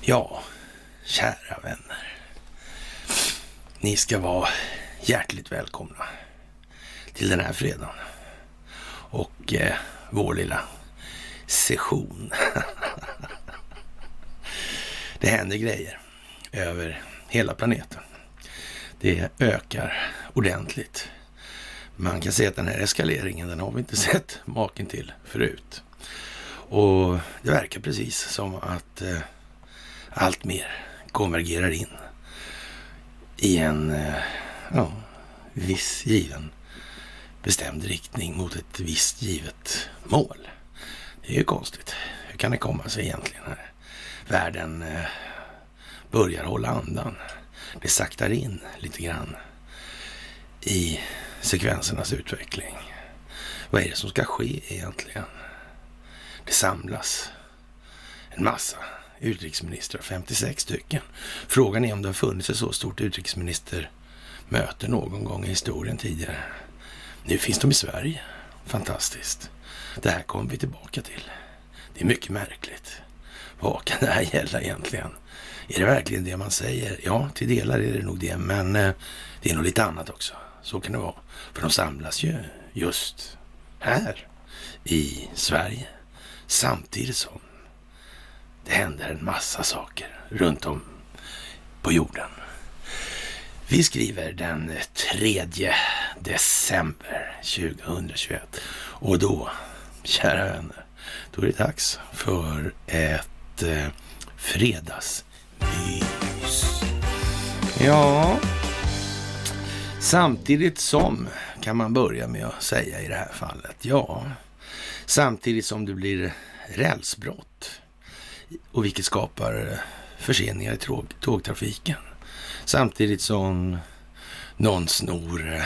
Ja, kära vänner. Ni ska vara hjärtligt välkomna till den här fredagen och eh, vår lilla session. det händer grejer över hela planeten. Det ökar ordentligt. Man kan säga att den här eskaleringen, den har vi inte sett maken till förut. Och det verkar precis som att eh, allt mer konvergerar in i en eh, ja, viss given bestämd riktning mot ett visst givet mål. Det är ju konstigt. Hur kan det komma sig egentligen? Här? Världen eh, börjar hålla andan. Det saktar in lite grann i sekvensernas utveckling. Vad är det som ska ske egentligen? Det samlas en massa utrikesministrar, 56 stycken. Frågan är om det har funnits ett så stort utrikesministermöte någon gång i historien tidigare. Nu finns de i Sverige. Fantastiskt. Det här kommer vi tillbaka till. Det är mycket märkligt. Vad kan det här gälla egentligen? Är det verkligen det man säger? Ja, till delar är det nog det, men eh, det är nog lite annat också. Så kan det vara. För de samlas ju just här i Sverige samtidigt som det händer en massa saker runt om på jorden. Vi skriver den 3 december 2021 och då, kära vänner, då är det dags för ett eh, fredagsmys. Ja, samtidigt som kan man börja med att säga i det här fallet. Ja, samtidigt som det blir rälsbrott och vilket skapar förseningar i tåg, tågtrafiken. Samtidigt som någon snor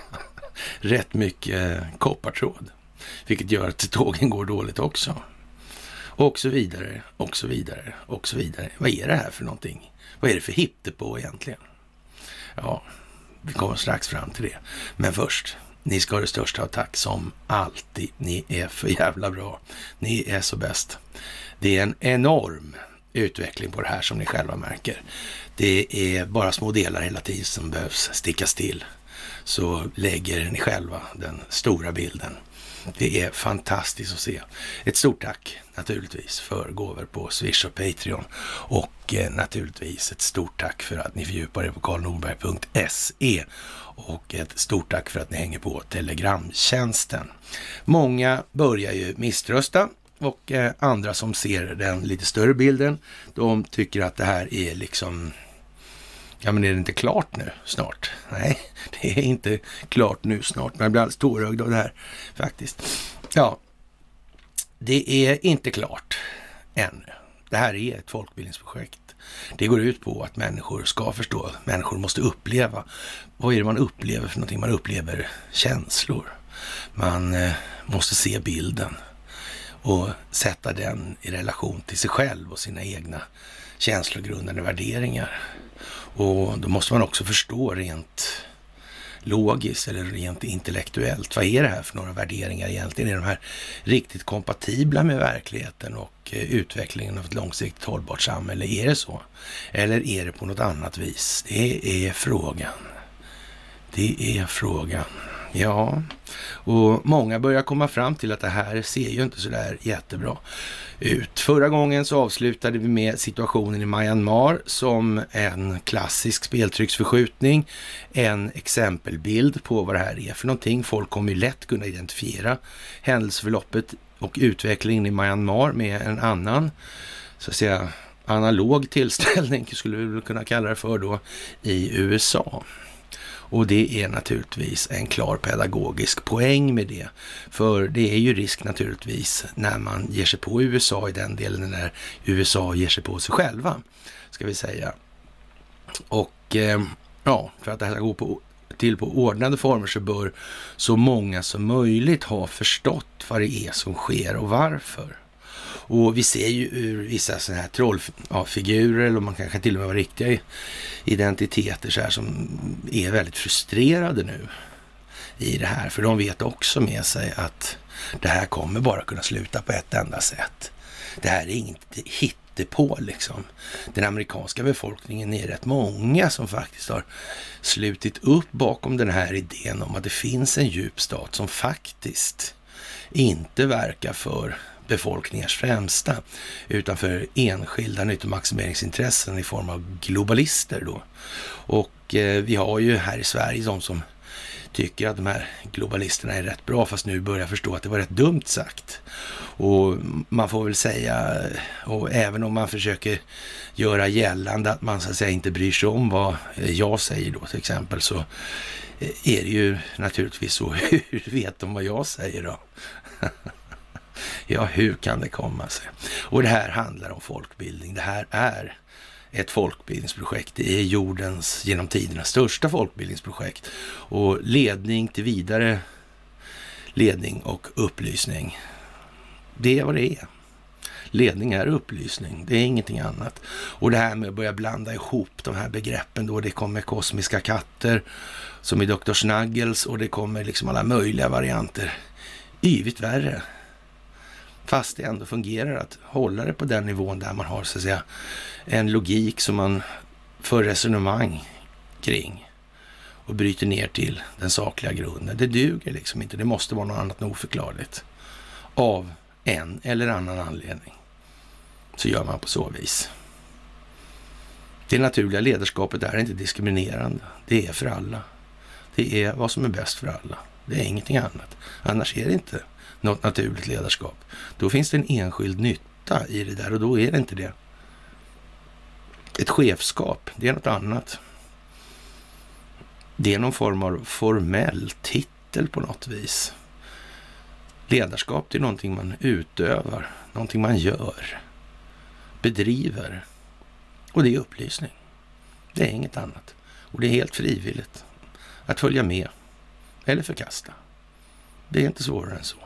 rätt mycket koppartråd, vilket gör att tågen går dåligt också. Och så vidare, och så vidare, och så vidare. Vad är det här för någonting? Vad är det för hittepå egentligen? Ja, vi kommer strax fram till det. Men först, ni ska ha det största av tack som alltid. Ni är för jävla bra. Ni är så bäst. Det är en enorm utveckling på det här som ni själva märker. Det är bara små delar hela tiden som behövs stickas till. Så lägger ni själva den stora bilden. Det är fantastiskt att se. Ett stort tack naturligtvis för gåvor på Swish och Patreon. Och eh, naturligtvis ett stort tack för att ni fördjupar er på karlnorberg.se. Och ett stort tack för att ni hänger på Telegramtjänsten. Många börjar ju misströsta och eh, andra som ser den lite större bilden, de tycker att det här är liksom Ja, men är det inte klart nu snart? Nej, det är inte klart nu snart. Men jag blir alldeles tårögd av det här faktiskt. Ja, det är inte klart ännu. Det här är ett folkbildningsprojekt. Det går ut på att människor ska förstå, människor måste uppleva. Vad är det man upplever för någonting? Man upplever känslor. Man eh, måste se bilden och sätta den i relation till sig själv och sina egna känslogrundande värderingar. Och då måste man också förstå rent logiskt eller rent intellektuellt. Vad är det här för några värderingar egentligen? Är de här riktigt kompatibla med verkligheten och eh, utvecklingen av ett långsiktigt hållbart samhälle? Är det så? Eller är det på något annat vis? Det är frågan. Det är frågan. Ja, och många börjar komma fram till att det här ser ju inte så där jättebra ut. Förra gången så avslutade vi med situationen i Myanmar som en klassisk speltrycksförskjutning. En exempelbild på vad det här är för någonting. Folk kommer ju lätt kunna identifiera händelseförloppet och utvecklingen i Myanmar med en annan, så att säga, analog tillställning skulle vi kunna kalla det för då, i USA. Och det är naturligtvis en klar pedagogisk poäng med det. För det är ju risk naturligtvis när man ger sig på USA i den delen när USA ger sig på sig själva, ska vi säga. Och eh, ja, för att det här ska gå på, till på ordnade former så bör så många som möjligt ha förstått vad det är som sker och varför. Och vi ser ju ur vissa sådana här trollfigurer, eller man kanske till och med var riktiga identiteter så här, som är väldigt frustrerade nu i det här. För de vet också med sig att det här kommer bara kunna sluta på ett enda sätt. Det här är inget hittepå liksom. Den amerikanska befolkningen är rätt många som faktiskt har slutit upp bakom den här idén om att det finns en djup stat som faktiskt inte verkar för befolkningars främsta, utan för enskilda nyttomaximeringsintressen i form av globalister då. Och eh, vi har ju här i Sverige de som tycker att de här globalisterna är rätt bra, fast nu börjar förstå att det var rätt dumt sagt. Och man får väl säga, och även om man försöker göra gällande att man så att säga inte bryr sig om vad jag säger då till exempel, så eh, är det ju naturligtvis så. Hur vet de vad jag säger då? ja, hur kan det komma sig? Och det här handlar om folkbildning. Det här är ett folkbildningsprojekt. Det är jordens genom tiderna största folkbildningsprojekt. Och ledning till vidare ledning och upplysning. Det är vad det är. Ledning är upplysning, det är ingenting annat. Och det här med att börja blanda ihop de här begreppen då, det kommer kosmiska katter som i Dr. Snuggles och det kommer liksom alla möjliga varianter. Yvigt värre. Fast det ändå fungerar att hålla det på den nivån där man har så att säga en logik som man för resonemang kring och bryter ner till den sakliga grunden. Det duger liksom inte. Det måste vara något annat än oförklarligt. Av en eller annan anledning så gör man på så vis. Det naturliga ledarskapet är inte diskriminerande. Det är för alla. Det är vad som är bäst för alla. Det är ingenting annat. Annars är det inte något naturligt ledarskap. Då finns det en enskild nytta i det där och då är det inte det. Ett chefskap, det är något annat. Det är någon form av formell titel på något vis. Ledarskap, det är någonting man utövar, någonting man gör, bedriver. Och det är upplysning. Det är inget annat. Och det är helt frivilligt att följa med eller förkasta. Det är inte svårare än så.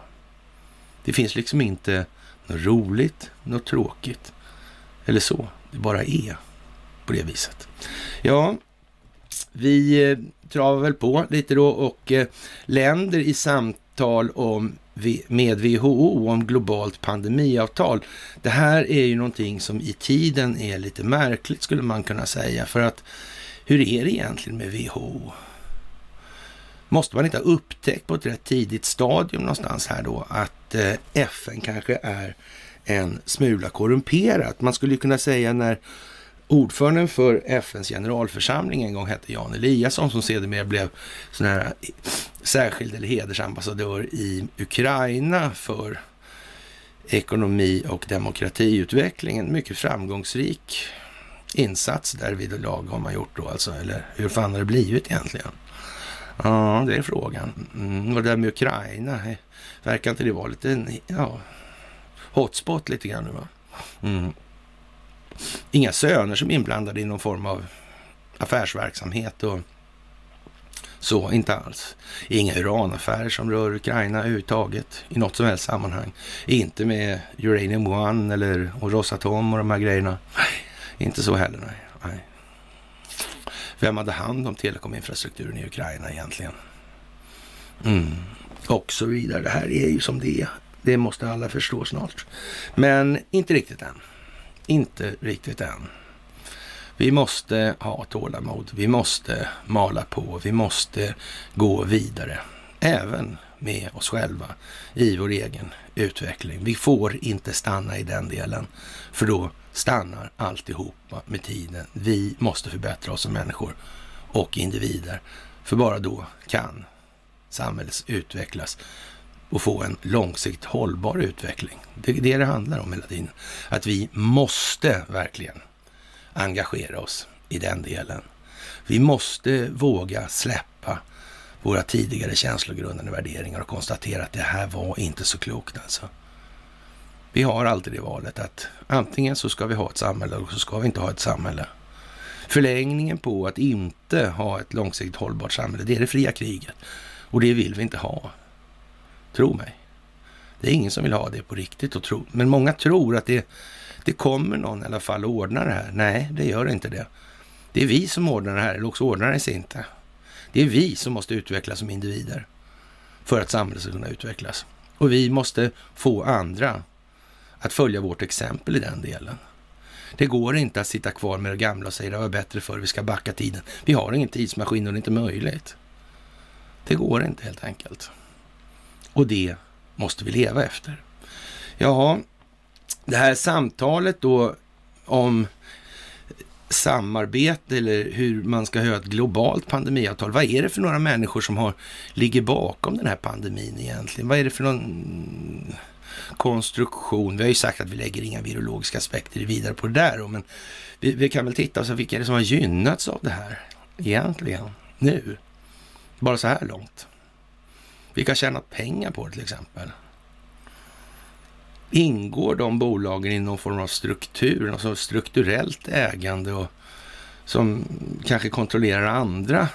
Det finns liksom inte något roligt, något tråkigt eller så. Det bara är på det viset. Ja, vi eh, travar väl på lite då och eh, länder i samtal om med WHO om globalt pandemiavtal. Det här är ju någonting som i tiden är lite märkligt skulle man kunna säga. För att hur är det egentligen med WHO? Måste man inte ha upptäckt på ett rätt tidigt stadium någonstans här då att eh, FN kanske är en smula korrumperat? Man skulle kunna säga när ordföranden för FNs generalförsamling en gång hette Jan Eliasson som sedermera blev sån här eh, särskild eller hedersambassadör i Ukraina för ekonomi och demokratiutvecklingen. Mycket framgångsrik insats därvid lag har man gjort då alltså, eller hur fan har det blivit egentligen? Ja, det är frågan. Mm, och det där med Ukraina, eh, verkar inte det vara lite, ja, hotspot lite grann nu va? Mm. Inga söner som är inblandade i någon form av affärsverksamhet och så, inte alls. Inga uranaffärer som rör Ukraina överhuvudtaget i något som helst sammanhang. Inte med Uranium One eller och Rosatom och de här grejerna. Nej, inte så heller. Nej. nej. Vem hade hand om telekominfrastrukturen i Ukraina egentligen? Mm. Och så vidare. Det här är ju som det är. Det måste alla förstå snart. Men inte riktigt än. Inte riktigt än. Vi måste ha tålamod. Vi måste mala på. Vi måste gå vidare. Även med oss själva i vår egen utveckling. Vi får inte stanna i den delen, för då stannar alltihopa med tiden. Vi måste förbättra oss som människor och individer, för bara då kan samhället utvecklas och få en långsiktigt hållbar utveckling. Det är det det handlar om hela tiden. Att vi måste verkligen engagera oss i den delen. Vi måste våga släppa våra tidigare känslogrundande värderingar och konstatera att det här var inte så klokt alltså. Vi har alltid det valet att antingen så ska vi ha ett samhälle eller så ska vi inte ha ett samhälle. Förlängningen på att inte ha ett långsiktigt hållbart samhälle, det är det fria kriget. Och det vill vi inte ha. Tro mig. Det är ingen som vill ha det på riktigt och tro. Men många tror att det, det kommer någon i alla fall att ordna det här. Nej, det gör inte det. Det är vi som ordnar det här, eller också ordnar det sig inte. Det är vi som måste utvecklas som individer för att samhället ska kunna utvecklas. Och vi måste få andra att följa vårt exempel i den delen. Det går inte att sitta kvar med det gamla och säga det var bättre förr, vi ska backa tiden. Vi har ingen tidsmaskin och det är inte möjligt. Det går inte helt enkelt. Och det måste vi leva efter. Ja, det här samtalet då om samarbete eller hur man ska ha ett globalt pandemiavtal. Vad är det för några människor som har, ligger bakom den här pandemin egentligen? Vad är det för någon konstruktion? Vi har ju sagt att vi lägger inga virologiska aspekter vidare på det där, men vi, vi kan väl titta och vilka är det som har gynnats av det här egentligen nu? Bara så här långt. Vilka har tjänat pengar på det till exempel? Ingår de bolagen i någon form av struktur, alltså strukturellt ägande och som kanske kontrollerar andra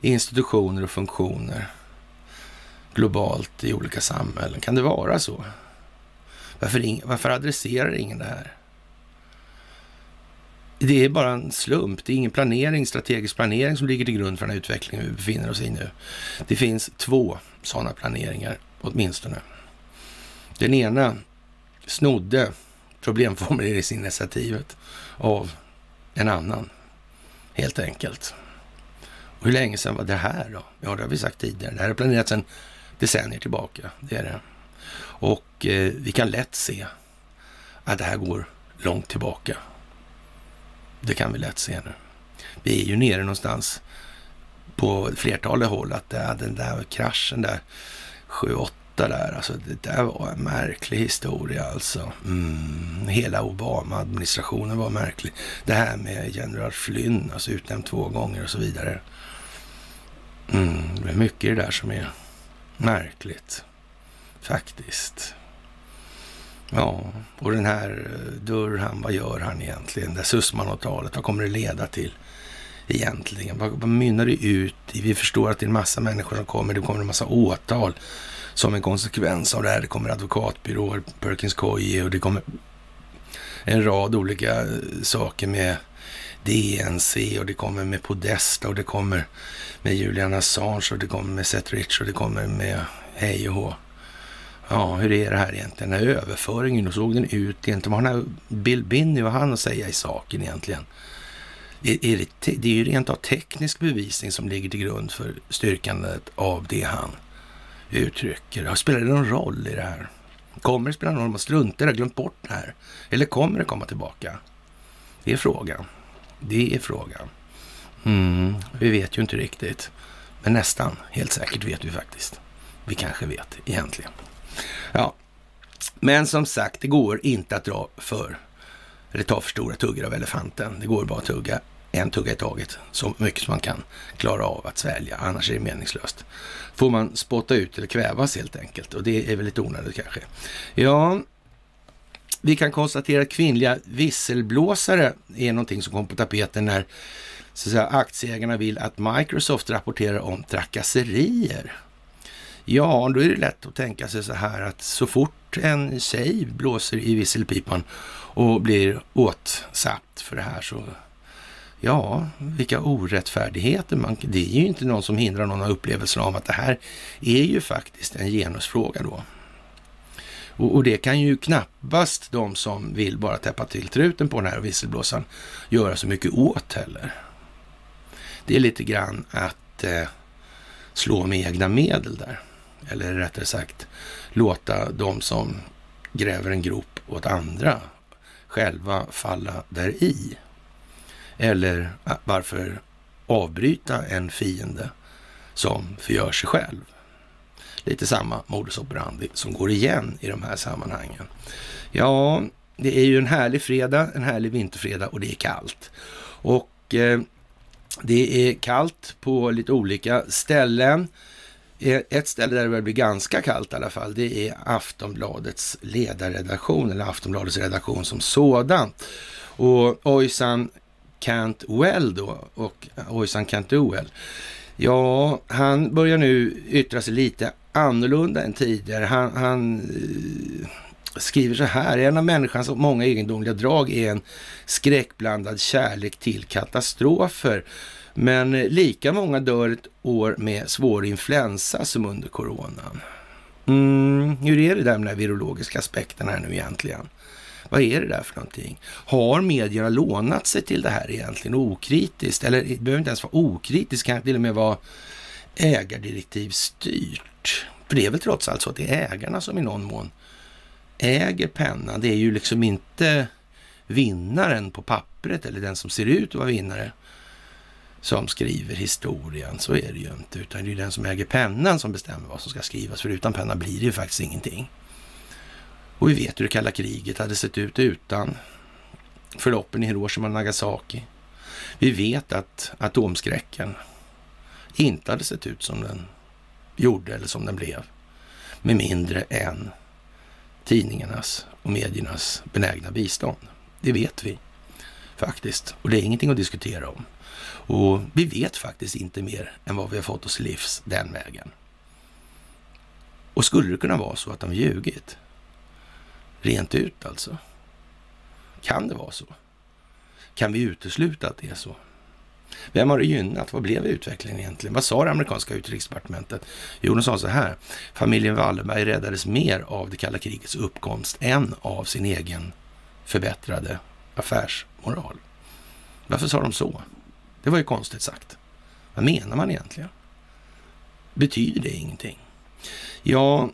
institutioner och funktioner globalt i olika samhällen? Kan det vara så? Varför, varför adresserar ingen det här? Det är bara en slump. Det är ingen planering, strategisk planering som ligger till grund för den här utvecklingen vi befinner oss i nu. Det finns två sådana planeringar åtminstone. Den ena snodde problemformuleringsinitiativet av en annan, helt enkelt. Och hur länge sedan var det här då? Ja, det har vi sagt tidigare. Det här är planerat sedan decennier tillbaka. Det är det. Och eh, vi kan lätt se att det här går långt tillbaka. Det kan vi lätt se nu. Vi är ju nere någonstans på flertalet håll att det, den där kraschen där 7-8 där, alltså det där var en märklig historia alltså. Mm, hela Obama-administrationen var märklig. Det här med general Flynn, alltså utnämnd två gånger och så vidare. Mm, det är mycket det där som är märkligt, faktiskt. Ja, och den här eh, Durham, vad gör han egentligen? Det Sussmanavtalet, vad kommer det leda till egentligen? Vad, vad mynnar det ut i? Vi förstår att det är en massa människor som kommer, det kommer en massa åtal som en konsekvens av det här. Det kommer advokatbyråer, Perkins Coie och det kommer en rad olika eh, saker med DNC och det kommer med Podesta och det kommer med Julian Assange och det kommer med Seth Rich och det kommer med hej och hå. Ja, hur är det här egentligen? Den här överföringen, hur såg den ut egentligen? Vad har Bill Binney och han att säga i saken egentligen? Är, är det, det är ju rent av teknisk bevisning som ligger till grund för styrkandet av det han uttrycker. Spelar det någon roll i det här? Kommer det spela någon roll man struntar och glömt bort det här? Eller kommer det komma tillbaka? Det är frågan. Det är frågan. Mm, vi vet ju inte riktigt. Men nästan helt säkert vet vi faktiskt. Vi kanske vet egentligen. Ja, men som sagt, det går inte att dra för, eller ta för stora tuggor av elefanten. Det går bara att tugga en tugga i taget, så mycket som man kan klara av att svälja, annars är det meningslöst. Får man spotta ut eller kvävas helt enkelt och det är väl lite onödigt kanske. Ja, vi kan konstatera att kvinnliga visselblåsare är någonting som kom på tapeten när så att säga, aktieägarna vill att Microsoft rapporterar om trakasserier. Ja, då är det lätt att tänka sig så här att så fort en tjej blåser i visselpipan och blir åtsatt för det här så Ja, vilka orättfärdigheter man... Det är ju inte någon som hindrar någon av upplevelsen av att det här är ju faktiskt en genusfråga då. Och, och, det kan ju knappast de som vill bara täppa till truten på den här visselblåsaren göra så mycket åt heller. Det är lite grann att eh, slå med egna medel där. Eller rättare sagt låta de som gräver en grop åt andra själva falla där i. Eller varför avbryta en fiende som förgör sig själv? Lite samma modus operandi som går igen i de här sammanhangen. Ja, det är ju en härlig fredag, en härlig vinterfredag och det är kallt. Och eh, det är kallt på lite olika ställen. Eh, ett ställe där det börjar bli ganska kallt i alla fall, det är Aftonbladets ledarredaktion, eller Aftonbladets redaktion som sådan. Och Ojsan Cantwell då, och Ojsan Cantwell. Ja, han börjar nu yttra sig lite annorlunda än tidigare. Han, han eh, skriver så här, en av människans många egendomliga drag är en skräckblandad kärlek till katastrofer. Men lika många dör ett år med svår influensa som under coronan. Mm, hur är det där med den virologiska aspekten här nu egentligen? Vad är det där för någonting? Har medierna lånat sig till det här egentligen okritiskt? Eller det behöver inte ens vara okritiskt, kan till och med vara ägardirektivstyrt. För det är väl trots allt så att det är ägarna som i någon mån äger pennan. Det är ju liksom inte vinnaren på pappret eller den som ser ut att vara vinnare som skriver historien. Så är det ju inte, utan det är den som äger pennan som bestämmer vad som ska skrivas. För utan penna blir det ju faktiskt ingenting. Och vi vet hur det kalla kriget hade sett ut utan förloppen i Hiroshima och Nagasaki. Vi vet att atomskräcken inte hade sett ut som den gjorde eller som den blev med mindre än tidningarnas och mediernas benägna bistånd. Det vet vi faktiskt och det är ingenting att diskutera om. Och vi vet faktiskt inte mer än vad vi har fått oss livs den vägen. Och skulle det kunna vara så att de ljugit? Rent ut alltså. Kan det vara så? Kan vi utesluta att det är så? Vem har det gynnat? Vad blev utvecklingen egentligen? Vad sa det amerikanska utrikesdepartementet? Jo, de sa så här. Familjen Wallenberg räddades mer av det kalla krigets uppkomst än av sin egen förbättrade affärsmoral. Varför sa de så? Det var ju konstigt sagt. Vad menar man egentligen? Betyder det ingenting? Ja,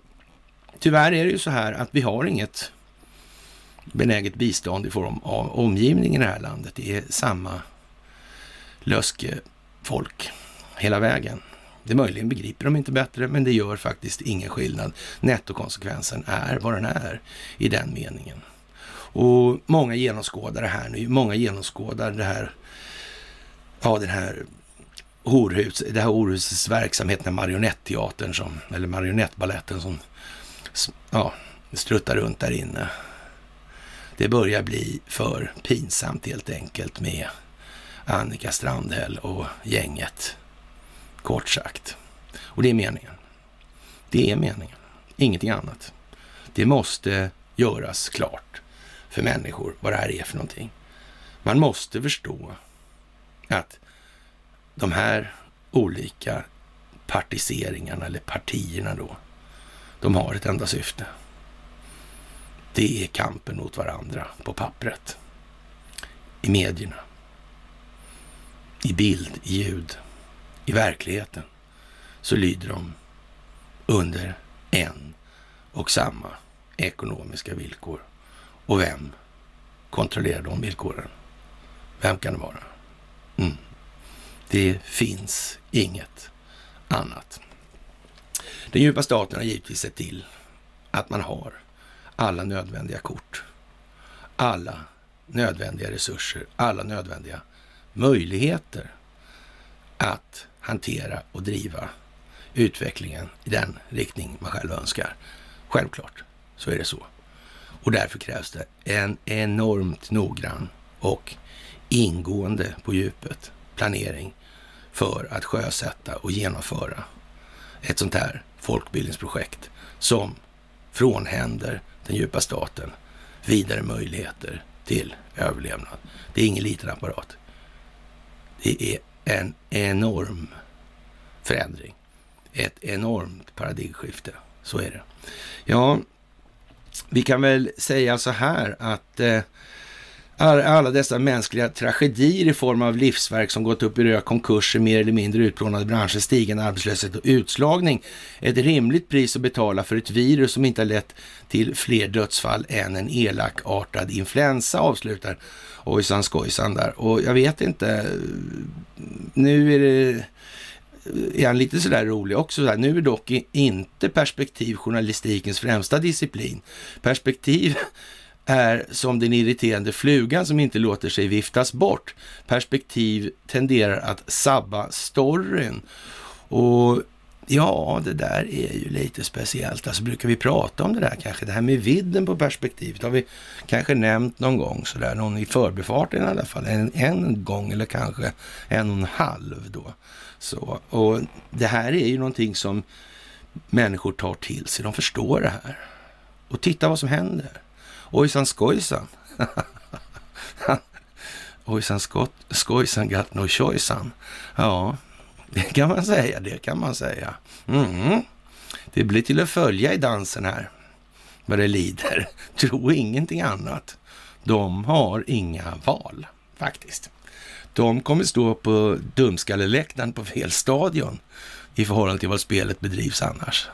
tyvärr är det ju så här att vi har inget benäget bistånd i form av omgivningen i det här landet. Det är samma löskefolk eh, hela vägen. Det möjligen begriper de inte bättre, men det gör faktiskt ingen skillnad. Nettokonsekvensen är vad den är i den meningen. Och många genomskådar det här nu. Många genomskådar det här, ja den här horhus, det här horhusets verksamhet, den marionetteatern som, eller marionettbaletten som, ja, struttar runt där inne. Det börjar bli för pinsamt helt enkelt med Annika Strandhäll och gänget. Kort sagt. Och det är meningen. Det är meningen. Ingenting annat. Det måste göras klart för människor vad det här är för någonting. Man måste förstå att de här olika partiseringarna eller partierna då, de har ett enda syfte. Det är kampen mot varandra på pappret, i medierna, i bild, i ljud, i verkligheten så lyder de under en och samma ekonomiska villkor. Och vem kontrollerar de villkoren? Vem kan det vara? Mm. Det finns inget annat. Den djupa staten har givetvis sett till att man har alla nödvändiga kort, alla nödvändiga resurser, alla nödvändiga möjligheter att hantera och driva utvecklingen i den riktning man själv önskar. Självklart så är det så. Och därför krävs det en enormt noggrann och ingående på djupet planering för att sjösätta och genomföra ett sånt här folkbildningsprojekt som frånhänder den djupa staten vidare möjligheter till överlevnad. Det är ingen liten apparat. Det är en enorm förändring. Ett enormt paradigmskifte. Så är det. Ja, vi kan väl säga så här att eh, alla dessa mänskliga tragedier i form av livsverk som gått upp i rök, konkurser, mer eller mindre utplånade branscher, stigande arbetslöshet och utslagning. Ett rimligt pris att betala för ett virus som inte har lett till fler dödsfall än en elakartad influensa, avslutar ojsan skojsan där. Och jag vet inte, nu är det är han lite sådär rolig också. Sådär. Nu är dock inte perspektiv journalistikens främsta disciplin. Perspektiv är som den irriterande flugan som inte låter sig viftas bort. Perspektiv tenderar att sabba storyn. Och ja, det där är ju lite speciellt. Alltså brukar vi prata om det där kanske? Det här med vidden på perspektivet har vi kanske nämnt någon gång sådär, någon i förbifarten i alla fall. En, en gång eller kanske en och en halv då. Så, och det här är ju någonting som människor tar till sig. De förstår det här. Och titta vad som händer. Ojsan skojsan. Ojsan skojsan got no choicean. Ja, det kan man säga, det kan man säga. Mm. Det blir till att följa i dansen här, vad det lider. Tro ingenting annat. De har inga val, faktiskt. De kommer stå på dumskalleläktaren på fel stadion i förhållande till vad spelet bedrivs annars.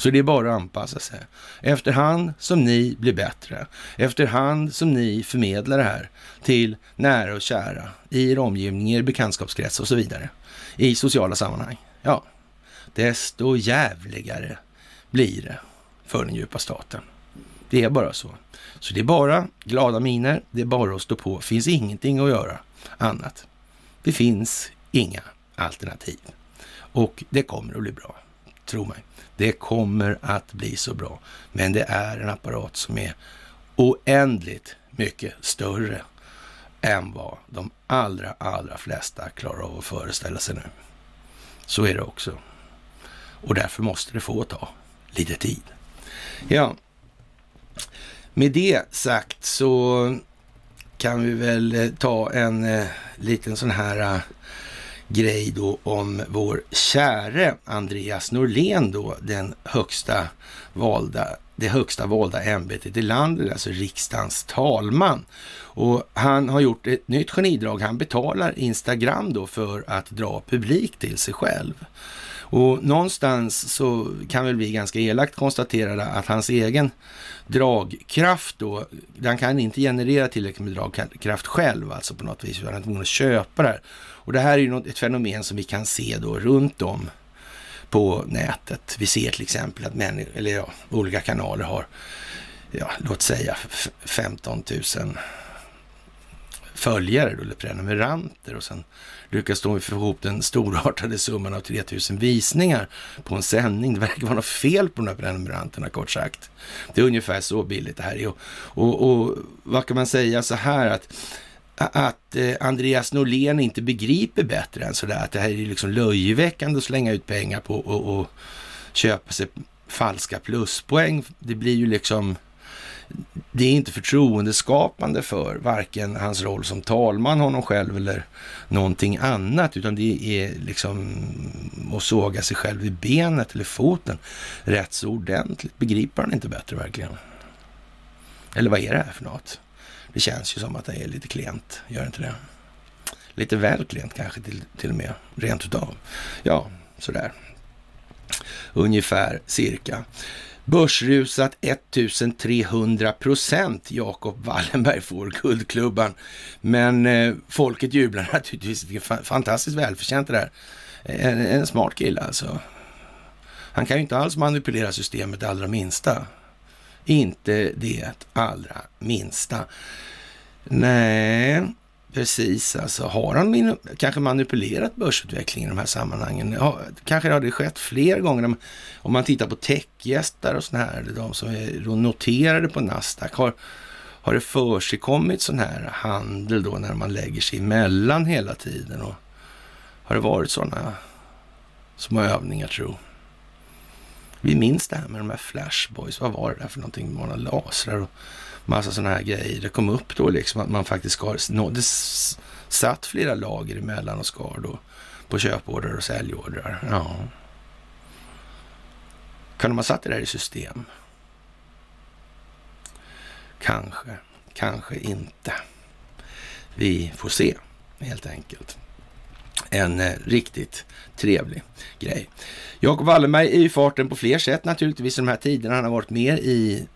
Så det är bara att anpassa sig. Efterhand som ni blir bättre, efterhand som ni förmedlar det här till nära och kära i er omgivning, i er bekantskapskrets och så vidare, i sociala sammanhang, ja, desto jävligare blir det för den djupa staten. Det är bara så. Så det är bara glada miner, det är bara att stå på. finns ingenting att göra annat. Det finns inga alternativ. Och det kommer att bli bra, tro mig. Det kommer att bli så bra. Men det är en apparat som är oändligt mycket större än vad de allra, allra flesta klarar av att föreställa sig nu. Så är det också. Och därför måste det få ta lite tid. Ja, med det sagt så kan vi väl ta en eh, liten sån här eh, grej då om vår käre Andreas Norlén då, den högsta valda, det högsta valda ämbetet i landet, alltså riksdagens talman. Och han har gjort ett nytt genidrag. Han betalar Instagram då för att dra publik till sig själv. Och någonstans så kan väl vi ganska elakt konstatera att hans egen dragkraft då, den kan inte generera tillräckligt med dragkraft själv alltså på något vis, utan han är tvungen att köpa det här. Och det här är ju något, ett fenomen som vi kan se då runt om på nätet. Vi ser till exempel att människor, eller ja, olika kanaler har, ja, låt säga 15 000 följare då, eller prenumeranter och sen lyckas de få ihop den storartade summan av 3000 visningar på en sändning. Det verkar vara något fel på de här prenumeranterna kort sagt. Det är ungefär så billigt det här är. Och, och, och vad kan man säga så här att att eh, Andreas Norlén inte begriper bättre än sådär att det här är liksom löjeväckande att slänga ut pengar på och, och köpa sig falska pluspoäng. Det blir ju liksom det är inte förtroendeskapande för varken hans roll som talman, honom själv eller någonting annat, utan det är liksom att såga sig själv i benet eller foten rätt så ordentligt. Begriper han inte bättre verkligen? Eller vad är det här för något? Det känns ju som att det är lite klent, gör inte det? Lite väl klent kanske till, till och med, rent utav. Ja, sådär. Ungefär cirka. Börsrusat 1300 procent. Jakob Wallenberg får Guldklubban. Men eh, folket jublar naturligtvis. Det är fantastiskt välförtjänt det där. En, en smart kille alltså. Han kan ju inte alls manipulera systemet det allra minsta. Inte det allra minsta. Nej, Precis, alltså har han kanske manipulerat börsutvecklingen i de här sammanhangen? Ja, kanske har det skett fler gånger. Om man tittar på techgästar och sådana här, de som är noterade på Nasdaq. Har, har det försigkommit sån här handel då när man lägger sig emellan hela tiden? Och har det varit sådana små övningar tro? Vi minns det här med de här flashboys. Vad var det där för någonting? Många lasrar och massa sådana här grejer. Det kom upp då liksom att man faktiskt skar, det satt flera lager emellan och skar då på köporder och säljordrar. Ja. Kan de ha satt det där i system? Kanske, kanske inte. Vi får se helt enkelt. En eh, riktigt trevlig grej. Jakob Wallenberg är i farten på fler sätt naturligtvis i de här tiderna. Han har varit med i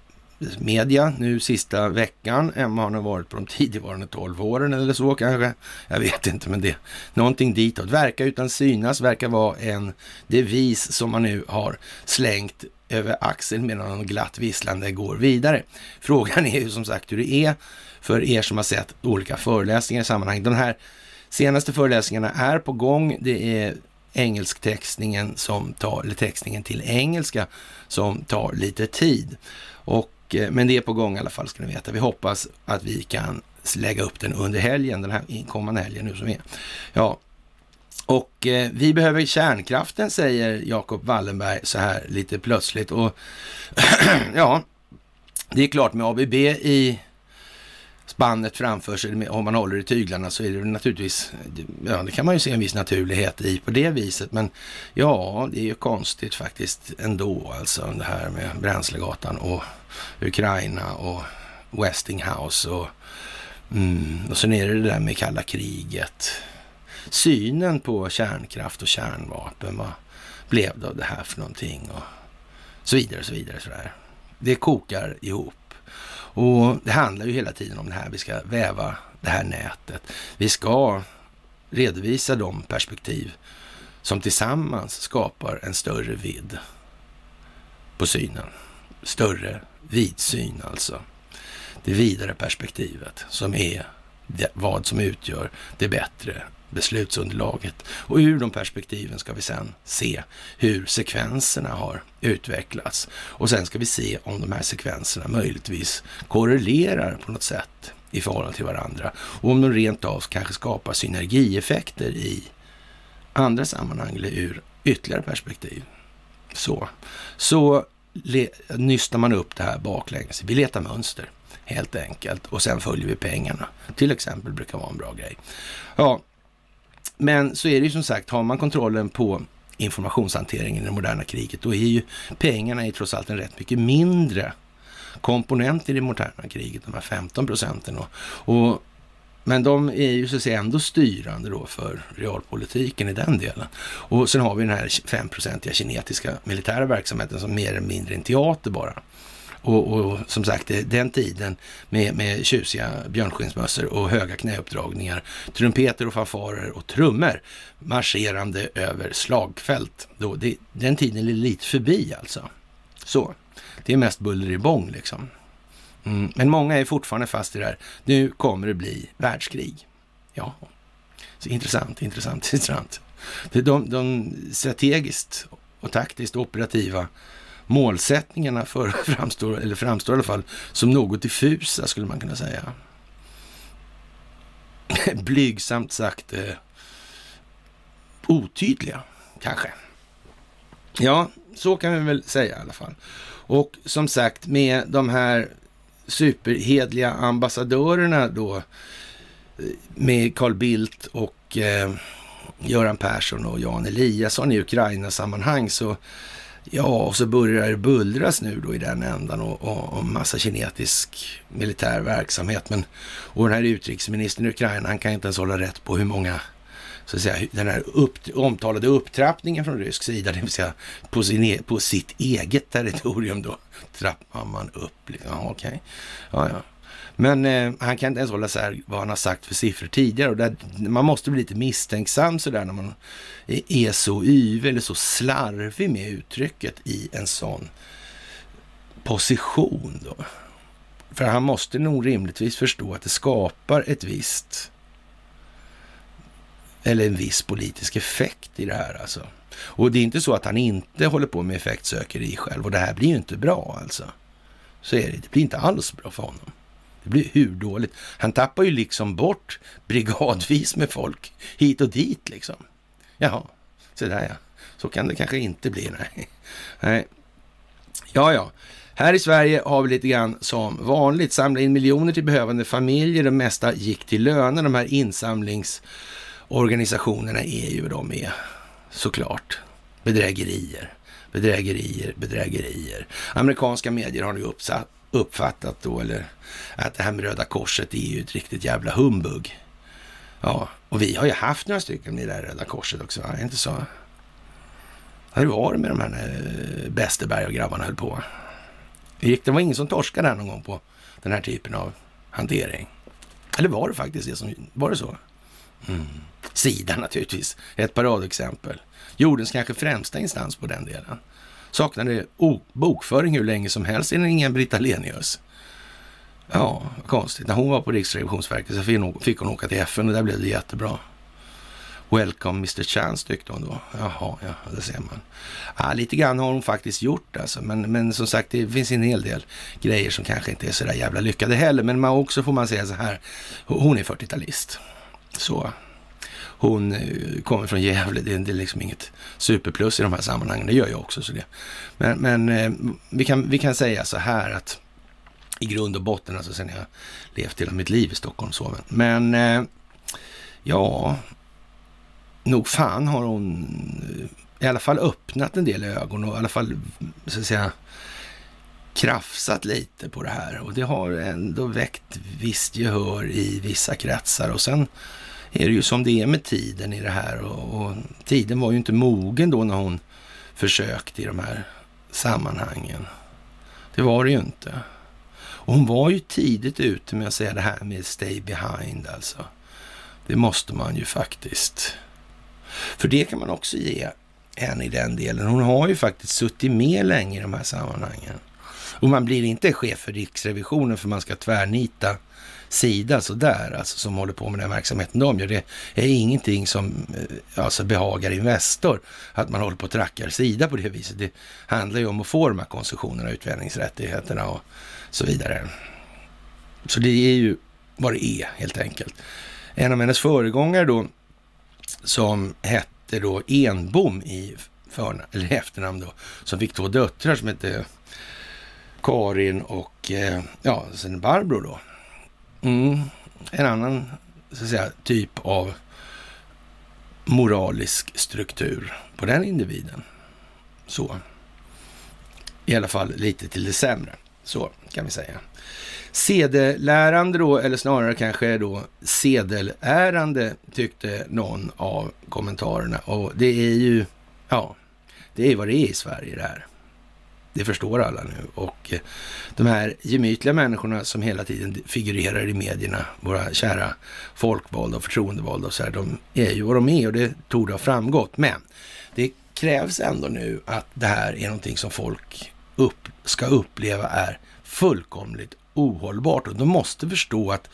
media nu sista veckan än vad han har varit på de tidigvarande 12 åren eller så kanske. Jag vet inte, men det någonting ditåt. Verka utan synas verkar vara en devis som man nu har slängt över axeln medan han glatt visslande går vidare. Frågan är ju som sagt hur det är för er som har sett olika föreläsningar i sammanhanget. Den här senaste föreläsningarna är på gång. Det är engelsktextningen som tar, eller textningen till engelska som tar lite tid. Och eh, men det är på gång i alla fall, ska ni veta. Vi hoppas att vi kan lägga upp den under helgen, den här inkommande helgen nu som är. Ja, och eh, vi behöver kärnkraften, säger Jakob Wallenberg så här lite plötsligt. Och ja, det är klart med ABB i spannet framför sig, om man håller i tyglarna så är det naturligtvis, ja det kan man ju se en viss naturlighet i på det viset. Men ja, det är ju konstigt faktiskt ändå alltså det här med Bränslegatan och Ukraina och Westinghouse och, mm, och sen är det det där med kalla kriget. Synen på kärnkraft och kärnvapen, vad blev det av det här för någonting? Och så vidare och så vidare. Så där. Det kokar ihop. Och det handlar ju hela tiden om det här. Vi ska väva det här nätet. Vi ska redovisa de perspektiv som tillsammans skapar en större vidd på synen. Större vidsyn alltså. Det vidare perspektivet som är det, vad som utgör det bättre beslutsunderlaget. Och ur de perspektiven ska vi sen se hur sekvenserna har utvecklats. Och sen ska vi se om de här sekvenserna möjligtvis korrelerar på något sätt i förhållande till varandra. Och om de rent av kanske skapar synergieffekter i andra sammanhang eller ur ytterligare perspektiv. Så, så nystar man upp det här baklänges. Vi letar mönster helt enkelt och sen följer vi pengarna. Till exempel brukar vara en bra grej. Ja, men så är det ju som sagt, har man kontrollen på informationshanteringen i det moderna kriget, då är ju pengarna i trots allt en rätt mycket mindre komponent i det moderna kriget, de här 15 procenten. Och, och, men de är ju så att säga ändå styrande då för realpolitiken i den delen. Och sen har vi den här 5-procentiga kinetiska militära verksamheten som mer eller mindre en teater bara. Och, och, som sagt, eh, den tiden med, med tjusiga björnskinnsmössor och höga knäuppdragningar, trumpeter och fanfarer och trummor marscherande över slagfält. Då, det, den tiden är lite förbi alltså. Så, det är mest buller i bång liksom. Mm. Men många är fortfarande fast i det här. Nu kommer det bli världskrig. Ja, så intressant, intressant, intressant. De, de strategiskt och taktiskt operativa målsättningarna för framstår, eller framstår i alla fall, som något diffusa skulle man kunna säga. Blygsamt sagt eh, otydliga, kanske. Ja, så kan vi väl säga i alla fall. Och som sagt, med de här superhedliga ambassadörerna då, eh, med Carl Bildt och eh, Göran Persson och Jan Eliasson i Ukraina-sammanhang så Ja, och så börjar det bullras nu då i den ändan och, och, och massa kinetisk militär verksamhet. Men, och den här utrikesministern i Ukraina, han kan inte ens hålla rätt på hur många så att säga, den här upp, omtalade upptrappningen från rysk sida, det vill säga på, sin, e, på sitt eget territorium då trappar man upp. Liksom. Ja, okej. Okay. Ja, ja. Men eh, han kan inte ens hålla isär vad han har sagt för siffror tidigare. Och där, man måste bli lite misstänksam sådär när man är så yvig eller så slarvig med uttrycket i en sån position. Då. För han måste nog rimligtvis förstå att det skapar ett visst eller en viss politisk effekt i det här alltså. Och det är inte så att han inte håller på med effektsökeri själv och det här blir ju inte bra alltså. Så är det, det blir inte alls bra för honom. Det blir hur dåligt. Han tappar ju liksom bort brigadvis med folk hit och dit liksom. Jaha, så där ja. Så kan det kanske inte bli, nej. nej. Ja, ja. Här i Sverige har vi lite grann som vanligt samla in miljoner till behövande familjer. Det mesta gick till löner. De här insamlingsorganisationerna är ju de är såklart bedrägerier, bedrägerier, bedrägerier. Amerikanska medier har nu uppsatt, uppfattat då, eller att det här med Röda Korset är ju ett riktigt jävla humbug. Ja, och vi har ju haft några stycken i det här Röda Korset också, va? inte så? Hur var det med de här eh, Besterberg och grabbarna höll på? Det var ingen som torskade här någon gång på den här typen av hantering. Eller var det faktiskt det som, var det så? Mm. Sida naturligtvis, ett paradexempel. Jordens kanske främsta instans på den delen saknade bokföring hur länge som helst enligt ingen Britta Lenius. Ja, konstigt. När hon var på Riksrevisionsverket så fick hon åka till FN och där blev det jättebra. Welcome Mr Chance tyckte hon då. Jaha, ja, det ser man. Ja, lite grann har hon faktiskt gjort alltså. Men, men som sagt, det finns en hel del grejer som kanske inte är så där jävla lyckade heller. Men man också får man säga så här, hon är 40-talist. Så hon eh, kommer från Gävle. Det, det är liksom inget superplus i de här sammanhangen. Det gör jag också. Så det. Men, men eh, vi, kan, vi kan säga så här att I grund och botten, alltså sen jag levt hela mitt liv i Stockholm. Så. Men eh, ja, nog fan har hon i alla fall öppnat en del ögon och i alla fall så att säga krafsat lite på det här och det har ändå väckt visst gehör i vissa kretsar och sen är det ju som det är med tiden i det här och, och tiden var ju inte mogen då när hon försökte i de här sammanhangen. Det var det ju inte. Och hon var ju tidigt ute med att säga det här med stay behind alltså. Det måste man ju faktiskt. För det kan man också ge henne i den delen. Hon har ju faktiskt suttit med länge i de här sammanhangen. Och man blir inte chef för Riksrevisionen för man ska tvärnita Sida sådär, alltså som håller på med den verksamheten de gör. Det är ingenting som eh, alltså, behagar Investor, att man håller på att trackar Sida på det viset. Det handlar ju om att få de här koncessionerna, utvärderingsrättigheterna och så vidare. Så det är ju vad det är helt enkelt. En av hennes föregångare då, som hette då Enbom i förna, eller efternamn då, som fick två döttrar som hette Karin och eh, ja, sen Barbro då. Mm, en annan så att säga, typ av moralisk struktur på den individen. Så. I alla fall lite till det sämre. Så kan vi säga. Sedelärande då, eller snarare kanske då sedelärande, tyckte någon av kommentarerna. Och det är ju, ja, det är vad det är i Sverige det här. Det förstår alla nu. Och eh, de här gemytliga människorna som hela tiden figurerar i medierna, våra kära folkvalda och förtroendevalda och så här, de är ju vad de är och det torde ha framgått. Men det krävs ändå nu att det här är någonting som folk upp, ska uppleva är fullkomligt ohållbart och de måste förstå att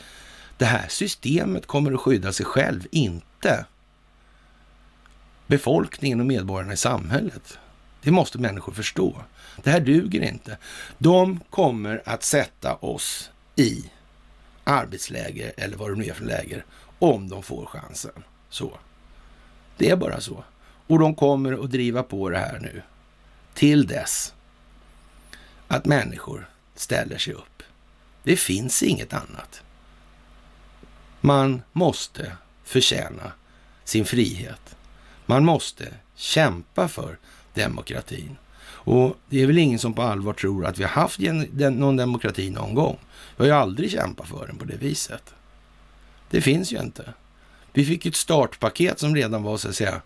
det här systemet kommer att skydda sig själv, inte befolkningen och medborgarna i samhället. Det måste människor förstå. Det här duger inte. De kommer att sätta oss i arbetsläger eller vad det nu är för läger om de får chansen. Så. Det är bara så. Och de kommer att driva på det här nu till dess att människor ställer sig upp. Det finns inget annat. Man måste förtjäna sin frihet. Man måste kämpa för demokratin. Och det är väl ingen som på allvar tror att vi har haft någon demokrati någon gång. Vi har ju aldrig kämpat för den på det viset. Det finns ju inte. Vi fick ett startpaket som redan var så att säga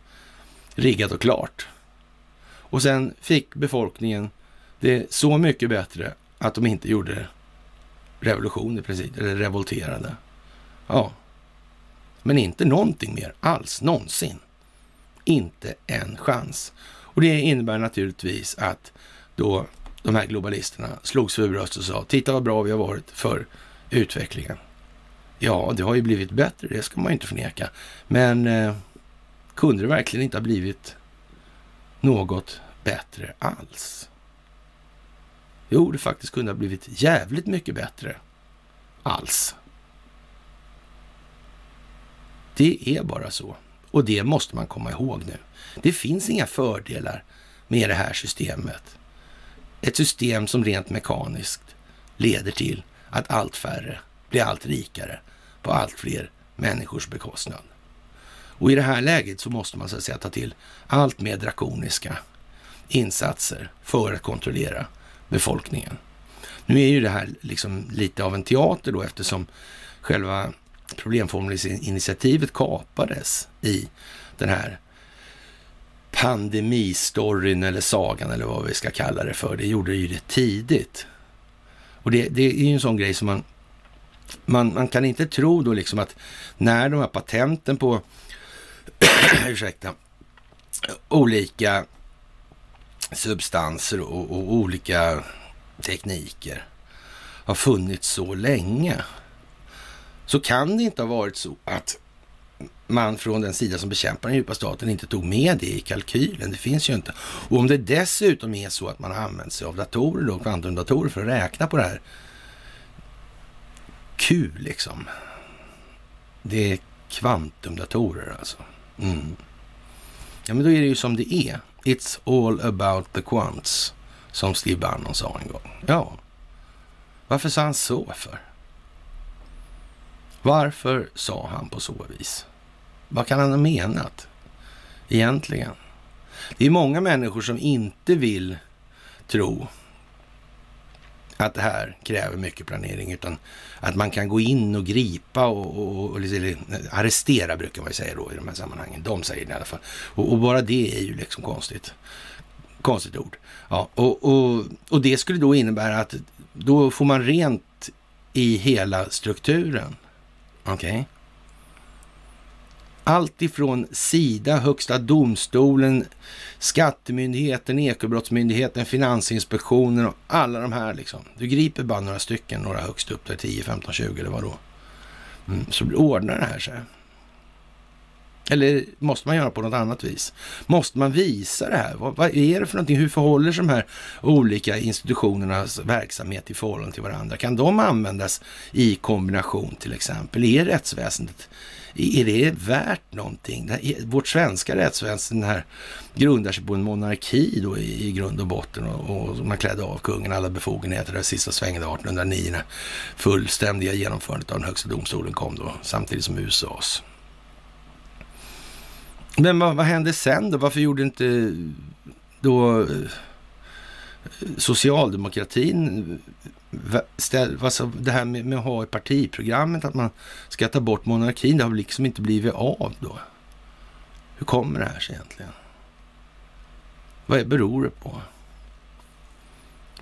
riggat och klart. Och sen fick befolkningen det så mycket bättre att de inte gjorde revolution i princip, eller revolterade. Ja, men inte någonting mer alls, någonsin. Inte en chans. Och det innebär naturligtvis att då de här globalisterna slogs för bröstet och sa titta vad bra vi har varit för utvecklingen. Ja, det har ju blivit bättre, det ska man ju inte förneka. Men eh, kunde det verkligen inte ha blivit något bättre alls? Jo, det faktiskt kunde ha blivit jävligt mycket bättre alls. Det är bara så. Och det måste man komma ihåg nu. Det finns inga fördelar med det här systemet. Ett system som rent mekaniskt leder till att allt färre blir allt rikare på allt fler människors bekostnad. Och i det här läget så måste man så att säga ta till allt mer drakoniska insatser för att kontrollera befolkningen. Nu är ju det här liksom lite av en teater då eftersom själva problemformuleringsinitiativet kapades i den här pandemistoryn eller sagan eller vad vi ska kalla det för. Det gjorde det ju det tidigt. Och det, det är ju en sån grej som man, man, man kan inte tro då liksom att när de här patenten på ursäkta, olika substanser och, och olika tekniker har funnits så länge så kan det inte ha varit så att man från den sida som bekämpar den djupa staten inte tog med det i kalkylen. Det finns ju inte. Och om det dessutom är så att man har använt sig av datorer, då, kvantumdatorer, för att räkna på det här Q liksom. Det är kvantumdatorer alltså. Mm. Ja, men då är det ju som det är. It's all about the quants, som Steve Bannon sa en gång. Ja, Varför sa han så för? Varför sa han på så vis? Vad kan han ha menat egentligen? Det är många människor som inte vill tro att det här kräver mycket planering, utan att man kan gå in och gripa och, och, och liksom arrestera brukar man ju säga då i de här sammanhangen. De säger det i alla fall. Och, och bara det är ju liksom konstigt. Konstigt ord. Ja, och, och, och det skulle då innebära att då får man rent i hela strukturen. Okej? Okay? Allt ifrån Sida, Högsta domstolen, Skattemyndigheten, Ekobrottsmyndigheten, Finansinspektionen och alla de här liksom. Du griper bara några stycken, några högst upp där, 10, 15, 20 eller vad då. Mm, så ordnar det här sig. Eller måste man göra på något annat vis? Måste man visa det här? Vad, vad, är det för någonting? Hur förhåller sig de här olika institutionernas verksamhet i förhållande till varandra? Kan de användas i kombination till exempel? Är rättsväsendet är det värt någonting? Vårt svenska rättsväsende här grundar sig på en monarki då i, i grund och botten och, och man klädde av kungen alla befogenheter där sista svängen 1809 när fullständiga genomförandet av den högsta domstolen kom då samtidigt som USAs. Men vad, vad hände sen då? Varför gjorde inte då eh, socialdemokratin eh, alltså det här med, med, att ha i partiprogrammet att man ska ta bort monarkin, det har liksom inte blivit av då. Hur kommer det här sig egentligen? Vad beror det på?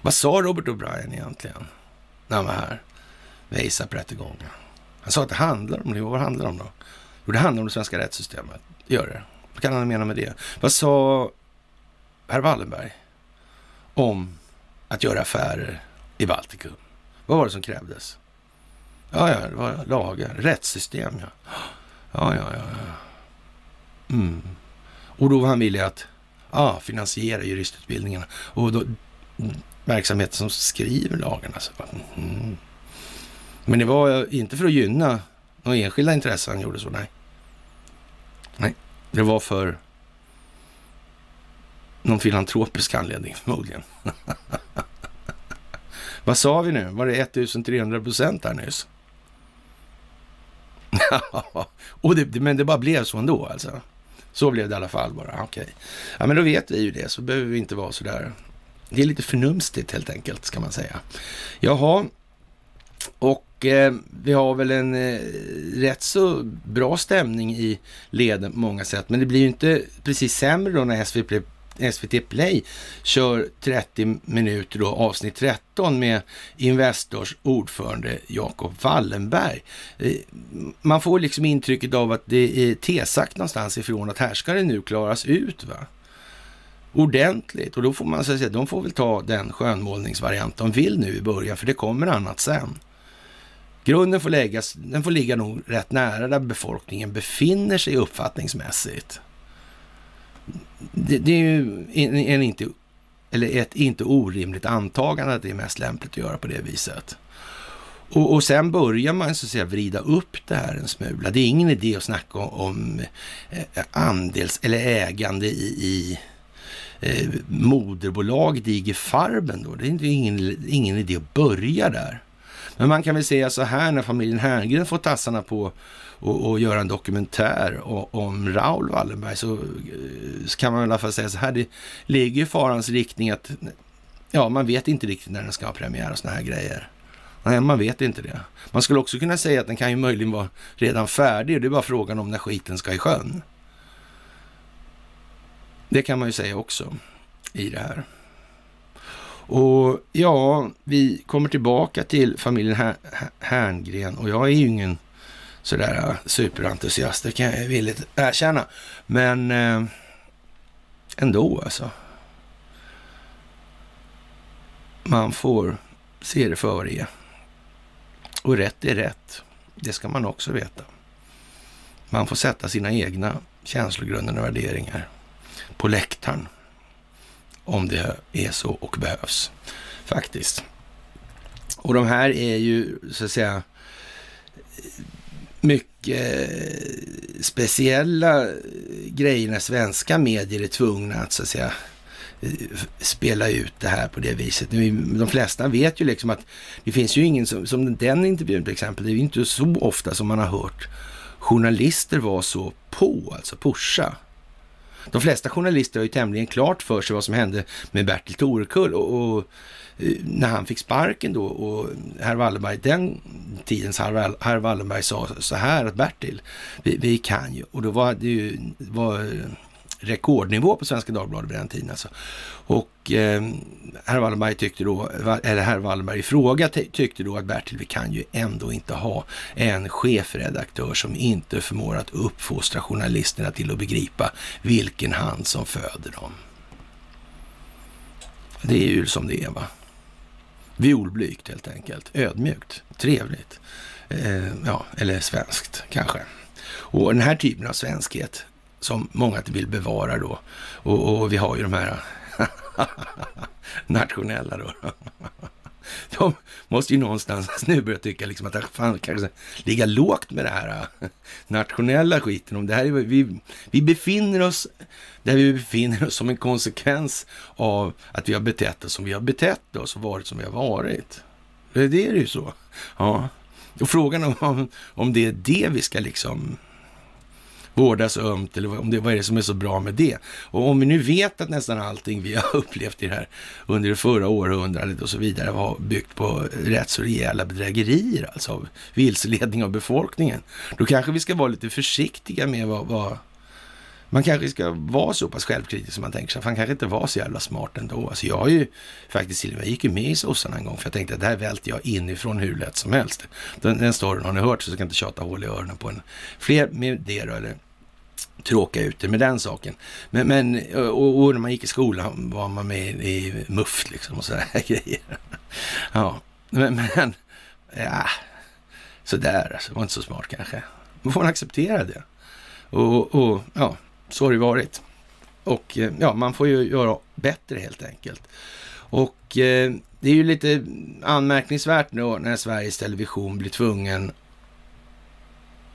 Vad sa Robert O'Brien egentligen när han var här vid ASAP-rättegången? Han sa att det handlar om det. Vad handlar det om då? Jo, det handlar om det svenska rättssystemet. Det gör det. Vad kan han mena med det? Vad sa herr Wallenberg om att göra affärer i Baltikum. Vad var det som krävdes? Ja, ja, det var lagar, rättssystem, ja. Ja, ja, ja. Mm. Och då var han villig att ja, finansiera juristutbildningarna och då mm, verksamheten som skriver lagarna. Så, mm. Men det var inte för att gynna några enskilda intressen han gjorde så, nej. Nej, det var för någon filantropisk anledning förmodligen. Vad sa vi nu? Var det 1300 procent här nyss? och det, men det bara blev så ändå alltså? Så blev det i alla fall bara. Okej. Okay. Ja, men då vet vi ju det, så behöver vi inte vara så där. Det är lite förnumstigt helt enkelt, ska man säga. Jaha, och eh, vi har väl en eh, rätt så bra stämning i leden på många sätt, men det blir ju inte precis sämre då när SVP SVT Play kör 30 minuter då, avsnitt 13 med Investors ordförande Jakob Wallenberg. Eh, man får liksom intrycket av att det är tesagt någonstans ifrån att här ska det nu klaras ut. va? ordentligt. Och då får man säga, de får väl ta den skönmålningsvariant de vill nu i början, för det kommer annat sen. Grunden får läggas, den får ligga nog rätt nära där befolkningen befinner sig uppfattningsmässigt det, det är ju en, en, inte, eller ett inte orimligt antagande att det är mest lämpligt att göra på det viset. Och, och sen börjar man så att säga vrida upp det här en smula. Det är ingen idé att snacka om, om eh, andels eller ägande i, i eh, moderbolaget IG Farben då. Det är ingen, ingen idé att börja där. Men man kan väl säga så här när familjen Herngren får tassarna på och, och göra en dokumentär om Raoul Wallenberg så, eh, så, kan man i alla fall säga så här, det ligger i farans riktning att ja, man vet inte riktigt när den ska ha premiär och såna här grejer. Nej, man vet inte det. Man skulle också kunna säga att den kan ju möjligen vara redan färdig och det är bara frågan om när skiten ska i sjön. Det kan man ju säga också i det här. Och ja, vi kommer tillbaka till familjen Herngren och jag är ju ingen sådär äh, superentusiast, det kan jag villigt erkänna. Men eh, ändå alltså. Man får se det för vad det är. Och rätt är rätt. Det ska man också veta. Man får sätta sina egna känslogrunder och värderingar på läktaren. Om det är så och behövs. Faktiskt. Och de här är ju så att säga mycket speciella grejer när svenska medier är tvungna att så att säga spela ut det här på det viset. De flesta vet ju liksom att det finns ju ingen som, som den intervjun till exempel, det är ju inte så ofta som man har hört journalister vara så på, alltså pusha. De flesta journalister har ju tämligen klart för sig vad som hände med Bertil Torekull och, och eh, när han fick sparken då och herr Wallenberg, den tidens herr, herr Wallenberg sa så här att Bertil, vi, vi kan ju, och då var det ju, var rekordnivå på Svenska Dagbladet vid den tiden. Alltså. Och eh, herr Wallenberg tyckte då, eller herr Wallenberg i fråga tyckte då att Bertil, vi kan ju ändå inte ha en chefredaktör som inte förmår att uppfostra journalisterna till att begripa vilken hand som föder dem. Det är ju som det är va. Violblygt helt enkelt. Ödmjukt. Trevligt. Eh, ja, eller svenskt kanske. Och den här typen av svenskhet, som många vill bevara då. Och, och vi har ju de här nationella då. De måste ju någonstans nu börja tycka liksom att fan kanske ligga lågt med det här äh, nationella skiten. Om det här är, vi, vi befinner oss där vi befinner oss som en konsekvens av att vi har betett oss som vi har betett oss och varit som vi har varit. Det är det ju så. Ja. Och frågan om, om det är det vi ska liksom vårdas ömt eller om det, vad är det som är så bra med det? Och om vi nu vet att nästan allting vi har upplevt i det här under det förra århundradet och så vidare var byggt på rätt så rejäla bedrägerier, alltså av vilseledning av befolkningen, då kanske vi ska vara lite försiktiga med vad, vad man kanske ska vara så pass självkritisk som man tänker sig. Han kanske inte var så jävla smart ändå. Alltså jag har ju faktiskt jag gick ju med i sossarna en gång för jag tänkte att det här välter jag inifrån hur lätt som helst. Den, den storyn har ni hört så jag ska inte tjata hål i öronen på en. Fler med det då, eller tråka ut det med den saken. Men, men och, och, när man gick i skolan var man med i MUF liksom och sådär grejer. Ja, men, men ja, sådär alltså. Det var inte så smart kanske. Man får acceptera det. Och, och ja, så har det varit. Och eh, ja, man får ju göra bättre helt enkelt. Och eh, det är ju lite anmärkningsvärt nu när Sveriges Television blir tvungen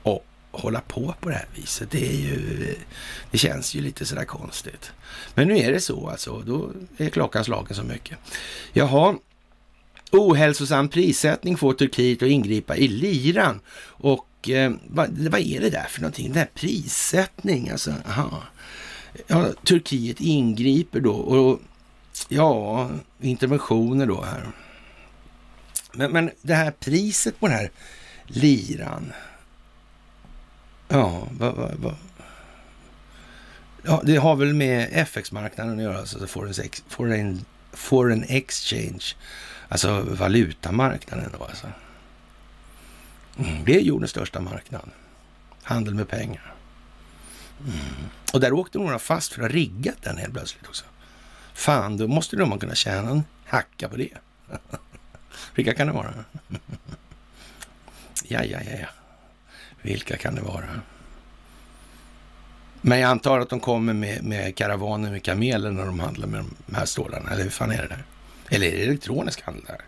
att hålla på på det här viset. Det, är ju, det känns ju lite sådär konstigt. Men nu är det så alltså. Då är klockan slagen så mycket. Jaha, ohälsosam prissättning får Turkiet att ingripa i liran. Och eh, vad, vad, är det där för någonting? Den här prissättning, alltså. Aha. Ja, Turkiet ingriper då och ja, interventioner då här. Men, men det här priset på den här liran. Ja, vad, vad, vad. Ja, det har väl med FX-marknaden att göra, alltså foreign, foreign, foreign exchange, alltså valutamarknaden då alltså. Mm, det är jordens största marknad. Handel med pengar. Mm. Och där åkte några fast för att ha riggat den helt plötsligt också. Fan, då måste de kunna tjäna en hacka på det. Vilka kan det vara? ja, ja, ja, ja. Vilka kan det vara? Men jag antar att de kommer med, med karavaner med kameler när de handlar med de här stålarna. Eller hur fan är det där? Eller är det elektronisk handel där?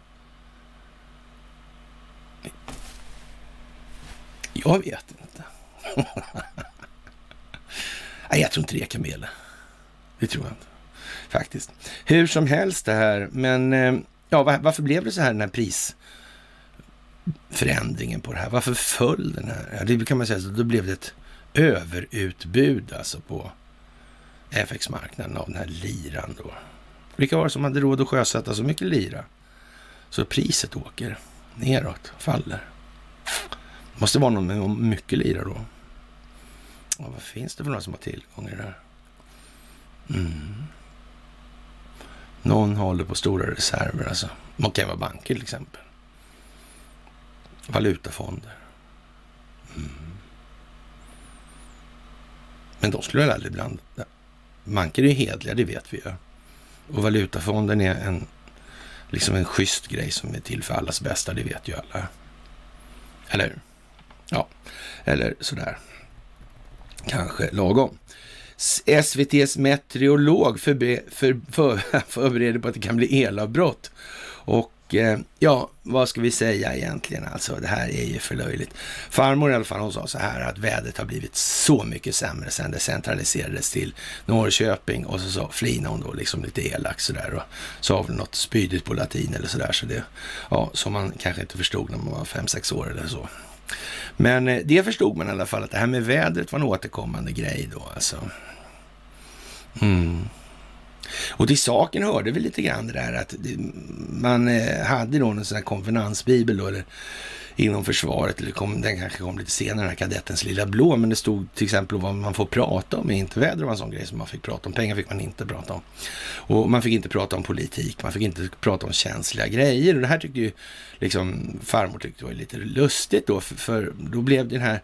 Jag vet inte. Nej, jag tror inte det är kameler. Det tror jag inte. Faktiskt. Hur som helst det här, men eh, ja, varför blev det så här den här prisförändringen på det här? Varför föll den här? Ja, det kan man säga, så då blev det ett överutbud alltså på FX-marknaden av den här liran då. Vilka var det som hade råd att sjösätta så mycket lira? Så priset åker neråt, faller. Måste vara någon med mycket lira då. Och vad finns det för några som har tillgång i det där? Mm. Någon håller på stora reserver alltså. Det kan vara banker till exempel. Valutafonder. Mm. Men de skulle väl aldrig blanda. Banker är hedliga, det vet vi ju. Och valutafonden är en, liksom en schysst grej som är till för allas bästa, det vet ju alla. Eller hur? Ja, eller sådär. Kanske lagom. SVTs meteorolog förbe, för, för, förbereder på att det kan bli elavbrott. Och Eh, ja, vad ska vi säga egentligen? Alltså det här är ju för löjligt. Farmor i alla fall, hon sa så här att vädret har blivit så mycket sämre sedan det centraliserades till Norrköping och så, så flinade hon då liksom lite elakt sådär och sa väl något spydigt på latin eller sådär. Så det, ja, som man kanske inte förstod när man var fem, sex år eller så. Men eh, det förstod man i alla fall att det här med vädret var en återkommande grej då alltså. Mm. Och till saken hörde vi lite grann det där att man eh, hade då en sån här konfinansbibel då, eller inom försvaret, eller kom, den kanske kom lite senare, den här kadettens lilla blå, men det stod till exempel vad man får prata om, inte väder var en sån grej som man fick prata om, pengar fick man inte prata om. Och man fick inte prata om politik, man fick inte prata om känsliga grejer och det här tyckte ju liksom farmor tyckte var lite lustigt då, för, för då blev den här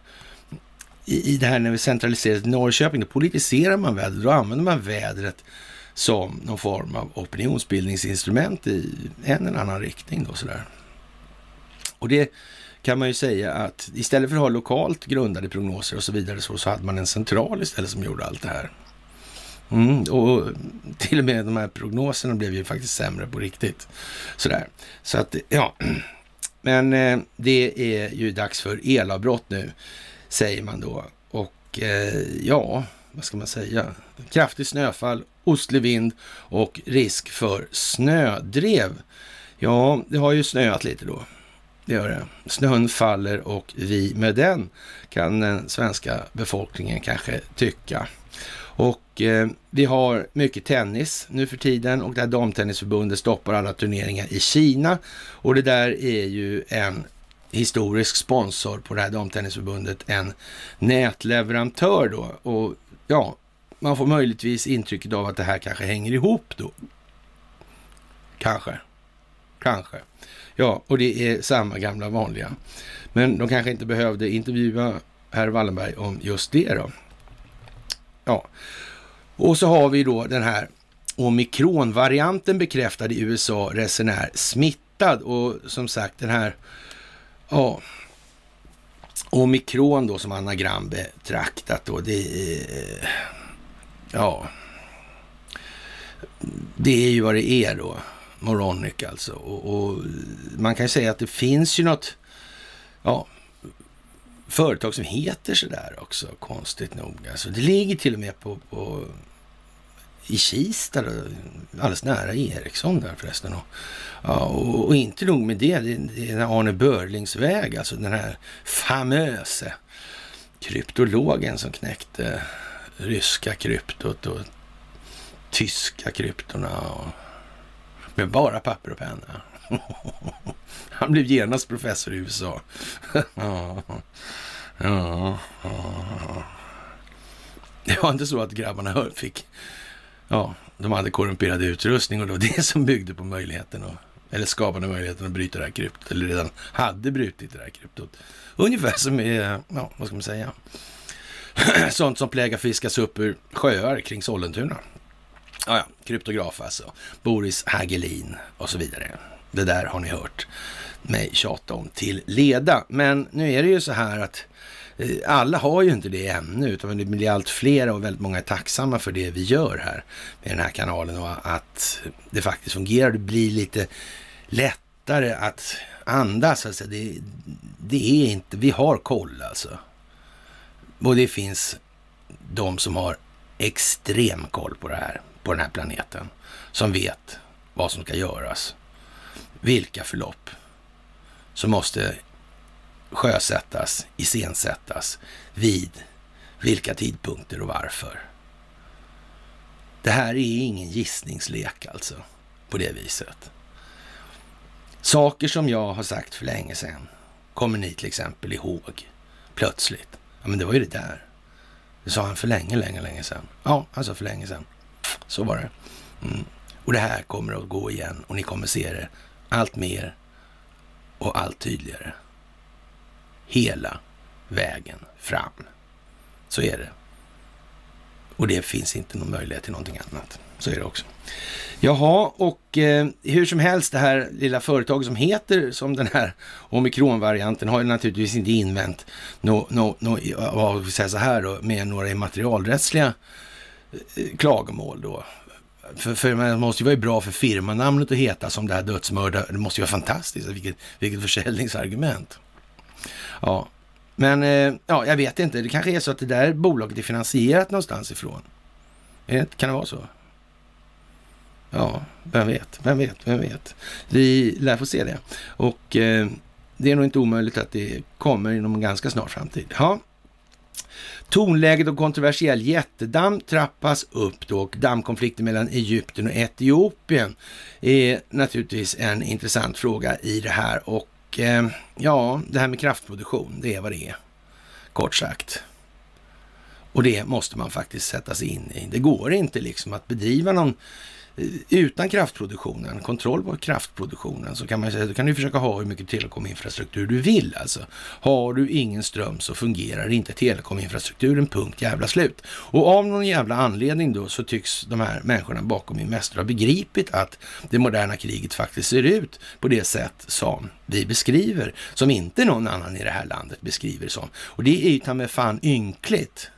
i, i det här när vi centraliserade till Norrköping, då politiserar man vädret, då använder man vädret som någon form av opinionsbildningsinstrument i en eller annan riktning. Då, sådär. Och det kan man ju säga att istället för att ha lokalt grundade prognoser och så vidare så, så hade man en central istället som gjorde allt det här. Mm, och till och med de här prognoserna blev ju faktiskt sämre på riktigt. Sådär. Så att, ja. Men eh, det är ju dags för elavbrott nu, säger man då. Och eh, ja, vad ska man säga? Kraftigt snöfall ostlig vind och risk för snödrev. Ja, det har ju snöat lite då. Det gör det. Snön faller och vi med den kan den svenska befolkningen kanske tycka. Och eh, vi har mycket tennis nu för tiden och det här damtennisförbundet stoppar alla turneringar i Kina. Och det där är ju en historisk sponsor på det här damtennisförbundet, en nätleverantör då. Och ja, man får möjligtvis intrycket av att det här kanske hänger ihop då. Kanske. Kanske. Ja, och det är samma gamla vanliga. Men de kanske inte behövde intervjua herr Wallenberg om just det då. Ja, och så har vi då den här omikronvarianten bekräftad i USA, resenär smittad och som sagt den här, ja, omikron då som anagram betraktat då, det är Ja, det är ju vad det är då. Moronic alltså. Och, och, man kan ju säga att det finns ju något ja, företag som heter sådär också, konstigt nog. Alltså, det ligger till och med på, på i Kista, då, alldeles nära Ericsson där förresten. Och, ja, och, och, inte nog med det, det, det är Arne Börlings väg, alltså den här famöse kryptologen som knäckte ryska kryptot och tyska kryptorna. Och med bara papper och penna. Han blev genast professor i USA. ja, ja, ja. Det var inte så att grabbarna fick, ja, de hade korrumperad utrustning och det var det som byggde på möjligheten att, eller skapade möjligheten att bryta det här kryptot, eller redan hade brutit det här kryptot. Ungefär som, är, ja, vad ska man säga, sånt som plägar fiskas upp ur sjöar kring Sollentuna. Ja, ja, kryptograf alltså. Boris Hagelin och så vidare. Det där har ni hört mig tjata om till leda. Men nu är det ju så här att Eh, alla har ju inte det ännu, utan det blir allt fler och väldigt många är tacksamma för det vi gör här med den här kanalen och att det faktiskt fungerar. Det blir lite lättare att andas. Alltså det, det är inte, vi har koll alltså. Och det finns de som har extrem koll på det här, på den här planeten. Som vet vad som ska göras. Vilka förlopp som måste sjösättas, iscensättas, vid vilka tidpunkter och varför. Det här är ingen gissningslek alltså, på det viset. Saker som jag har sagt för länge sedan kommer ni till exempel ihåg plötsligt. Ja, men det var ju det där. Det sa han för länge, länge, länge sedan. Ja, alltså för länge sedan. Så var det. Mm. Och det här kommer att gå igen och ni kommer se det allt mer och allt tydligare. Hela vägen fram. Så är det. Och det finns inte någon möjlighet till någonting annat. Så är det också. Jaha, och eh, hur som helst, det här lilla företaget som heter som den här omikronvarianten har ju naturligtvis inte invänt no, no, no, vad vi säger så här då, med några immaterialrättsliga eh, klagomål då. för, för det måste ju vara bra för firmanamnet att heta som det här dödsmördare. Det måste ju vara fantastiskt. Vilket, vilket försäljningsargument. Ja, men eh, ja, jag vet inte. Det kanske är så att det där bolaget är finansierat någonstans ifrån. Kan det vara så? Ja, vem vet, vem vet, vem vet. Vi lär få se det. Och eh, det är nog inte omöjligt att det kommer inom en ganska snar framtid. Ja. Tonläget och kontroversiell jättedamm trappas upp då och dammkonflikten mellan Egypten och Etiopien är naturligtvis en intressant fråga i det här och eh, ja, det här med kraftproduktion, det är vad det är. Kort sagt. Och det måste man faktiskt sätta sig in i. Det går inte liksom att bedriva någon utan kraftproduktionen, kontroll på kraftproduktionen, så kan man säga, då kan du försöka ha hur mycket telekominfrastruktur du vill alltså. Har du ingen ström så fungerar inte telekominfrastrukturen, punkt jävla slut. Och av någon jävla anledning då så tycks de här människorna bakom Investor ha begripit att det moderna kriget faktiskt ser ut på det sätt som vi beskriver, som inte någon annan i det här landet beskriver som. Och det är ju ta med fan ynkligt.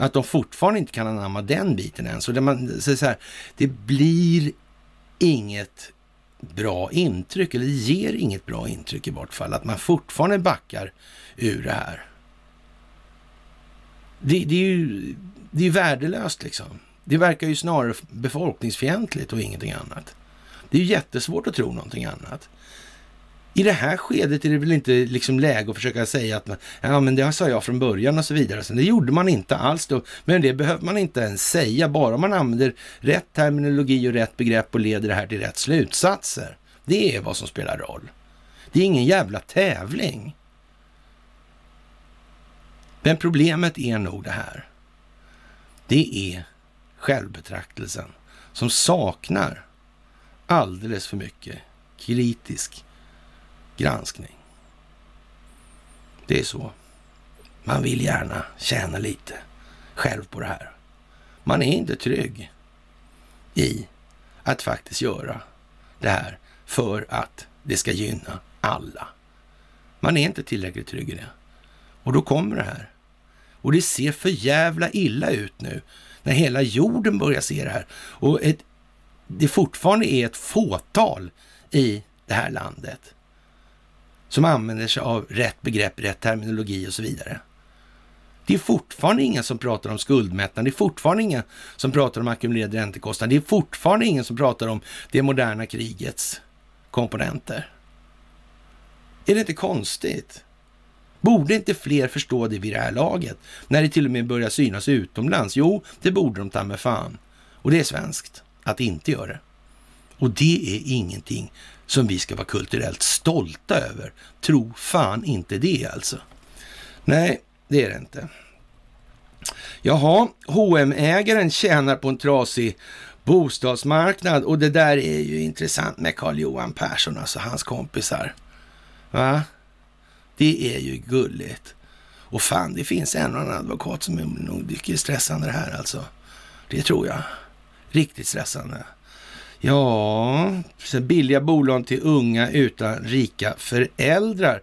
Att de fortfarande inte kan anamma den biten än. Så det, man, så här, det blir inget bra intryck, eller ger inget bra intryck i vart fall, att man fortfarande backar ur det här. Det, det är ju det är värdelöst liksom. Det verkar ju snarare befolkningsfientligt och ingenting annat. Det är ju jättesvårt att tro någonting annat. I det här skedet är det väl inte liksom läge att försöka säga att man, ja men det sa jag från början och så vidare. Så det gjorde man inte alls då. Men det behöver man inte ens säga, bara man använder rätt terminologi och rätt begrepp och leder det här till rätt slutsatser. Det är vad som spelar roll. Det är ingen jävla tävling. Men problemet är nog det här. Det är självbetraktelsen som saknar alldeles för mycket kritisk granskning. Det är så. Man vill gärna tjäna lite själv på det här. Man är inte trygg i att faktiskt göra det här för att det ska gynna alla. Man är inte tillräckligt trygg i det. Och då kommer det här. Och det ser för jävla illa ut nu när hela jorden börjar se det här. Och ett, det fortfarande är ett fåtal i det här landet som använder sig av rätt begrepp, rätt terminologi och så vidare. Det är fortfarande ingen som pratar om skuldmättnad. Det är fortfarande ingen som pratar om ackumulerad räntekostnad. Det är fortfarande ingen som pratar om det moderna krigets komponenter. Är det inte konstigt? Borde inte fler förstå det vid det här laget? När det till och med börjar synas utomlands? Jo, det borde de ta med fan. Och det är svenskt att inte göra det. Och det är ingenting som vi ska vara kulturellt stolta över. Tro fan inte det alltså. Nej, det är det inte. Jaha, hm ägaren tjänar på en trasig bostadsmarknad och det där är ju intressant med Carl Johan Persson, alltså hans kompisar. Va? Det är ju gulligt. Och fan, det finns en och annan advokat som nog tycker det är stressande det här alltså. Det tror jag. Riktigt stressande. Ja, billiga bolån till unga utan rika föräldrar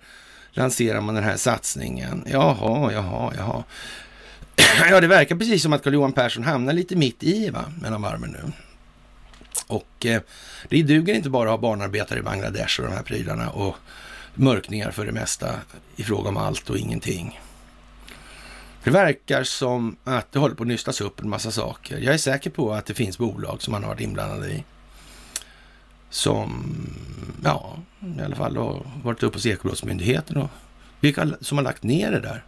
lanserar man den här satsningen. Jaha, jaha, jaha. Ja, det verkar precis som att Carl-Johan Persson hamnar lite mitt i, va, mellan varven nu. Och eh, det duger inte bara att ha barnarbetare i Bangladesh och de här prylarna och mörkningar för det mesta i fråga om allt och ingenting. Det verkar som att det håller på att nystas upp en massa saker. Jag är säker på att det finns bolag som man har varit inblandad i som, ja, i alla fall har varit uppe hos Ekobrottsmyndigheten och vilka som har lagt ner det där.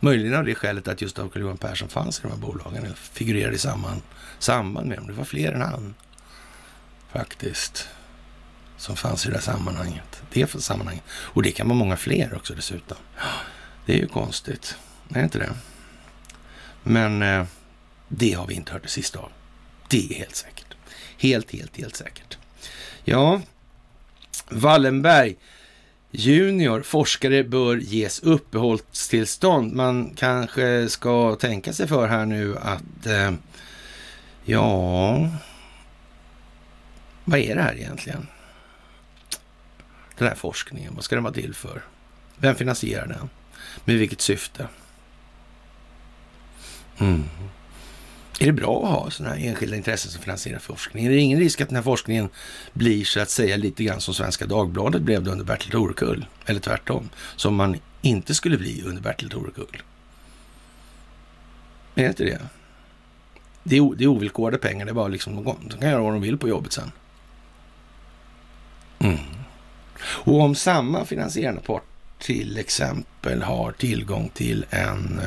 Möjligen av det skälet att just Carl Johan Persson fanns i de här bolagen, eller figurerade i samband, samband med dem. Det var fler än han, faktiskt, som fanns i det här sammanhanget. Det för sammanhanget. Och det kan vara många fler också dessutom. Det är ju konstigt, är inte det? Men eh, det har vi inte hört det sista av. Det är helt säkert. Helt, helt, helt säkert. Ja, Wallenberg junior, forskare bör ges uppehållstillstånd. Man kanske ska tänka sig för här nu att, eh, ja, vad är det här egentligen? Den här forskningen, vad ska den vara till för? Vem finansierar den? Med vilket syfte? Mm. Är det bra att ha sådana här enskilda intressen som finansierar forskning? Är det ingen risk att den här forskningen blir så att säga lite grann som Svenska Dagbladet blev det under Bertil Torekull? Eller tvärtom, som man inte skulle bli under Bertil Torekull? Är det inte det? Det är, det är ovillkorade pengar, det är bara liksom, de kan göra vad de vill på jobbet sen. Mm. Och om samma finansierande part till exempel har tillgång till en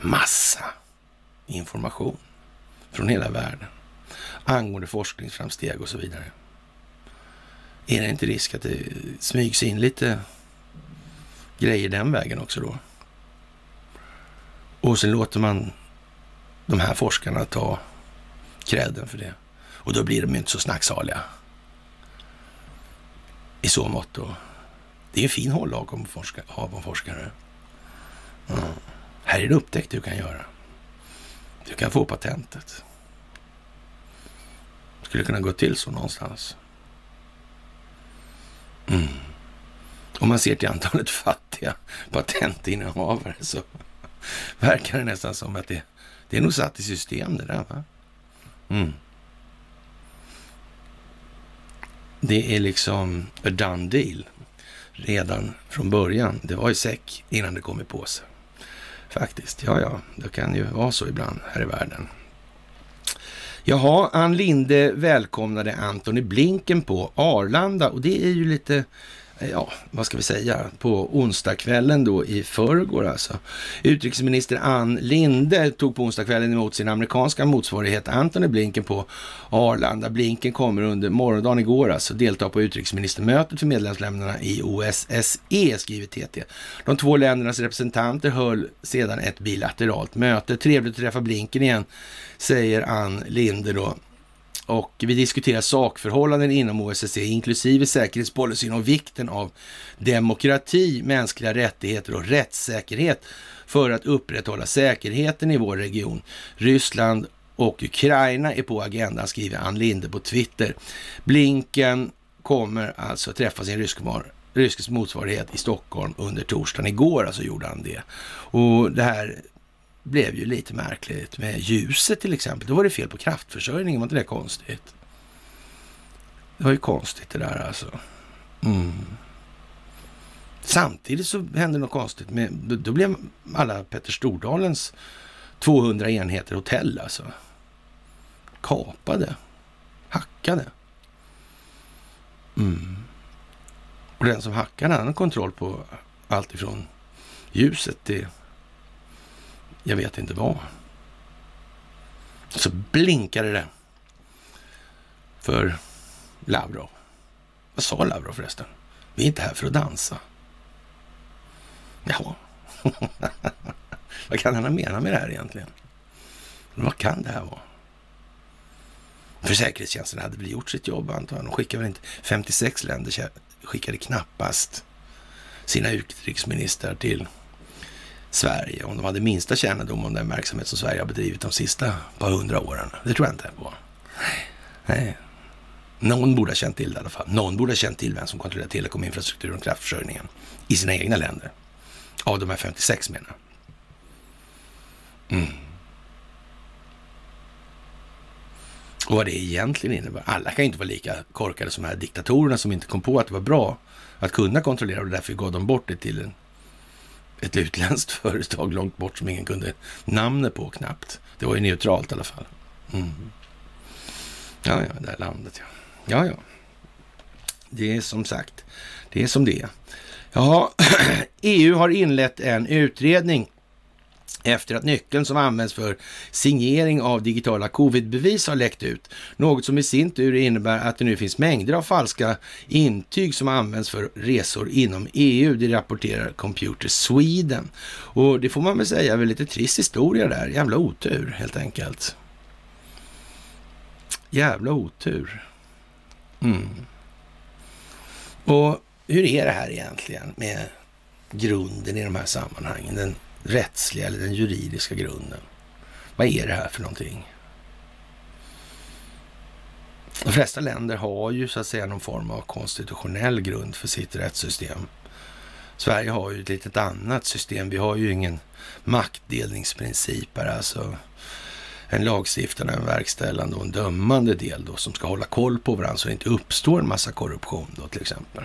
massa information från hela världen angående forskningsframsteg och så vidare. Är det inte risk att det smygs in lite grejer den vägen också då? Och sen låter man de här forskarna ta kräden för det. Och då blir de ju inte så snacksaliga. I så mått då. Det är en fin hållag om forska, av forskare. Mm. Här är det upptäckt du kan göra. Du kan få patentet. Skulle kunna gå till så någonstans. Mm. Om man ser till antalet fattiga patentinnehavare så verkar det nästan som att det, det är nog satt i system det där. Va? Mm. Det är liksom a done deal redan från början. Det var i säck innan det kom i påse. Faktiskt, ja, ja, det kan ju vara så ibland här i världen. Jaha, Ann Linde välkomnade Antony Blinken på Arlanda och det är ju lite ja, vad ska vi säga, på onsdagskvällen då i förrgår alltså. Utrikesminister Ann Linde tog på onsdagskvällen emot sin amerikanska motsvarighet Antony Blinken på Arlanda. Blinken kommer under morgondagen igår alltså delta på utrikesministermötet för medlemsländerna i OSSE, skriver TT. De två ländernas representanter höll sedan ett bilateralt möte. Trevligt att träffa Blinken igen, säger Ann Linde då och vi diskuterar sakförhållanden inom OSSE, inklusive säkerhetspolicyn och vikten av demokrati, mänskliga rättigheter och rättssäkerhet för att upprätthålla säkerheten i vår region. Ryssland och Ukraina är på agendan, skriver Ann Linde på Twitter. Blinken kommer alltså träffa sin ryske motsvarighet i Stockholm under torsdagen. Igår alltså gjorde han det. Och det här blev ju lite märkligt med ljuset till exempel. Då var det fel på kraftförsörjningen, var inte det konstigt? Det var ju konstigt det där alltså. Mm. Samtidigt så hände något konstigt. Med, då, då blev alla Petter Stordalens 200 enheter hotell alltså kapade, hackade. Mm. Och den som hackade hade kontroll på allt ifrån ljuset till jag vet inte vad. Så blinkade det för Lavrov. Vad sa Lavrov förresten? Vi är inte här för att dansa. Jaha. vad kan han ha menat med det här egentligen? Vad kan det här vara? För säkerhetstjänsten hade väl gjort sitt jobb antar jag. De skickade väl inte... 56 länder skickade knappast sina utrikesministrar till Sverige om de hade minsta kännedom om den verksamhet som Sverige har bedrivit de sista par hundra åren. Det tror jag inte på. Nej. Någon borde ha känt till det i alla fall. Någon borde ha känt till vem som kontrollerar telekominfrastrukturen och kraftförsörjningen i sina egna länder. Av de här 56 menar mm. Och vad det egentligen innebär. Alla kan ju inte vara lika korkade som de här diktatorerna som inte kom på att det var bra att kunna kontrollera och därför gav de bort det till en ett utländskt företag långt bort som ingen kunde namnet på knappt. Det var ju neutralt i alla fall. Mm. Ja, ja, det här landet ja. Ja, ja. Det är som sagt, det är som det är. Ja, EU har inlett en utredning efter att nyckeln som används för signering av digitala covidbevis har läckt ut. Något som i sin tur innebär att det nu finns mängder av falska intyg som används för resor inom EU. Det rapporterar Computer Sweden. Och det får man väl säga är väl lite trist historia där. Jävla otur helt enkelt. Jävla otur. Mm. Och hur är det här egentligen med grunden i de här sammanhangen? Den rättsliga eller den juridiska grunden. Vad är det här för någonting? De flesta länder har ju så att säga någon form av konstitutionell grund för sitt rättssystem. Sverige har ju ett litet annat system. Vi har ju ingen maktdelningsprincip här alltså. en lagstiftande, en verkställande och en dömande del då som ska hålla koll på varandra så det inte uppstår en massa korruption då till exempel.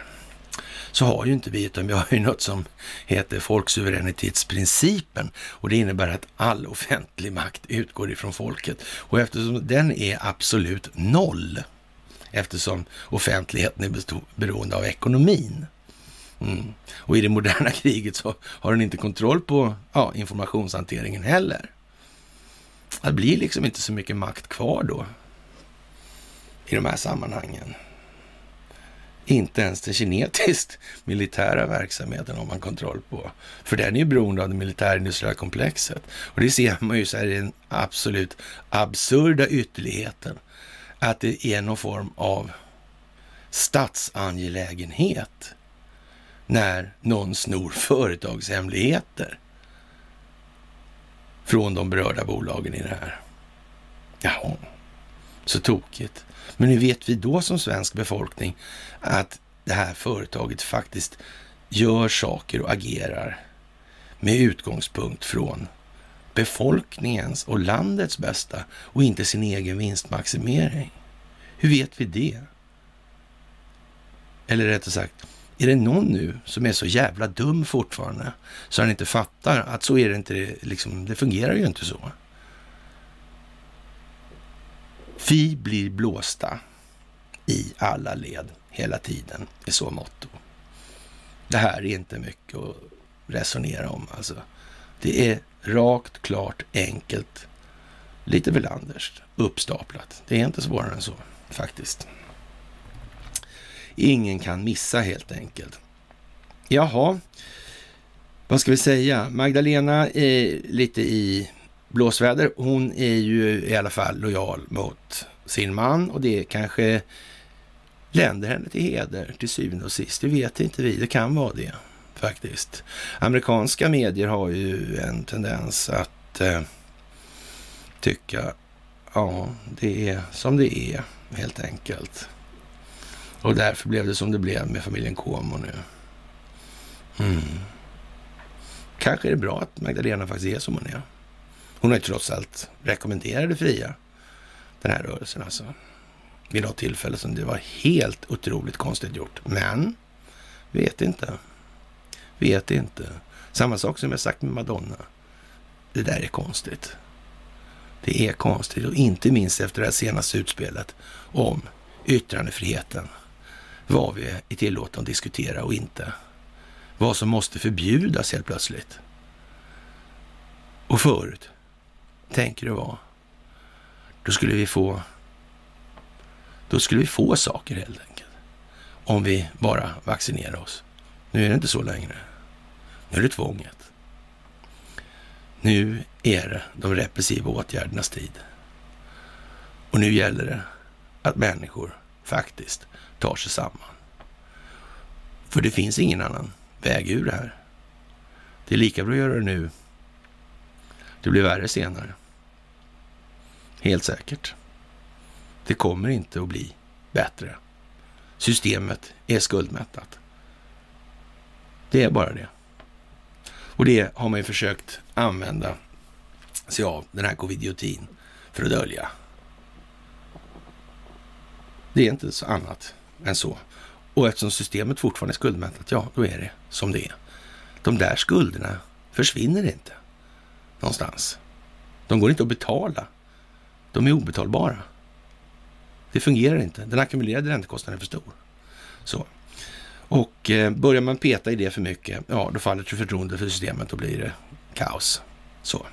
Så har ju inte vi, utan vi har ju något som heter folksuveränitetsprincipen och det innebär att all offentlig makt utgår ifrån folket. Och eftersom den är absolut noll, eftersom offentligheten är beroende av ekonomin, Mm. Och i det moderna kriget så har den inte kontroll på ja, informationshanteringen heller. Det blir liksom inte så mycket makt kvar då i de här sammanhangen. Inte ens den kinetiskt militära verksamheten har man kontroll på. För den är ju beroende av det militärindustriella komplexet. Och det ser man ju så här i den absolut absurda ytterligheten. Att det är någon form av statsangelägenhet när någon snor företagshemligheter från de berörda bolagen i det här. Jaha, så tokigt. Men hur vet vi då som svensk befolkning att det här företaget faktiskt gör saker och agerar med utgångspunkt från befolkningens och landets bästa och inte sin egen vinstmaximering? Hur vet vi det? Eller rättare sagt, är det någon nu som är så jävla dum fortfarande så han inte fattar att så är det inte, liksom, det fungerar ju inte så. Vi blir blåsta i alla led hela tiden i så motto. Det här är inte mycket att resonera om alltså. Det är rakt, klart, enkelt, lite Welanders, uppstaplat. Det är inte svårare än så faktiskt. Ingen kan missa helt enkelt. Jaha, vad ska vi säga? Magdalena är lite i blåsväder. Hon är ju i alla fall lojal mot sin man och det kanske länder henne till heder till syvende och sist. Det vet inte vi. Det kan vara det faktiskt. Amerikanska medier har ju en tendens att eh, tycka, ja, det är som det är helt enkelt. Och därför blev det som det blev med familjen Como nu. Mm. Kanske är det bra att Magdalena faktiskt är som hon är. Hon har ju trots allt rekommenderat det fria, den här rörelsen alltså. Vid något tillfälle som det var helt otroligt konstigt gjort. Men, vet inte. Vet inte. Samma sak som jag sagt med Madonna. Det där är konstigt. Det är konstigt och inte minst efter det här senaste utspelet om yttrandefriheten vad vi är tillåtna att diskutera och inte. Vad som måste förbjudas helt plötsligt. Och förut, tänker det vara, Då skulle vi få då skulle vi få saker helt enkelt. Om vi bara vaccinerar oss. Nu är det inte så längre. Nu är det tvånget. Nu är det de repressiva åtgärdernas tid. Och nu gäller det att människor faktiskt tar sig samman. För det finns ingen annan väg ur det här. Det är lika bra att göra det nu. Det blir värre senare. Helt säkert. Det kommer inte att bli bättre. Systemet är skuldmättat. Det är bara det. Och det har man ju försökt använda sig av, den här covidiotin, för att dölja. Det är inte så annat än så. Och eftersom systemet fortfarande är skuldmättat, ja, då är det som det är. De där skulderna försvinner inte någonstans. De går inte att betala. De är obetalbara. Det fungerar inte. Den ackumulerade räntekostnaden är för stor. Så. Och eh, börjar man peta i det för mycket, ja, då faller förtroendet för systemet och blir det kaos. Så.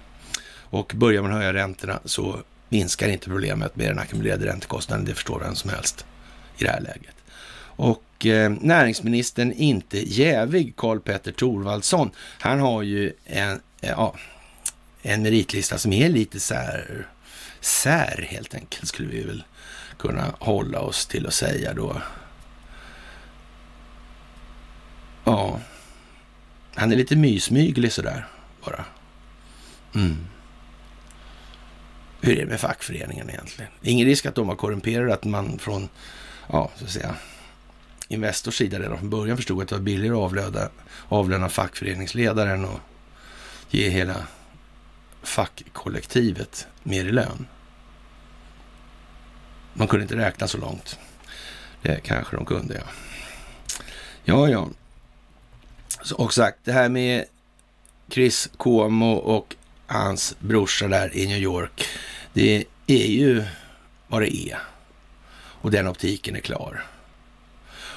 Och börjar man höja räntorna så minskar inte problemet med den ackumulerade räntekostnaden. Det förstår vem som helst i det här läget. Och eh, näringsministern inte jävig, Karl Petter Thorvaldsson, han har ju en, ja, en meritlista som är lite så här sär helt enkelt, skulle vi väl kunna hålla oss till att säga då. Ja, han är lite mysmyglig sådär bara. Mm. Hur är det med fackföreningen egentligen? Ingen risk att de har korrumperat, att man från, ja, så att säga, Investors sida redan från början förstod att det var billigare att avlöna, avlöna fackföreningsledaren och ge hela fackkollektivet mer i lön. Man kunde inte räkna så långt. Det kanske de kunde, ja. Ja, ja. Och sagt, det här med Chris Cuomo och hans brorsa där i New York, det är ju vad det är. Och den optiken är klar.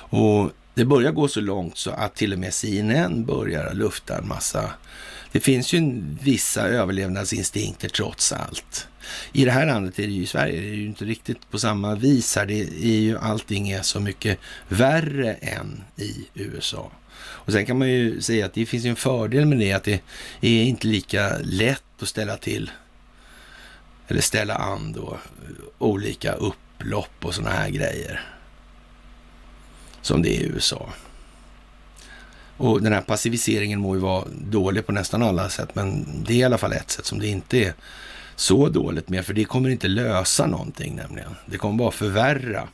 Och det börjar gå så långt så att till och med CNN börjar lufta en massa det finns ju vissa överlevnadsinstinkter trots allt. I det här landet, är det ju, i Sverige, det är ju inte riktigt på samma vis här. Det är ju, allting är så mycket värre än i USA. Och sen kan man ju säga att det finns en fördel med det, att det är inte lika lätt att ställa till eller ställa an då olika upplopp och sådana här grejer som det är i USA. Och den här passiviseringen må ju vara dålig på nästan alla sätt, men det är i alla fall ett sätt som det inte är så dåligt med, för det kommer inte lösa någonting nämligen. Det kommer bara förvärra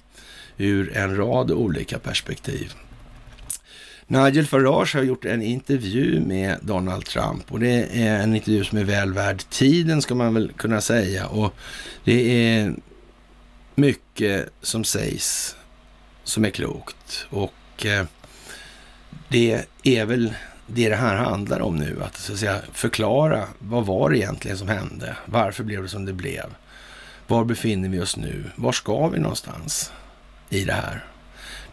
ur en rad olika perspektiv. Nigel Farage har gjort en intervju med Donald Trump och det är en intervju som är väl värd tiden ska man väl kunna säga och det är mycket som sägs som är klokt och eh, det är väl det det här handlar om nu, att, så att säga, förklara vad var det egentligen som hände? Varför blev det som det blev? Var befinner vi oss nu? Var ska vi någonstans i det här?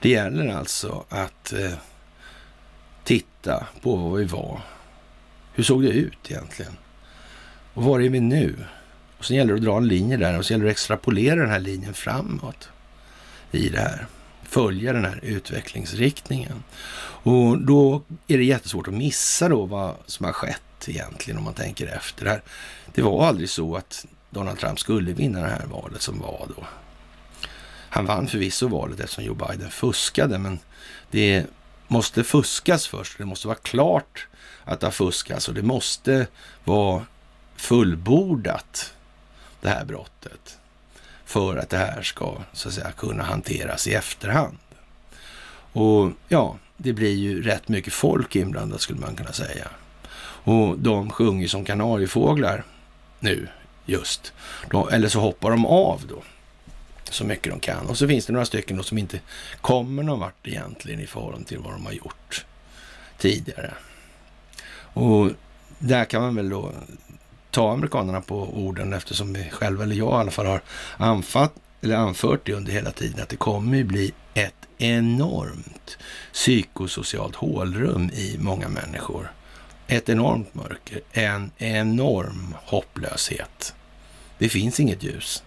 Det gäller alltså att eh, titta på vad vi var. Hur såg det ut egentligen? Och var är vi nu? Och sen gäller det att dra en linje där och så gäller det att extrapolera den här linjen framåt i det här. Följa den här utvecklingsriktningen. Och då är det jättesvårt att missa då vad som har skett egentligen om man tänker efter. Det, här, det var aldrig så att Donald Trump skulle vinna det här valet som var då. Han vann förvisso valet eftersom Joe Biden fuskade, men det måste fuskas först. Det måste vara klart att det har fuskats och det måste vara fullbordat, det här brottet, för att det här ska så att säga kunna hanteras i efterhand. Och ja, det blir ju rätt mycket folk inblandat skulle man kunna säga. Och de sjunger som kanariefåglar nu just. De, eller så hoppar de av då så mycket de kan. Och så finns det några stycken då som inte kommer någon vart egentligen i förhållande till vad de har gjort tidigare. Och där kan man väl då ta amerikanerna på orden eftersom vi själva, eller jag i alla fall, har anfatt, eller anfört det under hela tiden att det kommer ju bli ett enormt psykosocialt hålrum i många människor. Ett enormt mörker, en enorm hopplöshet. Det finns inget ljus.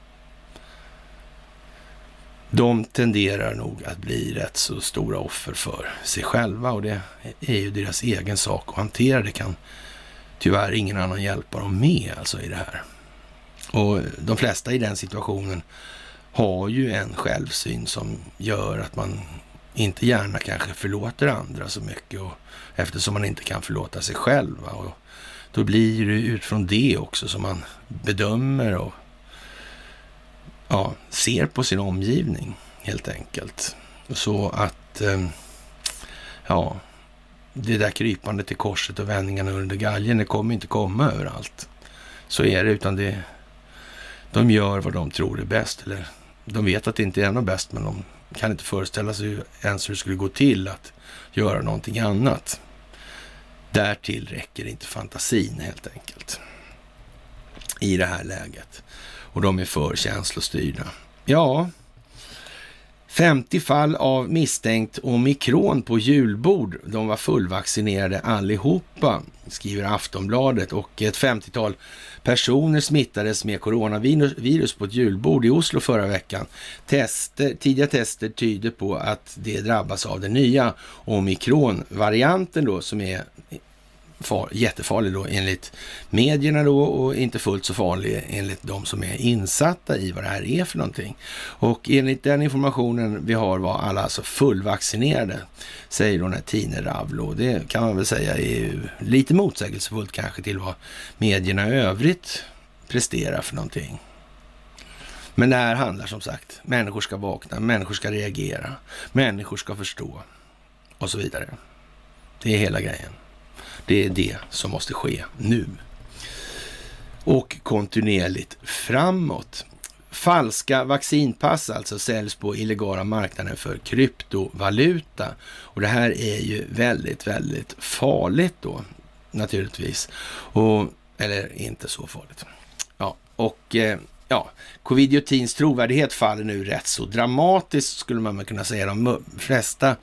De tenderar nog att bli rätt så stora offer för sig själva och det är ju deras egen sak att hantera. Det kan tyvärr ingen annan hjälpa dem med alltså i det här. Och de flesta i den situationen har ju en självsyn som gör att man inte gärna kanske förlåter andra så mycket och eftersom man inte kan förlåta sig själv. Och då blir det utifrån det också som man bedömer och ja, ser på sin omgivning helt enkelt. Så att eh, ja, det där krypandet till korset och vändningarna under galgen, det kommer inte komma överallt. Så är det, utan det, de gör vad de tror är bäst. Eller de vet att det inte är något bäst, men de kan inte föreställa sig ens hur det skulle gå till att göra någonting annat. Därtill räcker inte fantasin helt enkelt i det här läget. Och de är för känslostyrda. Ja, 50 fall av misstänkt omikron på julbord. De var fullvaccinerade allihopa, skriver Aftonbladet. Och ett 50-tal personer smittades med coronavirus på ett julbord i Oslo förra veckan. Tester, tidiga tester tyder på att det drabbas av den nya omikronvarianten då, som är far, jättefarlig då enligt medierna då och inte fullt så farlig enligt de som är insatta i vad det här är för någonting. Och enligt den informationen vi har var alla alltså fullvaccinerade, säger då den här Tine Ravlo. Det kan man väl säga är lite motsägelsefullt kanske till vad medierna i övrigt presterar för någonting. Men det här handlar som sagt, människor ska vakna, människor ska reagera, människor ska förstå och så vidare. Det är hela grejen. Det är det som måste ske nu. och kontinuerligt framåt. Falska vaccinpass alltså säljs på illegala marknaden för kryptovaluta. Och det här är ju väldigt, väldigt farligt då naturligtvis. Och, eller inte så farligt. Ja, och eh, ja, covidiotins trovärdighet faller nu rätt så dramatiskt skulle man kunna säga. De flesta,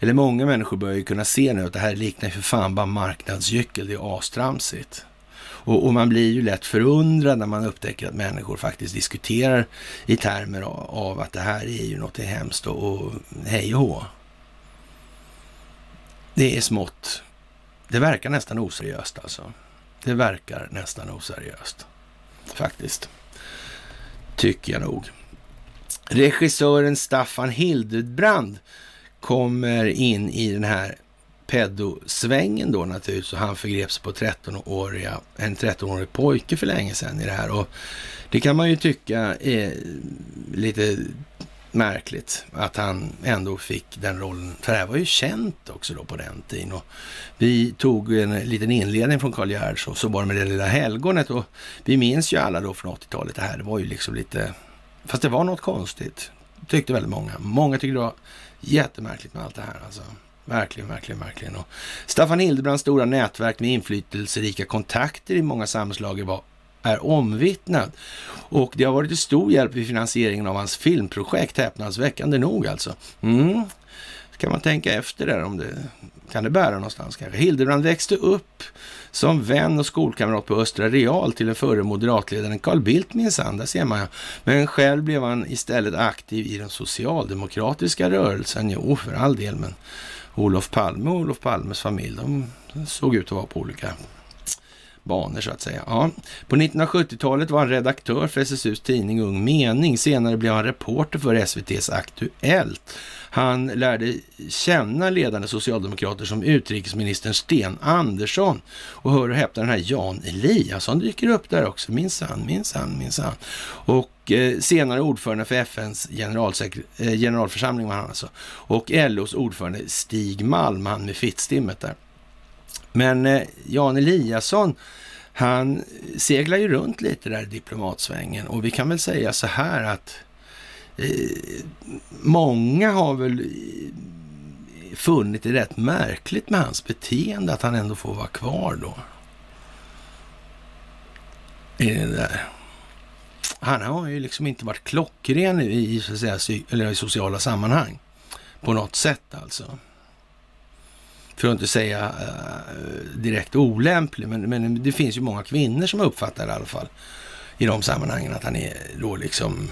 eller många människor börjar ju kunna se nu att det här liknar för fan bara marknadsgyckel. Det är astramsigt. Och, och, man blir ju lätt förundrad när man upptäcker att människor faktiskt diskuterar i termer av, av att det här är ju något hemskt och, och hej och hå. Det är smått. Det verkar nästan oseriöst alltså. Det verkar nästan oseriöst. Faktiskt. Tycker jag nog. Regissören Staffan Hildebrand kommer in i den här pedosvängen då naturligtvis och han förgreps på 13-åriga, en 13-årig pojke för länge sedan i det här. Och det kan man ju tycka är lite märkligt att han ändå fick den rollen. För det här var ju känt också då på den tiden. Och vi tog en liten inledning från Karl Gerhards och så var det med det lilla helgonet. Och vi minns ju alla då från 80-talet det här. Det var ju liksom lite, fast det var något konstigt. Tyckte väldigt många. Många tyckte det var jättemärkligt med allt det här alltså. Verkligen, verkligen, verkligen. Och Staffan Hildebrands stora nätverk med inflytelserika kontakter i många samhällslager var, är omvittnat. Och det har varit till stor hjälp vid finansieringen av hans filmprojekt, häpnadsväckande nog alltså. Mm. Kan man tänka efter där om det kan det bära någonstans kanske. Hildebrand växte upp som vän och skolkamrat på Östra Real till den förre moderatledaren Carl Bildt minsann, där ser man ja. Men själv blev han istället aktiv i den socialdemokratiska rörelsen. Jo, för all del, men Olof Palme och Olof Palmes familj, de såg ut att vara på olika banor så att säga. Ja. På 1970-talet var han redaktör för SSUs tidning Ung Mening. Senare blev han reporter för SVTs Aktuellt. Han lärde känna ledande socialdemokrater som utrikesministern Sten Andersson. Och hör och häpna, den här Jan Eliasson dyker upp där också. Minsann, minsann, minsann. Och eh, senare ordförande för FNs eh, generalförsamling var han alltså. Och LOs ordförande Stig Malm, han med fittstimmet där. Men eh, Jan Eliasson, han seglar ju runt lite där i diplomatsvängen och vi kan väl säga så här att Eh, många har väl funnit det rätt märkligt med hans beteende att han ändå får vara kvar då. I det där. Han har ju liksom inte varit klockren i, så att säga, eller i sociala sammanhang på något sätt alltså för att inte säga uh, direkt olämplig, men, men det finns ju många kvinnor som uppfattar det i alla fall i de sammanhangen att han är då liksom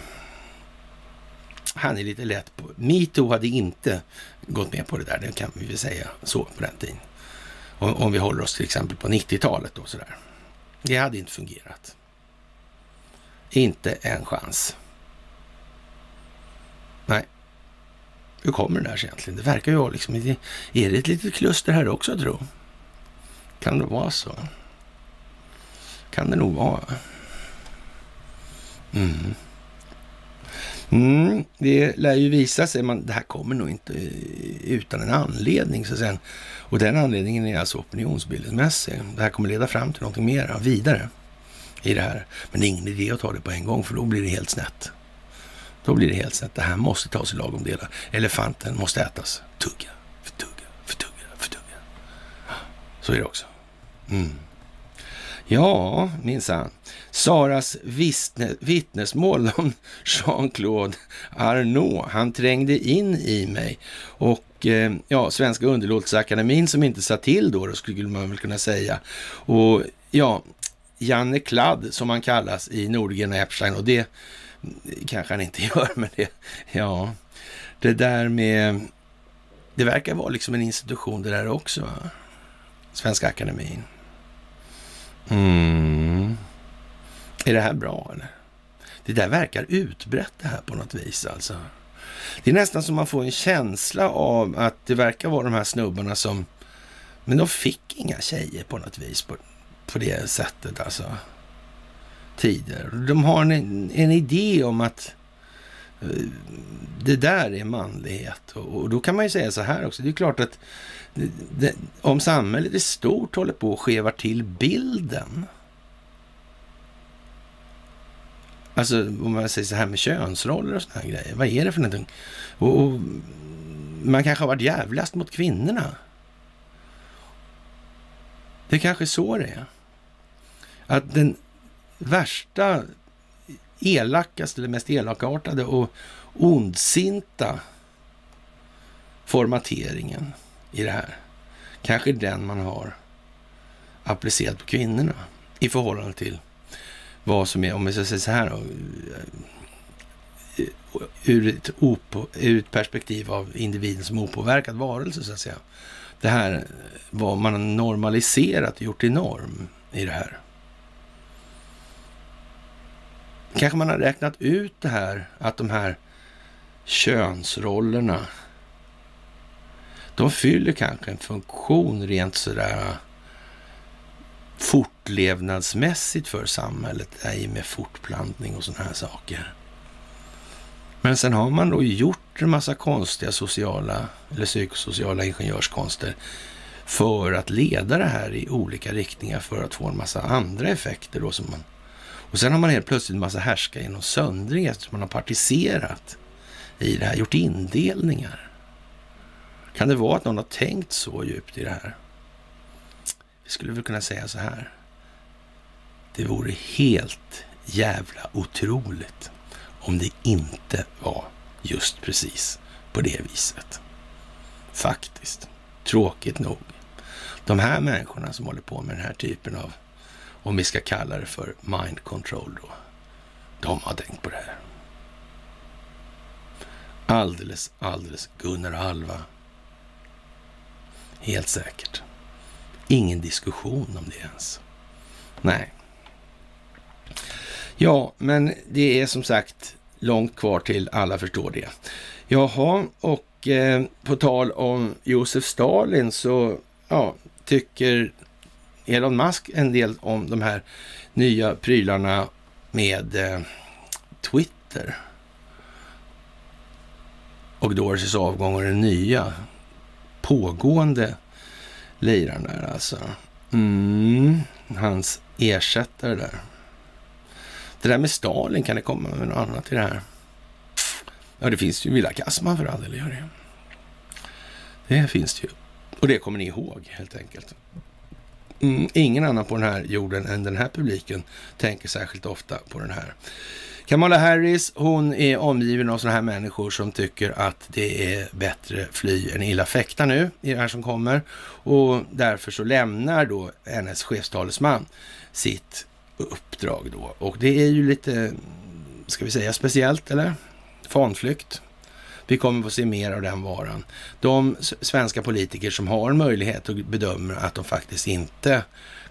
han är lite lätt på... Metoo hade inte gått med på det där, det kan vi väl säga så på den tiden. Om, om vi håller oss till exempel på 90-talet då sådär. Det hade inte fungerat. Inte en chans. Nej. Hur kommer det där sig egentligen? Det verkar ju vara liksom, är det ett litet kluster här också tro? Kan det vara så? Kan det nog vara. Mm. Mm, det lär ju visa sig, men det här kommer nog inte eh, utan en anledning. Så sen, och den anledningen är alltså opinionsbildningsmässig. Det här kommer leda fram till någonting mer, vidare i det här. Men det är ingen idé att ta det på en gång, för då blir det helt snett. Då blir det helt snett. Det här måste tas i lagom delar. Elefanten måste ätas. Tugga, förtugga, förtugga, förtugga. Så är det också. Mm. Ja, minsann. Saras vittnesmål om Jean-Claude Arnault. Han trängde in i mig. Och eh, ja, Svenska underlåtelseakademin som inte sa till då, då skulle man väl kunna säga. Och ja, Janne Kladd som han kallas i Nordgren och Epstein. Och det kanske han inte gör, men det, ja, det där med, det verkar vara liksom en institution det där också, va? Svenska Akademin. Mm. Är det här bra eller? Det där verkar utbrett det här på något vis alltså. Det är nästan som man får en känsla av att det verkar vara de här snubbarna som, men de fick inga tjejer på något vis på, på det sättet alltså tider. De har en, en idé om att eh, det där är manlighet. Och, då kan man ju säga så här också. Det är klart att det, det, om samhället i stort håller på att skeva till bilden Alltså om man säger så här med könsroller och sådana här grejer. Vad är det för någonting? Och, och man kanske har varit jävligast mot kvinnorna. Det är kanske så det är. Att den värsta, elakaste, eller mest elakartade och ondsinta formateringen i det här. Kanske den man har applicerat på kvinnorna i förhållande till vad som är, om vi ska säga så här då, eh, ur ett, ur ett perspektiv av individen som opåverkad varelse så att säga. Det här vad man har normaliserat och gjort till norm i det här. Kanske man har räknat ut det här att de här könsrollerna de fyller kanske en funktion rent sådär fortlevnadsmässigt för samhället, ej med fortplantning och sådana här saker. Men sen har man då gjort en massa konstiga sociala eller psykosociala ingenjörskonster för att leda det här i olika riktningar för att få en massa andra effekter då som man... Och sen har man helt plötsligt en massa härska genom söndring eftersom man har partiserat i det här, gjort indelningar. Kan det vara att någon har tänkt så djupt i det här? Vi skulle väl kunna säga så här. Det vore helt jävla otroligt om det inte var just precis på det viset. Faktiskt. Tråkigt nog. De här människorna som håller på med den här typen av, om vi ska kalla det för mind control då, de har tänkt på det här. Alldeles, alldeles Gunnar och Alva. Helt säkert. Ingen diskussion om det ens. Nej. Ja, men det är som sagt långt kvar till alla förstår det. Jaha, och eh, på tal om Josef Stalin så ja, tycker Elon Musk en del om de här nya prylarna med eh, Twitter. Och Dorseys avgång och den nya pågående liraren där alltså. Mm, hans ersättare där. Det där med Stalin, kan det komma med något annat i det här? Ja, det finns ju Villa Kassman för all del, gör det. Det finns det ju. Och det kommer ni ihåg helt enkelt. Mm, ingen annan på den här jorden än den här publiken tänker särskilt ofta på den här. Kamala Harris, hon är omgiven av sådana här människor som tycker att det är bättre fly än illa fäkta nu i det här som kommer. Och därför så lämnar då hennes chefstalesman sitt uppdrag då. Och det är ju lite, ska vi säga speciellt eller? Fanflykt. Vi kommer få se mer av den varan. De svenska politiker som har möjlighet och bedömer att de faktiskt inte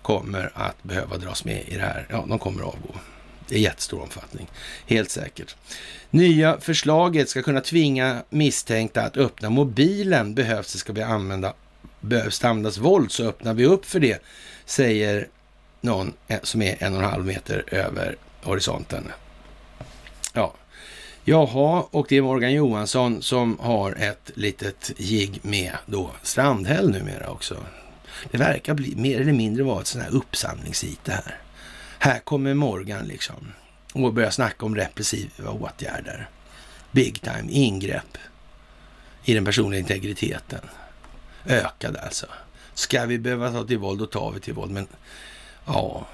kommer att behöva dras med i det här, ja, de kommer att avgå. I jättestor omfattning, helt säkert. Nya förslaget ska kunna tvinga misstänkta att öppna mobilen. Behövs det ska vi använda, behövs det användas våld så öppnar vi upp för det, säger någon eh, som är en och en halv meter över horisonten. Ja, Jaha, och det är Morgan Johansson som har ett litet gig med då Strandhäll numera också. Det verkar bli mer eller mindre vara ett sånt här uppsamlingsheat det här. Här kommer Morgan liksom och börjar snacka om repressiva åtgärder. Big time, ingrepp i den personliga integriteten. Ökad alltså. Ska vi behöva ta till våld, då tar vi till våld. Men ja,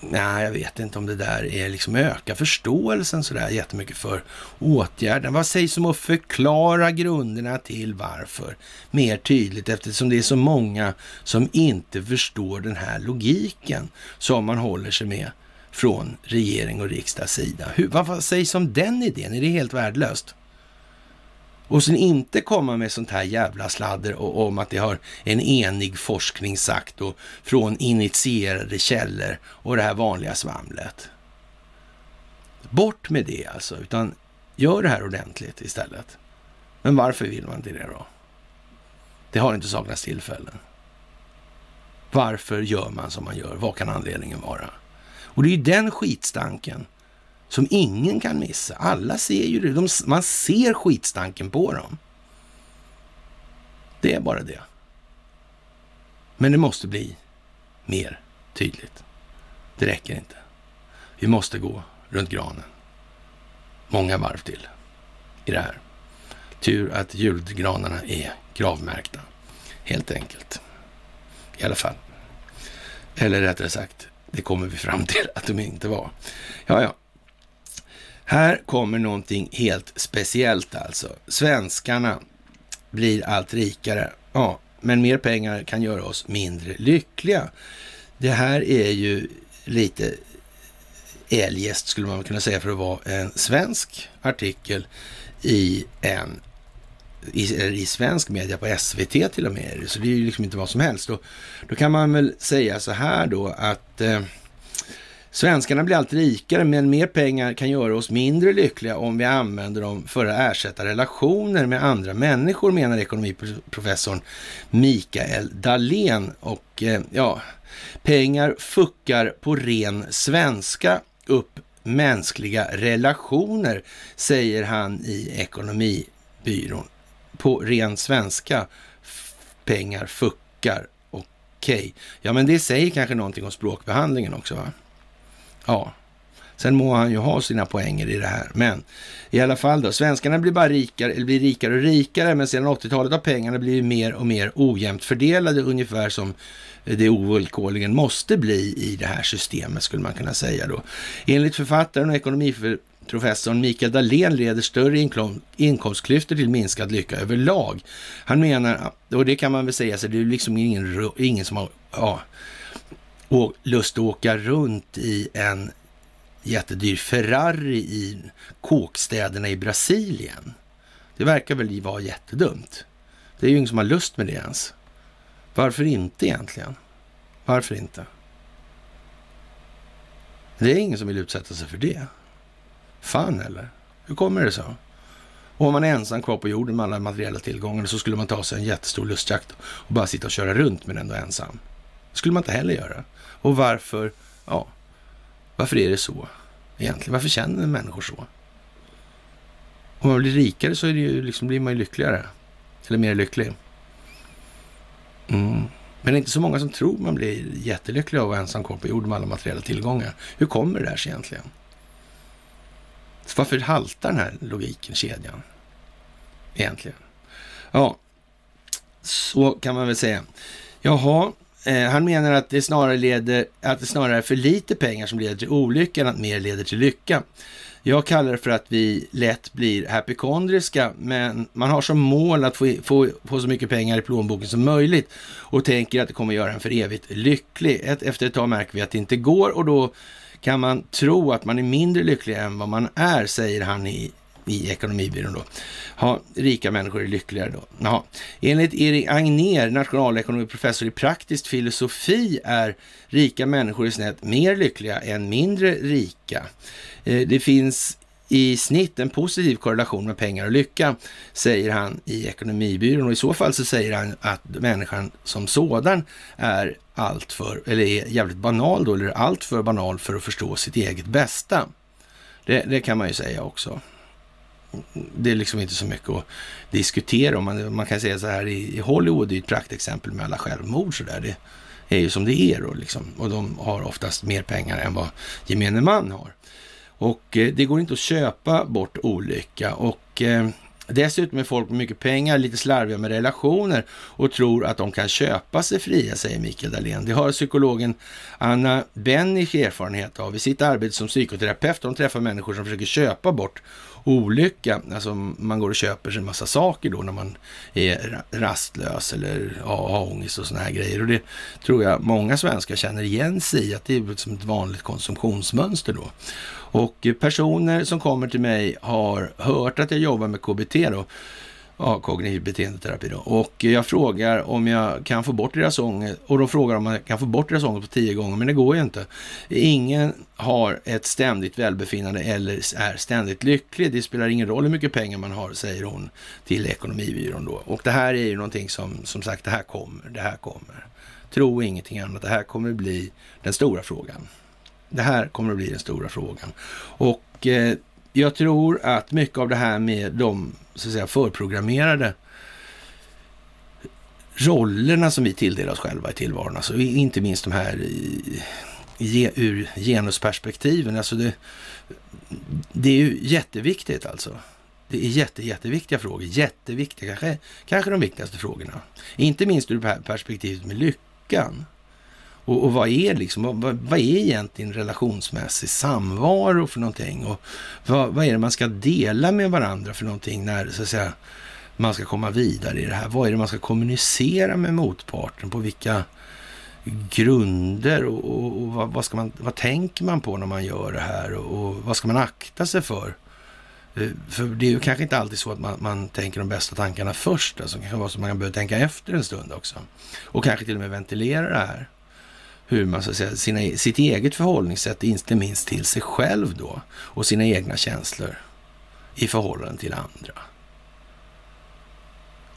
nej, jag vet inte om det där är liksom öka förståelsen sådär jättemycket för åtgärden. Vad sägs om att förklara grunderna till varför mer tydligt eftersom det är så många som inte förstår den här logiken som man håller sig med från regering och riksdags sida. Hur, vad sägs om den idén? Är det helt värdelöst? Och sen inte komma med sånt här jävla sladder om att det har en enig forskning sagt och från initierade källor och det här vanliga svamlet. Bort med det alltså, utan gör det här ordentligt istället. Men varför vill man inte det då? Det har inte saknats tillfällen. Varför gör man som man gör? Vad kan anledningen vara? Och det är ju den skitstanken som ingen kan missa. Alla ser ju det. De, man ser skitstanken på dem. Det är bara det. Men det måste bli mer tydligt. Det räcker inte. Vi måste gå runt granen. Många varv till i det här. Tur att julgranarna är gravmärkta. Helt enkelt. I alla fall. Eller rättare sagt, det kommer vi fram till att de inte var. Ja, ja. Här kommer någonting helt speciellt alltså. Svenskarna blir allt rikare. Ja, men mer pengar kan göra oss mindre lyckliga. Det här är ju lite eljest skulle man kunna säga för att vara en svensk artikel i en i, i svensk media, på SVT till och med. Så det är ju liksom inte vad som helst. Då, då kan man väl säga så här då att eh, svenskarna blir allt rikare, men mer pengar kan göra oss mindre lyckliga om vi använder dem för att ersätta relationer med andra människor, menar ekonomiprofessorn Mikael Dahlén. Och eh, ja, pengar fuckar på ren svenska upp mänskliga relationer, säger han i Ekonomibyrån på ren svenska, pengar fuckar. Okej. Okay. Ja, men det säger kanske någonting om språkbehandlingen också, va? Ja. Sen må han ju ha sina poänger i det här. Men i alla fall då, svenskarna blir bara rikare, eller blir rikare och rikare, men sedan 80-talet har pengarna blivit mer och mer ojämnt fördelade, ungefär som det ovillkorligen måste bli i det här systemet, skulle man kunna säga då. Enligt författaren och ekonomiprofessorn Mikael Dahlén leder större inkomstklyftor till minskad lycka överlag. Han menar, och det kan man väl säga, så det är liksom ingen, ingen som har ja, och lust att åka runt i en jättedyr Ferrari i kåkstäderna i Brasilien. Det verkar väl vara jättedumt. Det är ju ingen som har lust med det ens. Varför inte egentligen? Varför inte? Det är ingen som vill utsätta sig för det. Fan eller? Hur kommer det så? Och om man är ensam kvar på jorden med alla materiella tillgångar så skulle man ta sig en jättestor lustjakt och bara sitta och köra runt men ändå ensam. Det skulle man inte heller göra. Och varför? Ja, varför är det så egentligen? Varför känner människor så? Om man blir rikare så är det ju, liksom, blir man ju lyckligare. Eller mer lycklig. Mm. Men det är inte så många som tror man blir jättelycklig av att vara ensam kvar på jorden med alla materiella tillgångar. Hur kommer det där sig egentligen? Så varför haltar den här logiken, kedjan? Egentligen. Ja, så kan man väl säga. Jaha, eh, han menar att det, snarare leder, att det snarare är för lite pengar som leder till olyckan, än att mer leder till lycka. Jag kallar det för att vi lätt blir hypokondriska, men man har som mål att få, få, få så mycket pengar i plånboken som möjligt och tänker att det kommer göra en för evigt lycklig. Ett, efter ett tag märker vi att det inte går och då kan man tro att man är mindre lycklig än vad man är, säger han i i Ekonomibyrån då. Ha, rika människor är lyckligare då. Jaha. Enligt Erik Agner, nationalekonomiprofessor i praktisk filosofi, är rika människor i snett mer lyckliga än mindre rika. Eh, det finns i snitt en positiv korrelation med pengar och lycka, säger han i Ekonomibyrån. Och i så fall så säger han att människan som sådan är allt för, eller är jävligt banal då, eller allt för banal för att förstå sitt eget bästa. Det, det kan man ju säga också det är liksom inte så mycket att diskutera om. Man, man kan säga så här i, Hollywood, det är ett praktexempel med alla självmord så där. Det är ju som det är då liksom. Och de har oftast mer pengar än vad gemene man har. Och eh, det går inte att köpa bort olycka och eh, Dessutom är folk med mycket pengar lite slarviga med relationer och tror att de kan köpa sig fria, säger Mikael Dahlén. Det har psykologen Anna Bennich erfarenhet av i sitt arbete som psykoterapeut. De träffar människor som försöker köpa bort olycka. Alltså man går och köper sig en massa saker då när man är rastlös eller har ångest och sådana här grejer. Och det tror jag många svenskar känner igen sig i, att det är liksom ett vanligt konsumtionsmönster då. Och personer som kommer till mig har hört att jag jobbar med KBT då, ja, kognitiv beteendeterapi då. Och jag frågar om jag kan få bort deras ångest och de frågar om man kan få bort deras ångest på tio gånger, men det går ju inte. Ingen har ett ständigt välbefinnande eller är ständigt lycklig. Det spelar ingen roll hur mycket pengar man har, säger hon till Ekonomibyrån då. Och det här är ju någonting som, som sagt, det här kommer, det här kommer. Tro ingenting annat, det här kommer bli den stora frågan. Det här kommer att bli den stora frågan. Och eh, jag tror att mycket av det här med de så att säga, förprogrammerade rollerna som vi tilldelar oss själva i tillvaron, alltså inte minst de här ge, ur genusperspektiven. Alltså det, det är ju jätteviktigt alltså. Det är jätte, jätteviktiga frågor. Jätteviktiga, kanske, kanske de viktigaste frågorna. Inte minst ur perspektivet med lyckan. Och, och vad är liksom, vad, vad, är egentligen relationsmässig samvaro för någonting? Och vad, vad är det man ska dela med varandra för någonting när så att säga, man ska komma vidare i det här? Vad är det man ska kommunicera med motparten? På vilka grunder och, och, och vad, vad, ska man, vad tänker man på när man gör det här och, och vad ska man akta sig för? Eh, för det är ju kanske inte alltid så att man, man tänker de bästa tankarna först. Alltså, det kan vara så att man behöver tänka efter en stund också. Och kanske till och med ventilera det här. Hur man, så att säga, sina, e-, sitt eget förhållningssätt, inte minst till sig själv då. Och sina egna känslor i förhållande till andra.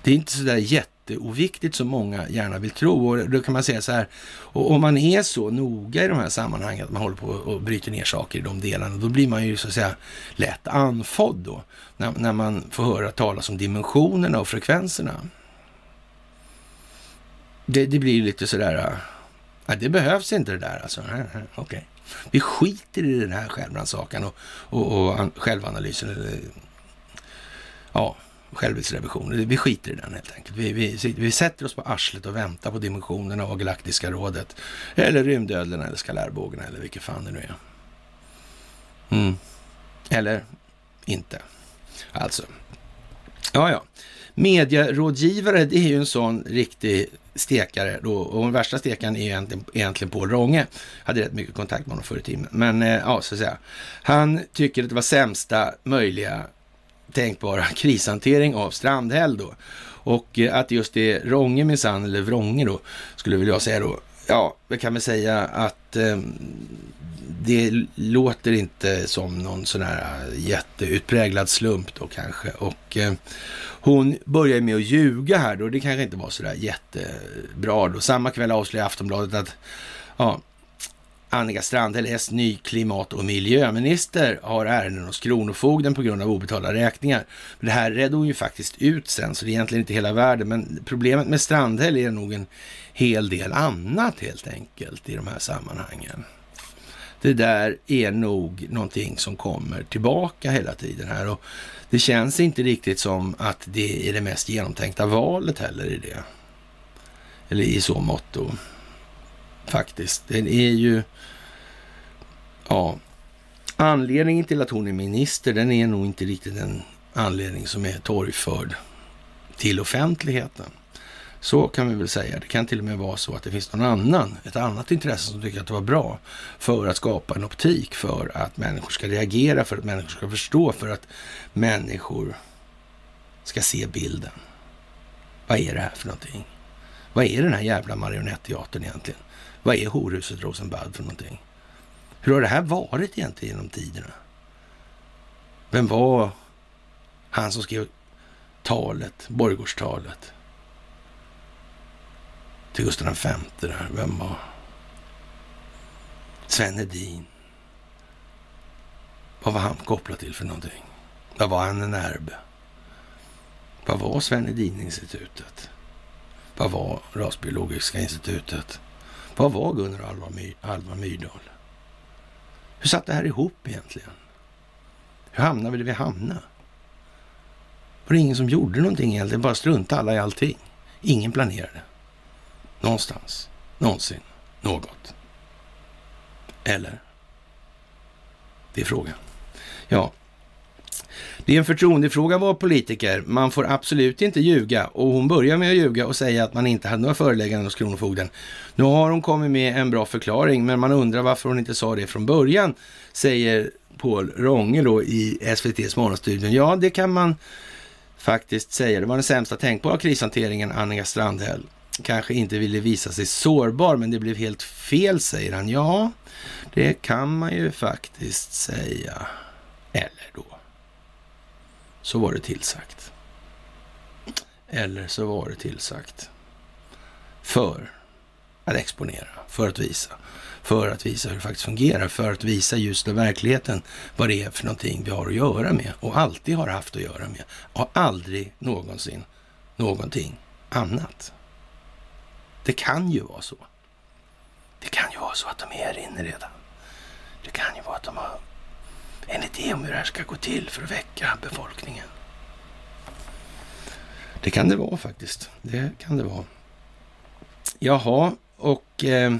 Det är inte så där jätteoviktigt som många gärna vill tro. Och då kan man säga så här, och om man är så noga i de här sammanhangen att man håller på och bryter ner saker i de delarna, då blir man ju så att säga lätt andfådd då, när, när man får höra talas om dimensionerna och frekvenserna. Det, det blir lite sådär, ja, det behövs inte det där alltså. Okej. Okay. Vi skiter i den här självrannsakan och, och, och självanalysen. Ja, självhetsrevisionen. Vi skiter i den helt enkelt. Vi, vi, vi sätter oss på arslet och väntar på dimensionerna och Galaktiska rådet. Eller rymdödlorna eller skalärbågarna eller vilket fan det nu är. Mm. Eller inte. Alltså. Ja, ja. Medierådgivare, det är ju en sån riktig stekare då. Och den värsta stekaren är ju egentligen, egentligen Paul Ronge. Hade rätt mycket kontakt med honom förr i tiden. Men eh, ja, så att säga. Han tycker att det var sämsta möjliga tänkbara krishantering av Strandhäll då. Och eh, att just det Ronge minsann, eller Vrånge då, skulle vilja säga då, ja, det kan vi säga att eh, det låter inte som någon sån här äh, jätteutpräglad slump då kanske. Och eh, hon börjar med att ljuga här då, det kanske inte var sådär jättebra då. Samma kväll avslöjar Aftonbladet att ja, Annika Strandhäll, S ny klimat och miljöminister, har ärenden hos Kronofogden på grund av obetalda räkningar. Men det här redde hon ju faktiskt ut sen, så det är egentligen inte hela världen. Men problemet med Strandhäll är nog en hel del annat helt enkelt i de här sammanhangen. Det där är nog någonting som kommer tillbaka hela tiden här och det känns inte riktigt som att det är det mest genomtänkta valet heller i det. Eller i så mått faktiskt. Den är ju Ja, anledningen till att hon är minister, den är nog inte riktigt en anledning som är torgförd till offentligheten. Så kan vi väl säga. Det kan till och med vara så att det finns någon annan, ett annat intresse som tycker att det var bra för att skapa en optik för att människor ska reagera, för att människor ska förstå, för att människor ska se bilden. Vad är det här för någonting? Vad är den här jävla marionetteatern egentligen? Vad är horhuset Rosenbad för någonting? Hur har det här varit egentligen genom tiderna? Vem var han som skrev talet, borgårdstalet till Gustav V där? Vem var Sven Hedin? Vad var han kopplad till för någonting? Vad var han en erbe? Vad var Sven Hedin-institutet? Vad var Rasbiologiska institutet? Vad var Gunnar Alva, My Alva Myrdal? Hur satt det här ihop egentligen? Hur hamnade vi där vi hamnade? Var det ingen som gjorde någonting egentligen? Bara struntade alla i allting? Ingen planerade. Någonstans. Någonsin. Något. Eller? Det är frågan. Ja, det är en förtroendefråga att vara politiker. Man får absolut inte ljuga. Och hon börjar med att ljuga och säga att man inte hade några förelägganden hos Kronofogden. Nu har hon kommit med en bra förklaring, men man undrar varför hon inte sa det från början, säger Paul Ronge då i SVTs morgonstudion. Ja, det kan man faktiskt säga. Det var den sämsta tänkbara krishanteringen, Annika Strandhäll. Kanske inte ville visa sig sårbar, men det blev helt fel, säger han. Ja, det kan man ju faktiskt säga. Eller då så var det tillsagt. Eller så var det tillsagt för att exponera, för att visa. För att visa hur det faktiskt fungerar, för att visa just den verkligheten vad det är för någonting vi har att göra med och alltid har haft att göra med och aldrig någonsin någonting annat. Det kan ju vara så Det kan ju vara så att de är här inne redan. Det kan ju vara att de har en idé om hur det här ska gå till för att väcka befolkningen. Det kan det vara faktiskt. Det kan det vara. Jaha, och eh,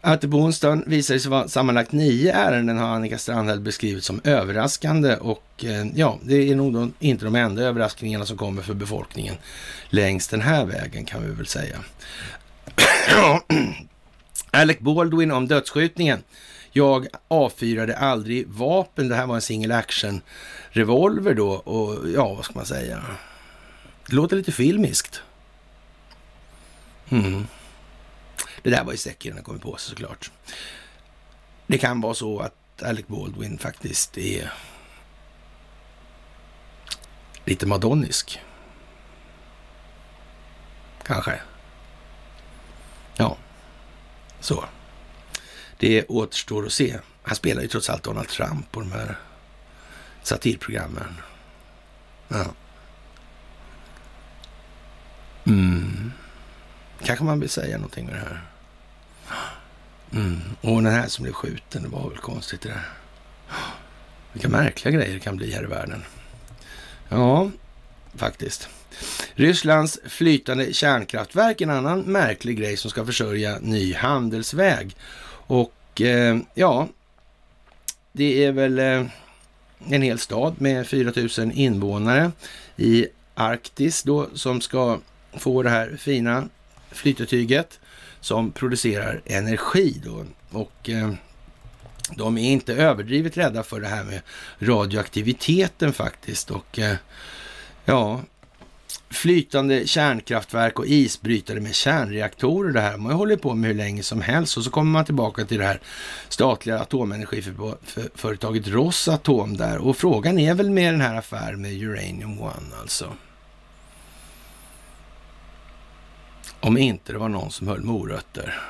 att på onsdagen visade sig vara sammanlagt nio ärenden har Annika Strandhäll beskrivit som överraskande och eh, ja, det är nog inte de enda överraskningarna som kommer för befolkningen längs den här vägen kan vi väl säga. Alec Baldwin om dödsskjutningen. Jag avfyrade aldrig vapen. Det här var en single action revolver då och ja, vad ska man säga? Det låter lite filmiskt. Mm. Det där var ju säkert den kommit på sig såklart. Det kan vara så att Alec Baldwin faktiskt är lite madonnisk. Kanske. Ja, så. Det återstår att se. Han spelar ju trots allt Donald Trump på de här satirprogrammen. Ja. Mm. Kanske man vill säga någonting med det här. Mm. Och den här som blev skjuten, det var väl konstigt det där. Vilka märkliga grejer det kan bli här i världen. Ja, faktiskt. Rysslands flytande kärnkraftverk, en annan märklig grej som ska försörja ny handelsväg. Och eh, ja, det är väl eh, en hel stad med 4 000 invånare i Arktis då som ska få det här fina flytetyget som producerar energi då. Och eh, de är inte överdrivet rädda för det här med radioaktiviteten faktiskt. Och eh, ja, flytande kärnkraftverk och isbrytare med kärnreaktorer. Det här man håller på med hur länge som helst och så kommer man tillbaka till det här statliga atomenergiföretaget Rosatom där. Och frågan är väl med den här affären med Uranium One alltså. Om inte det var någon som höll morötter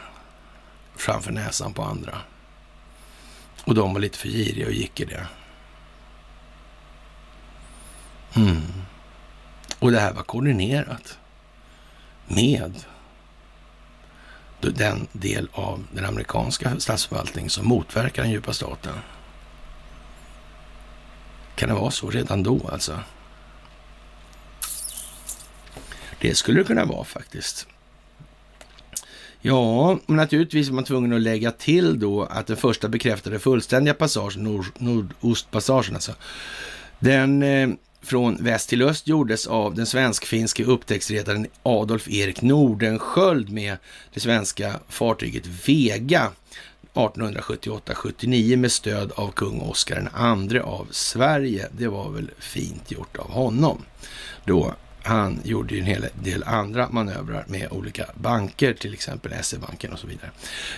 framför näsan på andra. Och de var lite för giriga och gick i det. Mm. Och det här var koordinerat med den del av den amerikanska statsförvaltningen som motverkar den djupa staten. Kan det vara så redan då alltså? Det skulle det kunna vara faktiskt. Ja, men naturligtvis var man tvungen att lägga till då att den första bekräftade fullständiga passagen, nord, nordostpassagen alltså, den eh, från väst till öst gjordes av den svensk-finske upptäcktsredaren Adolf Erik Nordenskjöld med det svenska fartyget Vega 1878-79 med stöd av kung Oscar II av Sverige. Det var väl fint gjort av honom. Då han gjorde ju en hel del andra manövrar med olika banker, till exempel SE-banken och så vidare.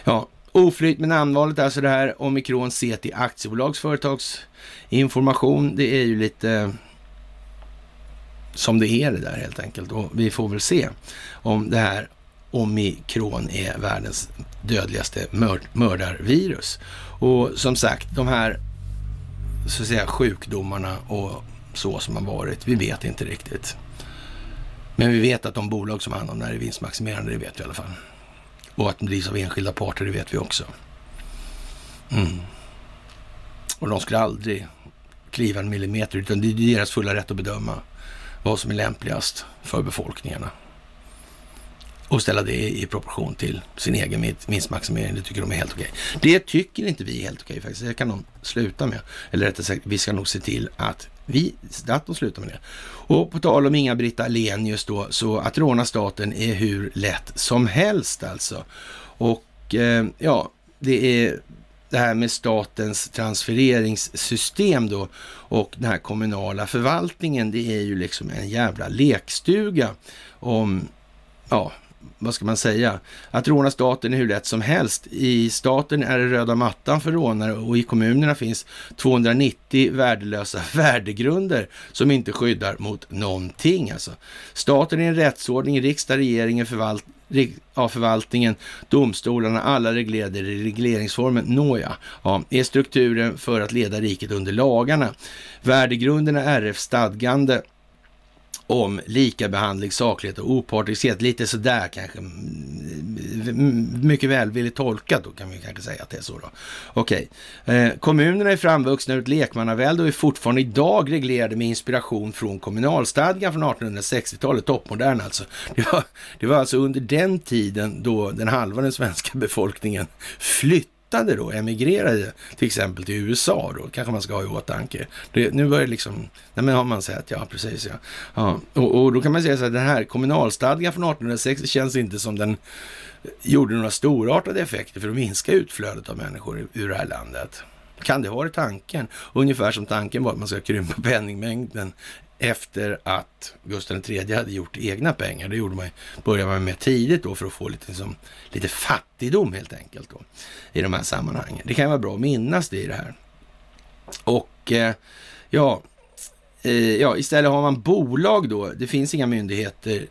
Ja, oflyt med namnvalet, alltså det här Omikron CT aktiebolags företagsinformation. Det är ju lite som det är det där helt enkelt. Och vi får väl se om det här omikron är världens dödligaste mörd mördarvirus. Och som sagt, de här så att säga, sjukdomarna och så som har varit, vi vet inte riktigt. Men vi vet att de bolag som har hand om det här är vinstmaximerande, det vet vi i alla fall. Och att de drivs av enskilda parter, det vet vi också. Mm. Och de skulle aldrig kliva en millimeter, utan det är deras fulla rätt att bedöma vad som är lämpligast för befolkningarna. Och ställa det i proportion till sin egen vinstmaximering. Det tycker de är helt okej. Det tycker inte vi är helt okej faktiskt. Det kan de sluta med. Eller rättare sagt, vi ska nog se till att vi, att de slutar med det. Och på tal om Inga-Britt Ahlenius då, så att råna staten är hur lätt som helst alltså. Och eh, ja, det är det här med statens transfereringssystem då och den här kommunala förvaltningen, det är ju liksom en jävla lekstuga om, ja, vad ska man säga, att råna staten är hur lätt som helst. I staten är det röda mattan för rånare och i kommunerna finns 290 värdelösa värdegrunder som inte skyddar mot någonting. Alltså. Staten är en rättsordning, riksdag, regeringen, förvalt ja, förvaltningen, domstolarna, alla reglerade i regleringsformen. Nåja, ja, är strukturen för att leda riket under lagarna. Värdegrunderna RF stadgande om likabehandling, saklighet och opartiskhet. Lite sådär kanske mm, mm, mycket välvilligt tolkat då kan vi kanske säga att det är så då. Okej. Eh, kommunerna är framvuxna ur ett lekmannavälde och är fortfarande idag reglerade med inspiration från kommunalstadgan från 1860-talet, toppmodern alltså. Det var, det var alltså under den tiden då den halva den svenska befolkningen flytt flyttade då, emigrerade till exempel till USA då, kanske man ska ha i åtanke. Det, nu börjar liksom, nej men har man sett, ja precis ja. ja. Och, och, då kan man säga så här, den här kommunalstadgan från 1860 känns inte som den gjorde några storartade effekter för att minska utflödet av människor ur det här landet. Kan det vara tanken? Ungefär som tanken var att man ska krympa penningmängden efter att Gustav III hade gjort egna pengar. Det gjorde man, började man med tidigt då för att få lite, liksom, lite fattigdom helt enkelt då, i de här sammanhangen. Det kan vara bra att minnas det i det här. Och eh, ja, eh, ja, istället har man bolag då. Det finns inga myndigheter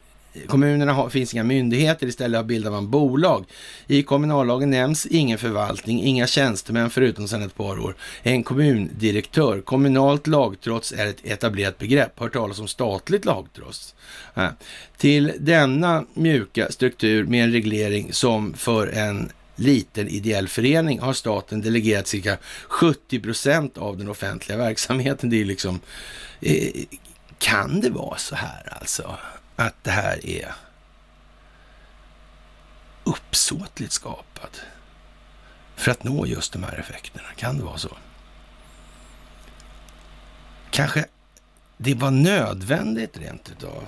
Kommunerna har, finns inga myndigheter, istället bildar man bolag. I kommunallagen nämns ingen förvaltning, inga tjänstemän förutom sedan ett par år. En kommundirektör. Kommunalt lagtrots är ett etablerat begrepp. Hört talas om statligt lagtrots. Ja. Till denna mjuka struktur med en reglering som för en liten ideell förening har staten delegerat cirka 70 procent av den offentliga verksamheten. Det är liksom, eh, kan det vara så här alltså? Att det här är uppsåtligt skapat för att nå just de här effekterna. Kan det vara så? Kanske det var nödvändigt rent utav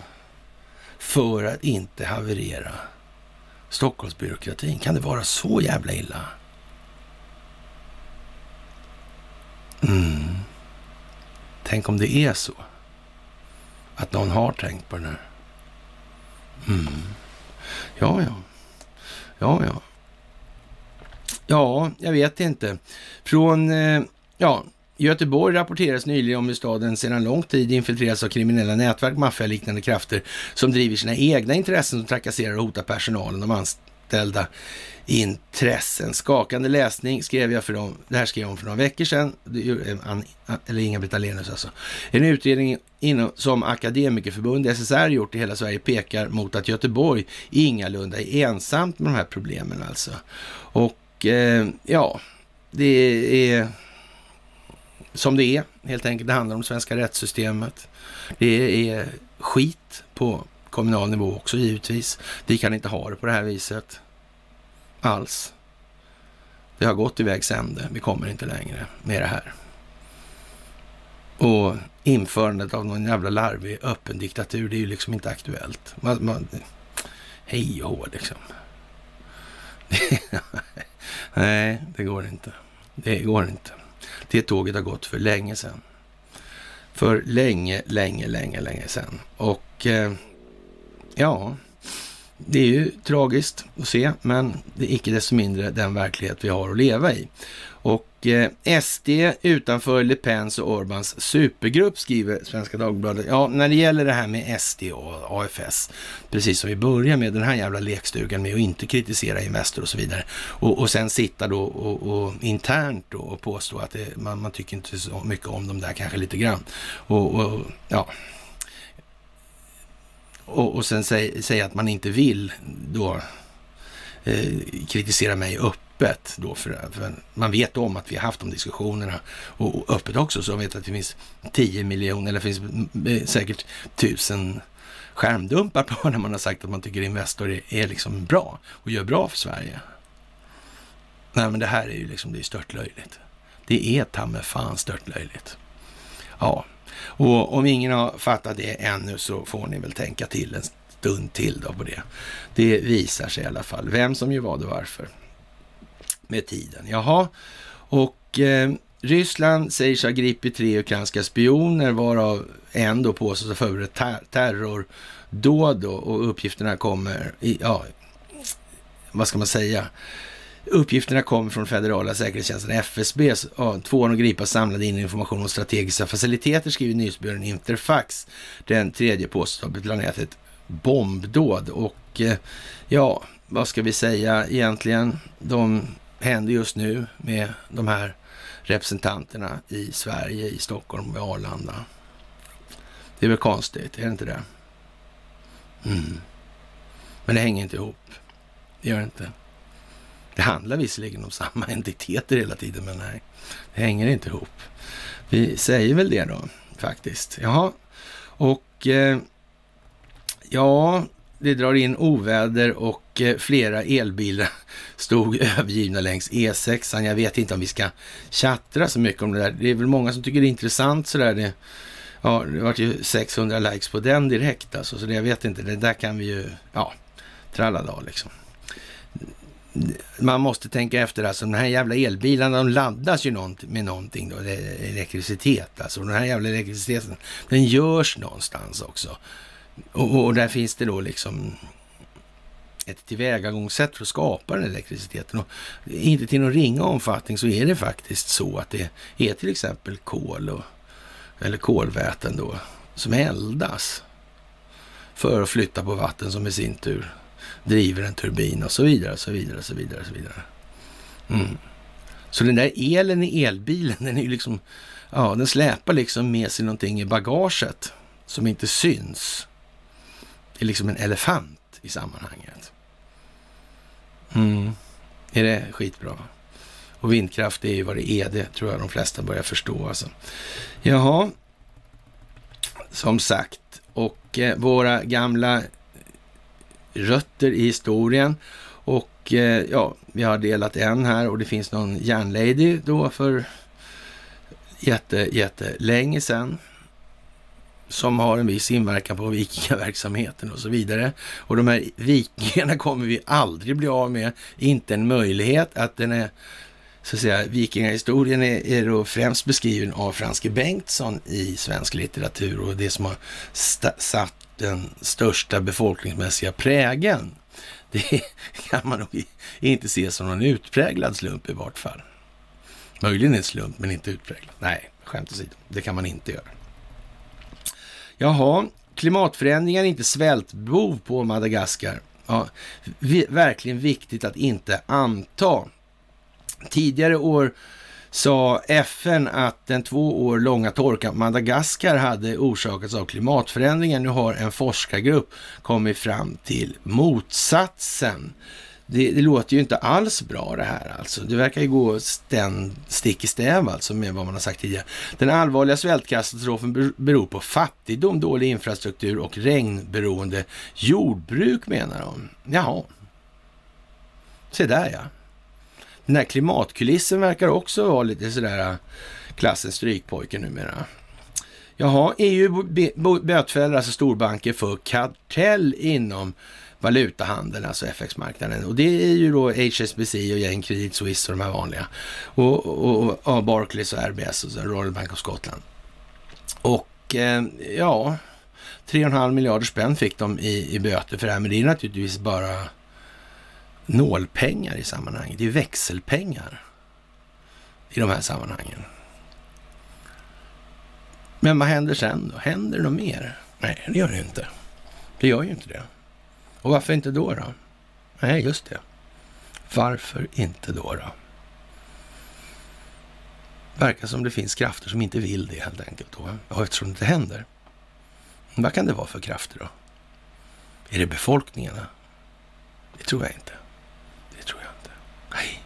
för att inte haverera Stockholmsbyråkratin. Kan det vara så jävla illa? Mm. Tänk om det är så att någon har tänkt på den här Mm. Ja, ja. Ja, ja. Ja, jag vet inte. Från, eh, ja, Göteborg rapporteras nyligen om hur staden sedan lång tid infiltreras av kriminella nätverk, maffialiknande krafter som driver sina egna intressen och trakasserar och hotar personalen, de anställda intressen. Skakande läsning skrev jag för dem. Det här skrev jag om för några veckor sedan. Eh, eller Inga-Britt Ahlenius alltså. En utredning inom, som Akademikerförbundet SSR, gjort i hela Sverige pekar mot att Göteborg ingalunda är ensamt med de här problemen alltså. Och eh, ja, det är som det är helt enkelt. Det handlar om svenska rättssystemet. Det är skit på kommunal nivå också givetvis. Vi kan inte ha det på det här viset alls. Det har gått i vägs ände. Vi kommer inte längre med det här. Och införandet av någon jävla larvig öppen diktatur, det är ju liksom inte aktuellt. Man, man, hej och hå liksom. Nej, det går inte. Det går inte. Det tåget har gått för länge sedan. För länge, länge, länge, länge sedan. Och eh, ja, det är ju tragiskt att se, men det är icke desto mindre den verklighet vi har att leva i. Och eh, SD utanför Le Pens och Orbans supergrupp skriver Svenska Dagbladet. Ja, när det gäller det här med SD och AFS, precis som vi börjar med den här jävla lekstugan med att inte kritisera Investor och så vidare. Och, och sen sitta då och, och internt då och påstå att det, man, man tycker inte så mycket om dem där, kanske lite grann. och, och ja, och, och sen säga att man inte vill då eh, kritisera mig öppet då för, för, man vet om att vi har haft de diskussionerna och, och öppet också så jag vet att det finns 10 miljoner eller finns mm, eh, säkert tusen skärmdumpar på när man har sagt att man tycker Investor är, är liksom bra och gör bra för Sverige. Nej, men det här är ju liksom, det är störtlöjligt. Det är ta mig fan störtlöjligt. Ja, och om ingen har fattat det ännu så får ni väl tänka till en stund till då på det. Det visar sig i alla fall vem som gör vad och varför med tiden. Jaha, och eh, Ryssland säger sig ha gripit tre ukrainska spioner varav en då påstås ha förberett ter terrordåd och uppgifterna kommer i, ja, vad ska man säga? Uppgifterna kommer från federala säkerhetstjänsten FSB. Ja, två av gripas samlade in information om strategiska faciliteter, skriver nyhetsbyrån Interfax. Den tredje påstås ha planerat ett bombdåd. Och eh, ja, vad ska vi säga egentligen? De händer just nu med de här representanterna i Sverige, i Stockholm och Arlanda. Det är väl konstigt, är det inte det? Mm. Men det hänger inte ihop. det gör det inte. Det handlar visserligen om samma entiteter hela tiden, men nej, det hänger inte ihop. Vi säger väl det då, faktiskt. Jaha, och eh, ja, det drar in oväder och eh, flera elbilar stod övergivna längs E6. Jag vet inte om vi ska chattra så mycket om det där. Det är väl många som tycker det är intressant sådär. Det, ja, det vart ju 600 likes på den direkt alltså, så det, jag vet inte. Det där kan vi ju, ja, tralala liksom. Man måste tänka efter alltså, de här jävla elbilarna, de laddas ju med någonting då, elektricitet alltså. Den här jävla elektriciteten, den görs någonstans också. Och, och, där finns det då liksom ett tillvägagångssätt för att skapa den elektriciteten. Och inte till någon ringa omfattning så är det faktiskt så att det är till exempel kol och, eller kolväten då som eldas för att flytta på vatten som i sin tur driver en turbin och så vidare, så vidare, så vidare, så vidare. Mm. Så den där elen i elbilen, den är ju liksom, ja, den släpar liksom med sig någonting i bagaget som inte syns. Det är liksom en elefant i sammanhanget. Mm. Är det skitbra? Och vindkraft är ju vad det är, det tror jag de flesta börjar förstå. Alltså. Jaha, som sagt, och eh, våra gamla rötter i historien. Och eh, ja, vi har delat en här och det finns någon järnlady då för jätte, jättelänge sedan som har en viss inverkan på vikingaverksamheten och så vidare. Och de här vikingarna kommer vi aldrig bli av med. Inte en möjlighet att den är, så att säga, vikingahistorien är, är då främst beskriven av Franske Bengtsson i svensk litteratur och det som har satt den största befolkningsmässiga prägen. Det kan man nog inte se som någon utpräglad slump i vart fall. Möjligen en slump, men inte utpräglad. Nej, skämt åsido, det kan man inte göra. Jaha, klimatförändringar är inte svältbov på Madagaskar. Ja, verkligen viktigt att inte anta. Tidigare år sa FN att den två år långa torkan på Madagaskar hade orsakats av klimatförändringar. Nu har en forskargrupp kommit fram till motsatsen. Det, det, låter ju inte alls bra det här alltså. Det verkar ju gå sten, stick i stäv alltså med vad man har sagt tidigare. Den allvarliga svältkatastrofen beror på fattigdom, dålig infrastruktur och regnberoende jordbruk menar de. Jaha. Se där ja. Den här klimatkulissen verkar också vara lite sådär äh, klassens strykpojke numera. Jaha, EU bötfäller alltså storbanker för kartell inom valutahandeln, alltså FX-marknaden. Och det är ju då HSBC och gäng Credit Suisse och de här vanliga. Och, och, och Barclays och RBS och så, Royal Bank of Scotland. Och eh, ja, 3,5 miljarder spänn fick de i, i böter för det här, men det är naturligtvis bara nålpengar i sammanhanget. Det är växelpengar i de här sammanhangen. Men vad händer sen då? Händer det något mer? Nej, det gör det inte. Det gör ju inte det. Och varför inte då? då? Nej, just det. Varför inte då? då? Verkar som det finns krafter som inte vill det helt enkelt. Då. Ja, eftersom det inte händer. Vad kan det vara för krafter då? Är det befolkningarna? Det tror jag inte. Det tror jag inte. Nej,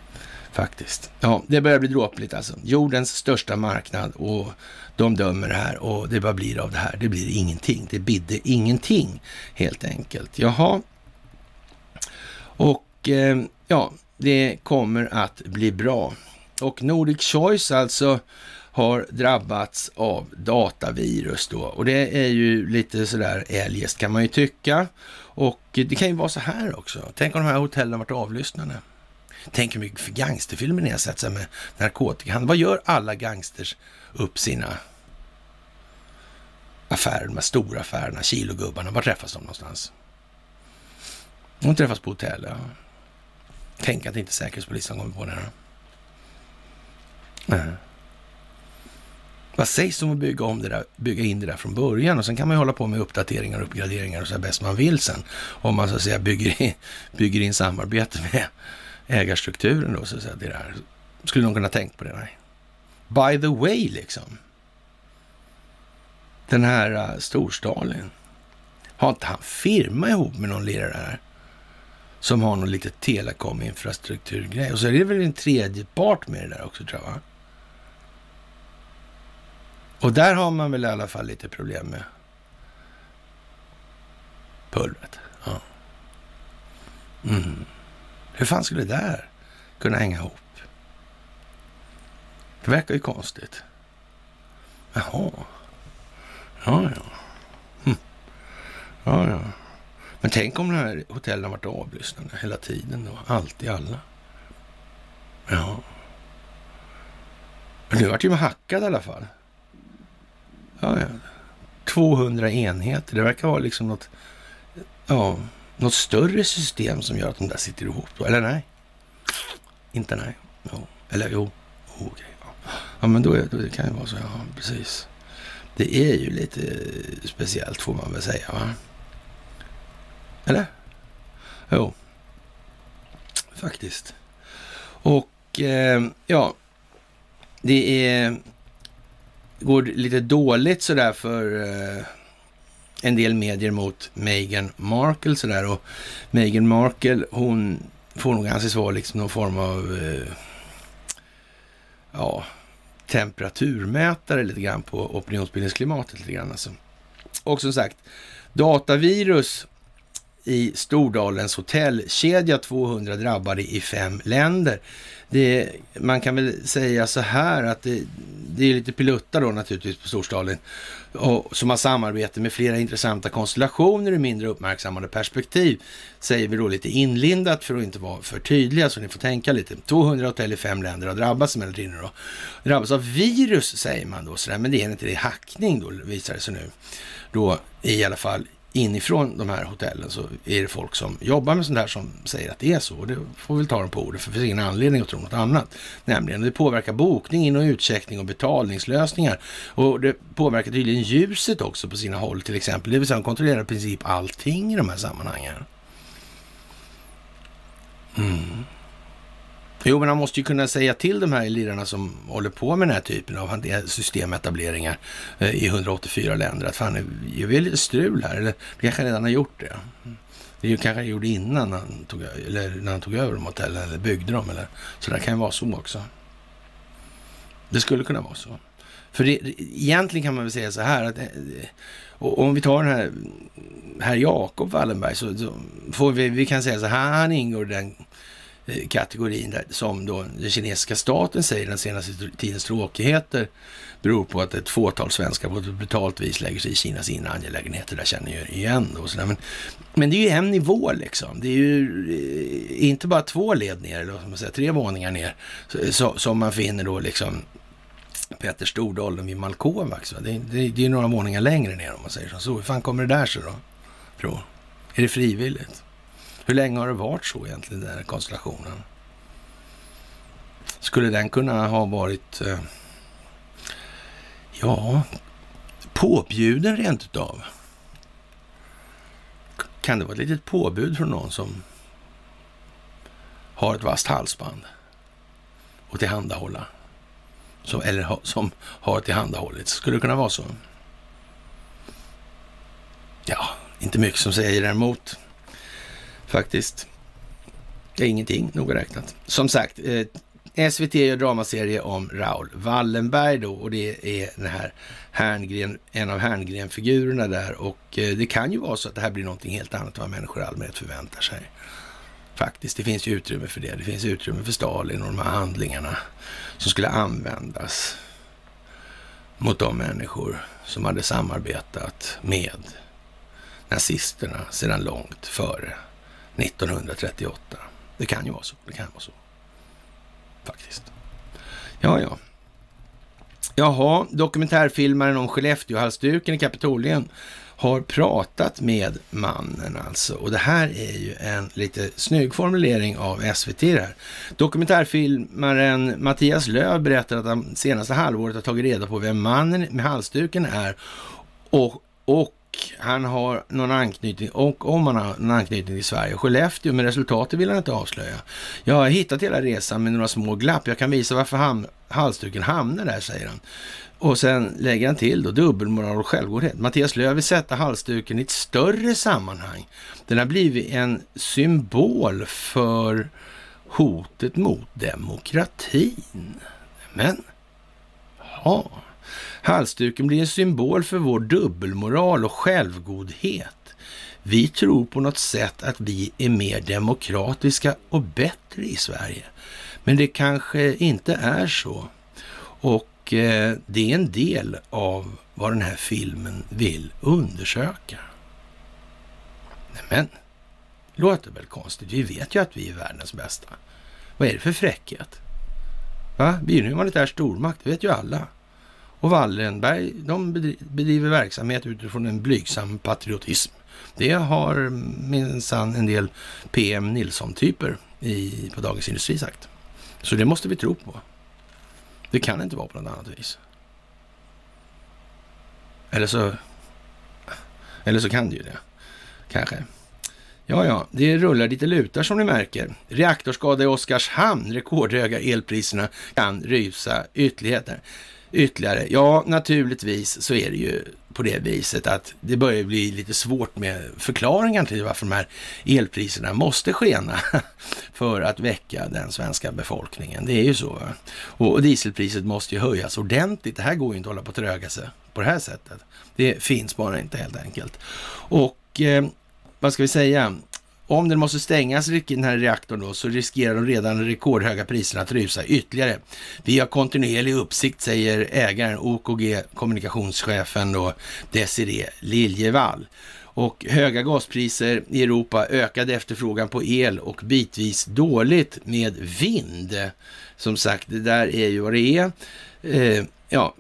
faktiskt. Ja, det börjar bli dråpligt alltså. Jordens största marknad och de dömer det här och det bara blir av det här. Det blir ingenting. Det bidde ingenting helt enkelt. Jaha. Och eh, ja, det kommer att bli bra. Och Nordic Choice alltså har drabbats av datavirus då. Och det är ju lite sådär eljest kan man ju tycka. Och det kan ju vara så här också. Tänk om de här hotellen varit avlyssnade. Tänk hur mycket gangsterfilmer ni har sett med narkotikahandel. Vad gör alla gangsters upp sina affärer, de här stora affärerna, kilogubbarna? Var träffas de någonstans? De träffas på hotell, ja. Tänk att inte Säkerhetspolisen kommer på det här. Nej. Vad sägs om att bygga, om det där, bygga in det där från början? Och sen kan man ju hålla på med uppdateringar och uppgraderingar och så bäst man vill sen. Om man så att säga bygger in, bygger in samarbete med ägarstrukturen då, så att säga. Det där. Skulle någon kunna tänkt på det? Nej. By the way, liksom. Den här äh, uh, Storstalin. Har inte han firma ihop med någon lirare här? som har någon liten telekominfrastrukturgrej. Och så är det väl en tredje part med det där också tror jag. Va? Och där har man väl i alla fall lite problem med pulvret. Ja. Mm. Hur fan skulle det där kunna hänga ihop? Det verkar ju konstigt. Jaha. Ja, ja. Hm. Ja, ja. Men tänk om de här hotellen varit avlyssnade hela tiden då. Alltid alla. Ja. Men nu vart ju hackad i alla fall. Ja, ja. 200 enheter. Det verkar vara liksom något, ja, något större system som gör att de där sitter ihop. Då. Eller nej? Inte nej. Jo. Eller jo. Oh, okay. ja. ja, men då, är, då det kan det vara så. Ja, precis. Det är ju lite speciellt får man väl säga. Va? Eller? Jo. Faktiskt. Och eh, ja, det är, går lite dåligt sådär för eh, en del medier mot Meghan Markle sådär. Och Meghan Markle, hon får nog anses vara liksom någon form av eh, ja, temperaturmätare lite grann på opinionsbildningsklimatet lite grann alltså. Och som sagt, datavirus i Stordalens hotellkedja, 200 drabbade i fem länder. Det, man kan väl säga så här att det, det är lite piluttar då naturligtvis på Storstaden och, som har samarbete med flera intressanta konstellationer i mindre uppmärksammade perspektiv. Säger vi då lite inlindat för att inte vara för tydliga så ni får tänka lite. 200 hotell i fem länder har drabbats emellertid nu då. Drabbas av virus säger man då sådär, men det är inte det hackning då visar det sig nu. Då i alla fall inifrån de här hotellen så är det folk som jobbar med sånt här som säger att det är så. Och det får vi väl ta dem på ordet, för det finns ingen anledning att tro något annat. Nämligen, det påverkar bokning, in och utcheckning och betalningslösningar. Och det påverkar tydligen ljuset också på sina håll till exempel. Det vill säga, de kontrollerar i princip allting i de här sammanhangen. Mm. Jo, men han måste ju kunna säga till de här lirarna som håller på med den här typen av systemetableringar eh, i 184 länder att fan, gör vi lite strul här. Eller det kanske redan har gjort det. Det kanske han gjorde innan han tog, eller när han tog över de hotellen eller byggde dem. Eller, så det kan ju vara så också. Det skulle kunna vara så. För det, egentligen kan man väl säga så här att eh, och om vi tar den här herr Jakob Wallenberg så, så, får vi, vi kan säga så här, han ingår i den kategorin där, som då den kinesiska staten säger den senaste tidens tråkigheter beror på att ett fåtal svenskar på ett brutalt vis lägger sig i Kinas inre angelägenheter. Där känner jag igen då. Så men, men det är ju en nivå liksom. Det är ju eh, inte bara två led ner, eller vad man säger, tre våningar ner, så, som man finner då liksom Peter Stordalen vid Malkovax. Det, det, det är några våningar längre ner om man säger så. Hur fan kommer det där sig då? Tror? Är det frivilligt? Hur länge har det varit så egentligen, den här konstellationen? Skulle den kunna ha varit, eh, ja, påbjuden rent utav? Kan det vara ett litet påbud från någon som har ett vasst halsband och tillhandahålla? Som, eller som har tillhandahållits. Skulle det kunna vara så? Ja, inte mycket som säger emot faktiskt. Det är ingenting, noga räknat. Som sagt, eh, SVT gör dramaserie om Raoul Wallenberg då och det är den här Herngren, en av Herngren-figurerna där och eh, det kan ju vara så att det här blir någonting helt annat än vad människor i allmänhet förväntar sig. Faktiskt, det finns ju utrymme för det. Det finns utrymme för Stalin och de här handlingarna som skulle användas mot de människor som hade samarbetat med nazisterna sedan långt före 1938. Det kan ju vara så. Det kan vara så. Faktiskt. Ja, ja. Jaha, dokumentärfilmaren om Skellefteåhalsduken i Kapitolien har pratat med mannen alltså. Och det här är ju en lite snygg formulering av SVT det här. Dokumentärfilmaren Mattias Löv berättar att han senaste halvåret har tagit reda på vem mannen med halsduken är och, och han har någon anknytning, och om han har någon anknytning till Sverige, Skellefteå, men resultatet vill han inte avslöja. Jag har hittat hela resan med några små glapp. Jag kan visa varför ham halsduken hamnar där, säger han. Och sen lägger han till då dubbelmoral och självgodhet. Mattias Lööf vill sätta halsduken i ett större sammanhang. Den har blivit en symbol för hotet mot demokratin. Men, ja, halsduken blir en symbol för vår dubbelmoral och självgodhet. Vi tror på något sätt att vi är mer demokratiska och bättre i Sverige. Men det kanske inte är så. Och eh, det är en del av vad den här filmen vill undersöka. Men låter väl konstigt? Vi vet ju att vi är världens bästa. Vad är det för fräckhet? Va? Vi är en humanitär stormakt, det vet ju alla. Och Wallenberg, de bedriver verksamhet utifrån en blygsam patriotism. Det har minsann en del PM Nilsson-typer på Dagens Industri sagt. Så det måste vi tro på. Det kan inte vara på något annat vis. Eller så, eller så kan det ju det, kanske. Ja, ja, det rullar lite lutar som ni märker. Reaktorskada i Oskarshamn, rekordhöga elpriserna kan rysa ytterligheter. Ytterligare. Ja, naturligtvis så är det ju på det viset att det börjar bli lite svårt med förklaringen till varför de här elpriserna måste skena för att väcka den svenska befolkningen. Det är ju så. Och dieselpriset måste ju höjas ordentligt. Det här går ju inte att hålla på att tröga sig på det här sättet. Det finns bara inte helt enkelt. Och eh, vad ska vi säga? Om den måste stängas, den här reaktorn då, så riskerar de redan rekordhöga priserna att rusa ytterligare. Vi har kontinuerlig uppsikt, säger ägaren, OKG kommunikationschefen då, Desiree Liljevall. Och höga gaspriser i Europa, ökad efterfrågan på el och bitvis dåligt med vind. Som sagt, det där är ju vad det är. Eh, ja,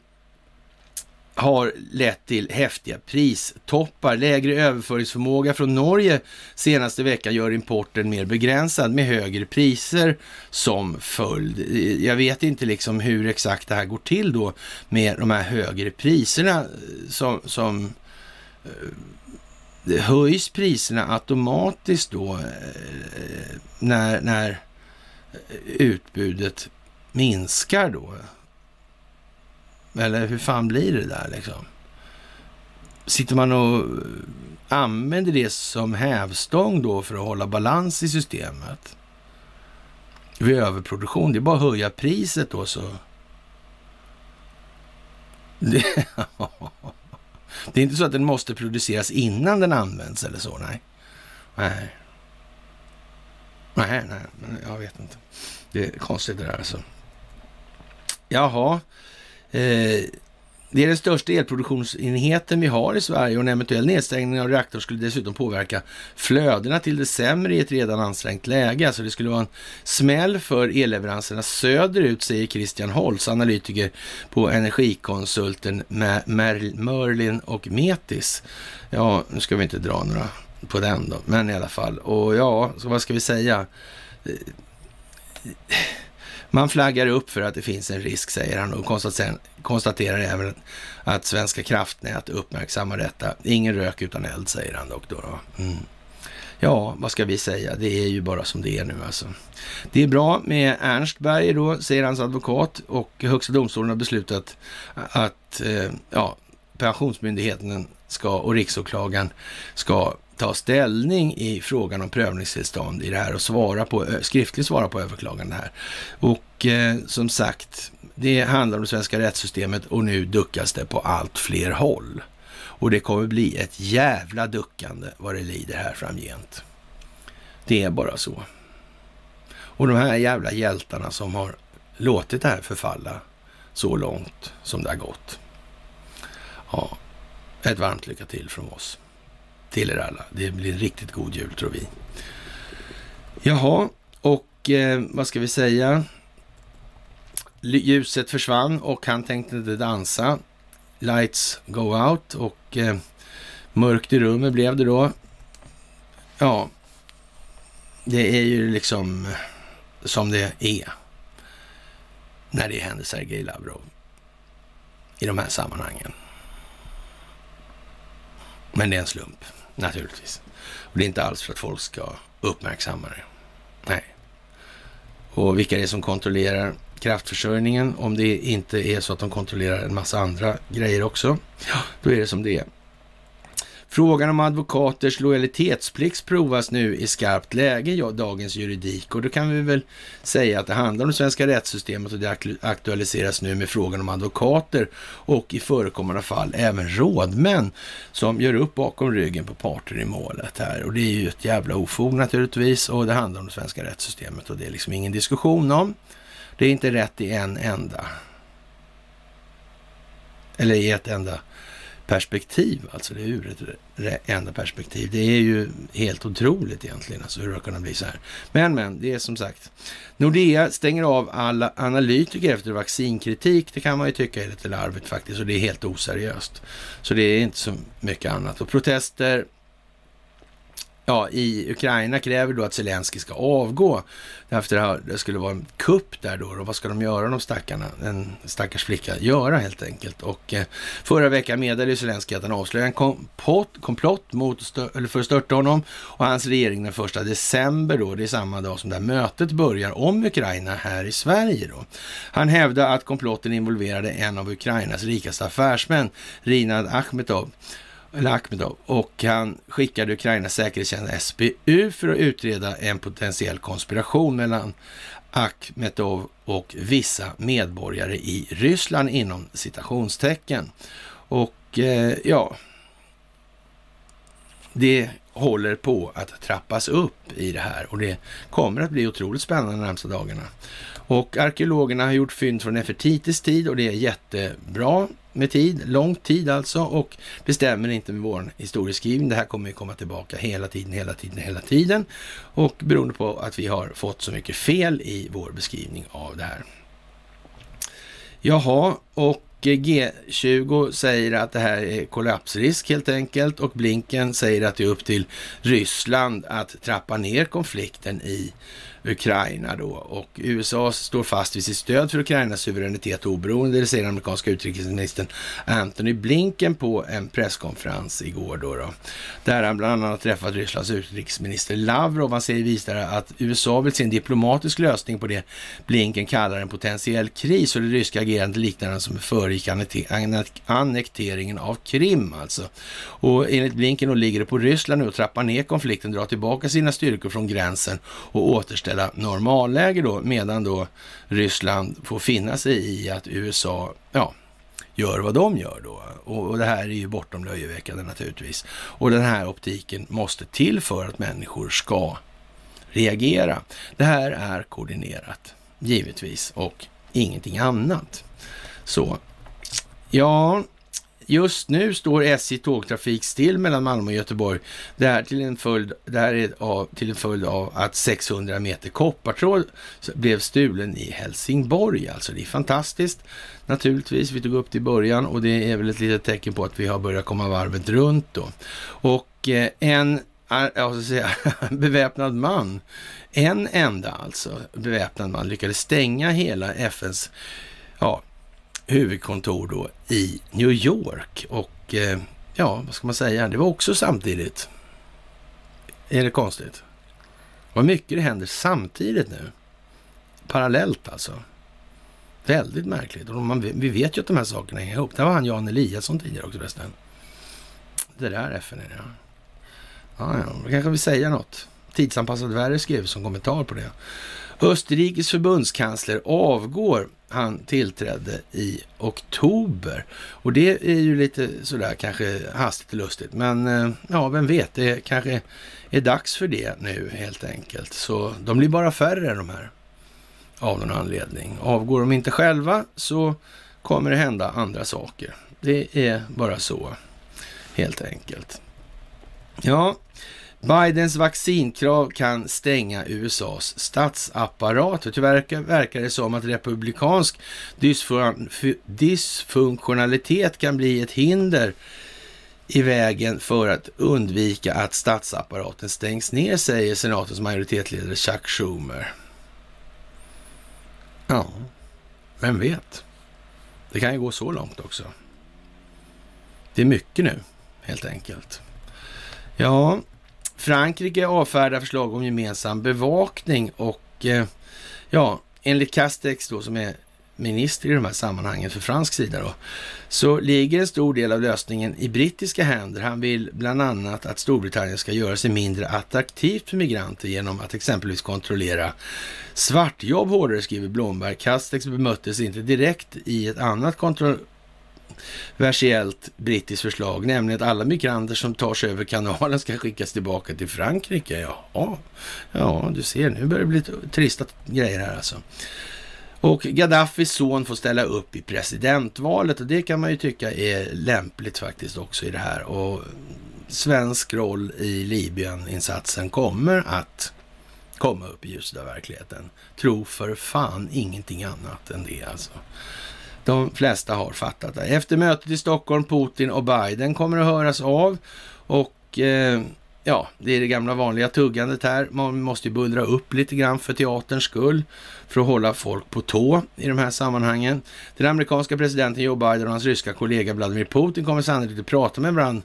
har lett till häftiga pristoppar. Lägre överföringsförmåga från Norge senaste veckan gör importen mer begränsad med högre priser som följd. Jag vet inte liksom hur exakt det här går till då med de här högre priserna som, som eh, höjs priserna automatiskt då eh, när, när eh, utbudet minskar då? Eller hur fan blir det där liksom? Sitter man och använder det som hävstång då för att hålla balans i systemet? Vid överproduktion, det är bara att höja priset då så... Det, det är inte så att den måste produceras innan den används eller så, nej. Nej. Nej, nej, jag vet inte. Det är konstigt det där alltså. Jaha, Eh, det är den största elproduktionsenheten vi har i Sverige och en eventuell nedstängning av reaktorn skulle dessutom påverka flödena till det sämre i ett redan ansträngt läge. Alltså det skulle vara en smäll för elleveranserna söderut, säger Christian Holst, analytiker på energikonsulten Merlin och Metis. Ja, nu ska vi inte dra några på den då, men i alla fall. Och ja, så vad ska vi säga? Eh, man flaggar upp för att det finns en risk, säger han och konstaterar även att Svenska kraftnät uppmärksammar detta. Ingen rök utan eld, säger han dock. Då. Mm. Ja, vad ska vi säga? Det är ju bara som det är nu alltså. Det är bra med Ernstberger då, säger hans advokat och Högsta domstolen har beslutat att eh, ja, Pensionsmyndigheten ska, och Riksåklagaren ska ta ställning i frågan om prövningstillstånd i det här och svara på, skriftligt svara på överklagande här. Och eh, som sagt, det handlar om det svenska rättssystemet och nu duckas det på allt fler håll. Och det kommer bli ett jävla duckande vad det lider här framgent. Det är bara så. Och de här jävla hjältarna som har låtit det här förfalla så långt som det har gått. Ja, ett varmt lycka till från oss till er alla. Det blir en riktigt god jul tror vi. Jaha, och eh, vad ska vi säga? Ljuset försvann och han tänkte inte dansa. Lights go out och eh, mörkt i rummet blev det då. Ja, det är ju liksom som det är när det händer Sergej Lavrov i de här sammanhangen. Men det är en slump, naturligtvis. Och det är inte alls för att folk ska uppmärksamma det. Nej. Och vilka är det som kontrollerar kraftförsörjningen? Om det inte är så att de kontrollerar en massa andra grejer också, ja, då är det som det är. Frågan om advokaters lojalitetsplikt provas nu i skarpt läge i dagens juridik och då kan vi väl säga att det handlar om det svenska rättssystemet och det aktualiseras nu med frågan om advokater och i förekommande fall även rådmän som gör upp bakom ryggen på parter i målet här. Och det är ju ett jävla ofog naturligtvis och det handlar om det svenska rättssystemet och det är liksom ingen diskussion om. Det är inte rätt i en enda. Eller i ett enda perspektiv, alltså det är ur ett enda perspektiv. Det är ju helt otroligt egentligen, alltså hur det har kunnat bli så här. Men, men, det är som sagt. Nordea stänger av alla analytiker efter vaccinkritik. Det kan man ju tycka är lite larvigt faktiskt och det är helt oseriöst. Så det är inte så mycket annat. Och protester ja, i Ukraina kräver då att Zelensky ska avgå. Efter att det skulle vara en kupp där då. Och vad ska de göra de stackarna? En stackars flicka göra helt enkelt. Och eh, förra veckan meddelade Zelensky att han avslöjade en kompott, komplott mot, eller för att störta honom och hans regering den första december då. Det är samma dag som det här mötet börjar om Ukraina här i Sverige då. Han hävdade att komplotten involverade en av Ukrainas rikaste affärsmän, Rinad Achmetov eller Akhmedov, och han skickade Ukrainas säkerhetstjänst SBU för att utreda en potentiell konspiration mellan Akhmedov och vissa medborgare i Ryssland inom citationstecken. Och eh, ja, det håller på att trappas upp i det här och det kommer att bli otroligt spännande de närmsta dagarna. Och arkeologerna har gjort fynd från Nefertitis tid och det är jättebra med tid, lång tid alltså och det stämmer inte med vår historieskrivning. Det här kommer ju komma tillbaka hela tiden, hela tiden, hela tiden och beroende på att vi har fått så mycket fel i vår beskrivning av det här. Jaha, och G20 säger att det här är kollapsrisk helt enkelt och Blinken säger att det är upp till Ryssland att trappa ner konflikten i Ukraina då. Och USA står fast vid sitt stöd för Ukrainas suveränitet och oberoende, det säger den amerikanska utrikesministern Anthony Blinken på en presskonferens igår då. då där han bland annat träffat Rysslands utrikesminister Lavrov. Han säger vidare att USA vill se en diplomatisk lösning på det Blinken kallar en potentiell kris och det ryska agerandet liknar den som föregick annekteringen av Krim alltså. Och enligt Blinken då ligger det på Ryssland nu att trappa ner konflikten, dra tillbaka sina styrkor från gränsen och återställa mera normalläge då, medan då Ryssland får finna sig i att USA, ja, gör vad de gör då. Och, det här är ju bortom löjeväckande naturligtvis. Och den här optiken måste till för att människor ska reagera. Det här är koordinerat, givetvis, och ingenting annat. Så, ja, Just nu står SJ tågtrafik still mellan Malmö och Göteborg. Det här, till en följd, det här är av, till en följd av att 600 meter koppartråd blev stulen i Helsingborg. Alltså det är fantastiskt naturligtvis. Vi tog upp det i början och det är väl ett litet tecken på att vi har börjat komma varvet runt då. Och eh, en jag ska säga, beväpnad man, en enda alltså, beväpnad man lyckades stänga hela FNs ja, huvudkontor då i New York. Och eh, ja, vad ska man säga, det var också samtidigt. Är det konstigt? Vad mycket det händer samtidigt nu. Parallellt alltså. Väldigt märkligt. Och man, vi vet ju att de här sakerna hänger ihop. Där var han Jan Eliasson tidigare också förresten. Det där FN är det, ja. Ja, ja, då kanske vi säga något. Tidsanpassad värre skrev som kommentar på det. Österrikes förbundskansler avgår. Han tillträdde i oktober. Och det är ju lite sådär kanske hastigt och lustigt. Men eh, ja, vem vet, det kanske är dags för det nu helt enkelt. Så de blir bara färre de här. Av någon anledning. Avgår de inte själva så kommer det hända andra saker. Det är bara så helt enkelt. Ja, Bidens vaccinkrav kan stänga USAs statsapparat. Tyvärr verkar det som att republikansk dysfunktionalitet kan bli ett hinder i vägen för att undvika att statsapparaten stängs ner, säger senatens majoritetsledare Chuck Schumer. Ja, vem vet? Det kan ju gå så långt också. Det är mycket nu, helt enkelt. Ja, Frankrike avfärdar förslag om gemensam bevakning och eh, ja, enligt Castex då som är minister i de här sammanhangen för fransk sida då, så ligger en stor del av lösningen i brittiska händer. Han vill bland annat att Storbritannien ska göra sig mindre attraktivt för migranter genom att exempelvis kontrollera svartjobb hårdare, skriver Blomberg. Castex bemöttes inte direkt i ett annat kontroversiellt brittiskt förslag, nämligen att alla migranter som tar sig över kanalen ska skickas tillbaka till Frankrike. Jaha, ja du ser, nu börjar det bli trista grejer här alltså. Och Gaddafis son får ställa upp i presidentvalet och det kan man ju tycka är lämpligt faktiskt också i det här. Och svensk roll i Libyen-insatsen kommer att komma upp i ljuset av verkligheten. Tro för fan ingenting annat än det alltså. De flesta har fattat det. Efter mötet i Stockholm, Putin och Biden kommer att höras av och eh, ja, det är det gamla vanliga tuggandet här. Man måste ju bullra upp lite grann för teaterns skull för att hålla folk på tå i de här sammanhangen. Den amerikanska presidenten Joe Biden och hans ryska kollega Vladimir Putin kommer sannolikt att prata med varandra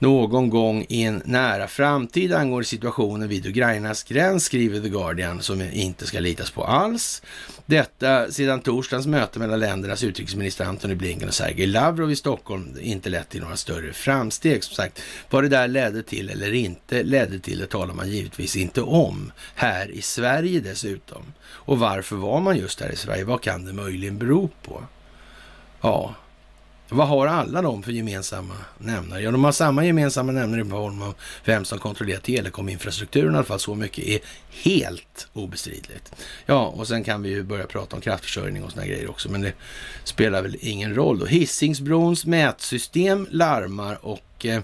någon gång i en nära framtid angående situationen vid Ukrainas gräns, skriver The Guardian, som inte ska litas på alls. Detta sedan torsdagens möte mellan ländernas utrikesminister Antony Blinken och Sergej Lavrov i Stockholm inte lett till några större framsteg. Som sagt, vad det där ledde till eller inte ledde till, det talar man givetvis inte om här i Sverige dessutom. Och varför var man just här i Sverige? Vad kan det möjligen bero på? Ja, vad har alla de för gemensamma nämnare? Ja, de har samma gemensamma nämnare i form av vem som kontrollerar telekominfrastrukturen i alla fall. Så mycket är helt obestridligt. Ja, och sen kan vi ju börja prata om kraftförsörjning och såna grejer också, men det spelar väl ingen roll då. Hisingsbrons mätsystem larmar och eh,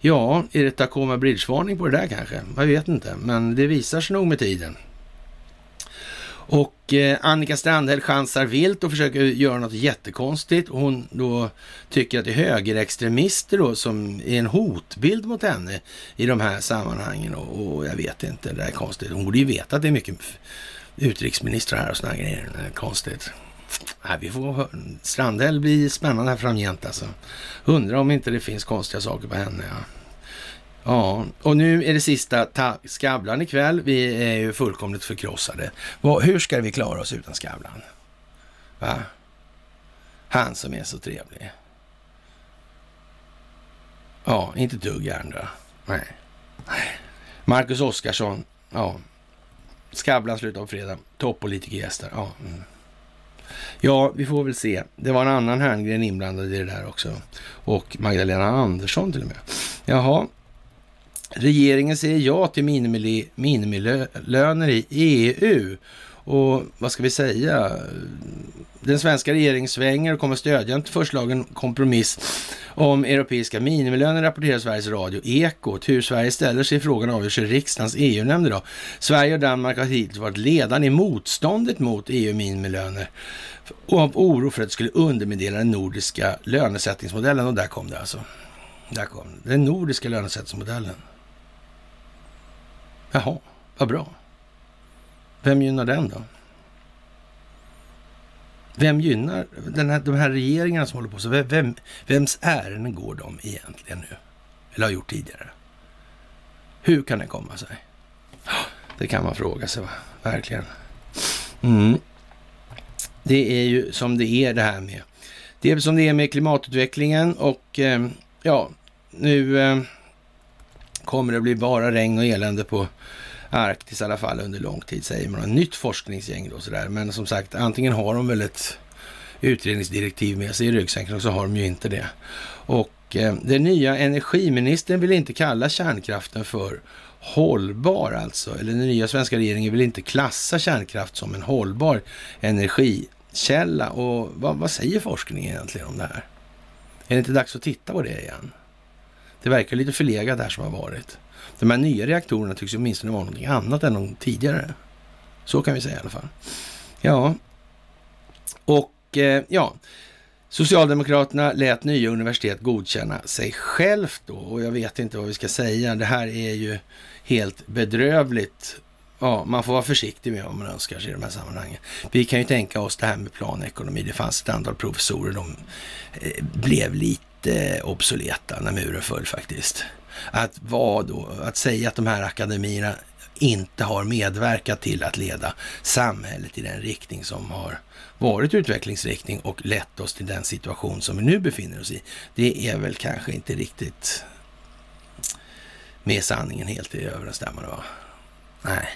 ja, är det Tacoma Bridge-varning på det där kanske? Jag vet inte, men det visar sig nog med tiden. Och eh, Annika Strandhäll chansar vilt och försöker göra något jättekonstigt. Hon då tycker att det är högerextremister då som är en hotbild mot henne i de här sammanhangen. Och, och jag vet inte, det är konstigt. Hon borde ju veta att det är mycket utrikesministrar här och sådana grejer. Det är konstigt. Nej, vi får Strandhäll blir spännande här framgent alltså. Undrar om inte det finns konstiga saker på henne. Ja. Ja, och nu är det sista Skavlan ikväll. Vi är ju fullkomligt förkrossade. Hur ska vi klara oss utan Skavlan? Va? Han som är så trevlig. Ja, inte dugg andra. Nej. Marcus Oskarsson. Ja. Skavlan slutar på fredag. Toppolitikergäster. Ja. Mm. Ja, vi får väl se. Det var en annan Herngren inblandad i det där också. Och Magdalena Andersson till och med. Jaha, Regeringen säger ja till minimilöner i EU. Och vad ska vi säga? Den svenska regeringen svänger och kommer stödja en förslagen kompromiss om europeiska minimilöner, rapporterar Sveriges Radio Ekot. Hur Sverige ställer sig i frågan avgörs i riksdagens EU-nämnd idag. Sverige och Danmark har hittills varit ledande i motståndet mot EU-minimilöner och av oro för att det skulle underminera den nordiska lönesättningsmodellen. Och där kom det alltså. Där kom det. Den nordiska lönesättningsmodellen. Jaha, vad bra. Vem gynnar den då? Vem gynnar den här, de här regeringarna som håller på så? Vem, vems ärenden går de egentligen nu? Eller har gjort tidigare? Hur kan det komma sig? Det kan man fråga sig, va? verkligen. Mm. Det är ju som det är det här med. Det är som det är med klimatutvecklingen och eh, ja, nu eh, kommer det bli bara regn och elände på Arktis i alla fall under lång tid säger man. Nytt forskningsgäng då sådär. Men som sagt, antingen har de väl ett utredningsdirektiv med sig i ryggsäcken och så har de ju inte det. Och eh, den nya energiministern vill inte kalla kärnkraften för hållbar alltså. Eller den nya svenska regeringen vill inte klassa kärnkraft som en hållbar energikälla. Och vad, vad säger forskningen egentligen om det här? Är det inte dags att titta på det igen? Det verkar lite förlegat där som har varit. De här nya reaktorerna tycks åtminstone vara någonting annat än de tidigare. Så kan vi säga i alla fall. Ja, och eh, ja, Socialdemokraterna lät nya universitet godkänna sig självt då och jag vet inte vad vi ska säga. Det här är ju helt bedrövligt. Ja, man får vara försiktig med vad man önskar sig i de här sammanhangen. Vi kan ju tänka oss det här med planekonomi. Det fanns ett antal professorer, de eh, blev lite obsoleta när muren föll faktiskt. Att vad då? Att säga att de här akademierna inte har medverkat till att leda samhället i den riktning som har varit utvecklingsriktning och lett oss till den situation som vi nu befinner oss i. Det är väl kanske inte riktigt med sanningen helt i överensstämmande va? Nej,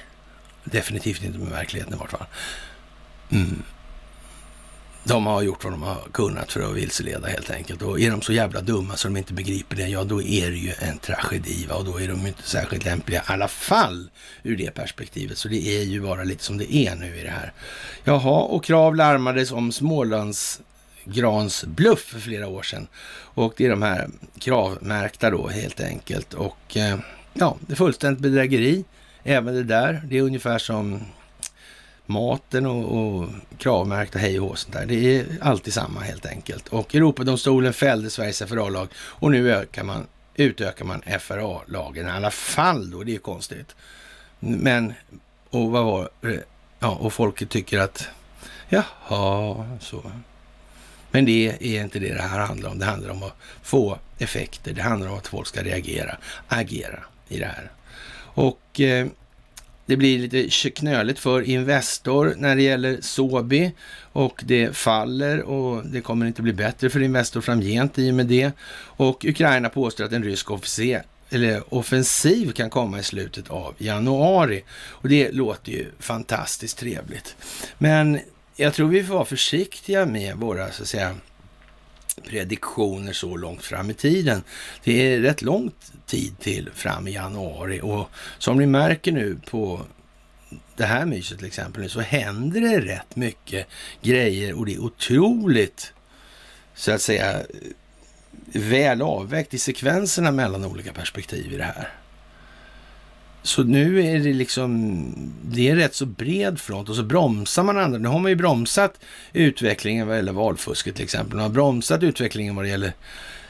definitivt inte med verkligheten i vart fall. Mm. De har gjort vad de har kunnat för att vilseleda helt enkelt. Och är de så jävla dumma så de inte begriper det, ja då är det ju en tragedi va? och då är de inte särskilt lämpliga i alla fall ur det perspektivet. Så det är ju bara lite som det är nu i det här. Jaha, och Krav larmades om Smålands Grans bluff för flera år sedan. Och det är de här kravmärkta då helt enkelt. Och eh, ja, det är fullständigt bedrägeri. Även det där. Det är ungefär som maten och, och kravmärkta hej och sånt där. Det är alltid samma helt enkelt. Och Europadomstolen fällde Sveriges FRA-lag och nu ökar man, utökar man FRA-lagen i alla fall då. Det är konstigt. Men, och vad var det? Ja, och folket tycker att jaha, så. Men det är inte det det här handlar om. Det handlar om att få effekter. Det handlar om att folk ska reagera, agera i det här. Och eh, det blir lite knöligt för Investor när det gäller Sobi och det faller och det kommer inte bli bättre för Investor framgent i och med det. Och Ukraina påstår att en rysk officer eller offensiv kan komma i slutet av januari. Och det låter ju fantastiskt trevligt. Men jag tror vi får vara försiktiga med våra, så att säga, prediktioner så långt fram i tiden. Det är rätt lång tid till fram i januari och som ni märker nu på det här myset till exempel så händer det rätt mycket grejer och det är otroligt så att säga väl avvägt i sekvenserna mellan olika perspektiv i det här. Så nu är det liksom, det är rätt så bred front och så bromsar man andra. Nu har man ju bromsat utvecklingen vad gäller valfusket till exempel. Man har bromsat utvecklingen vad det gäller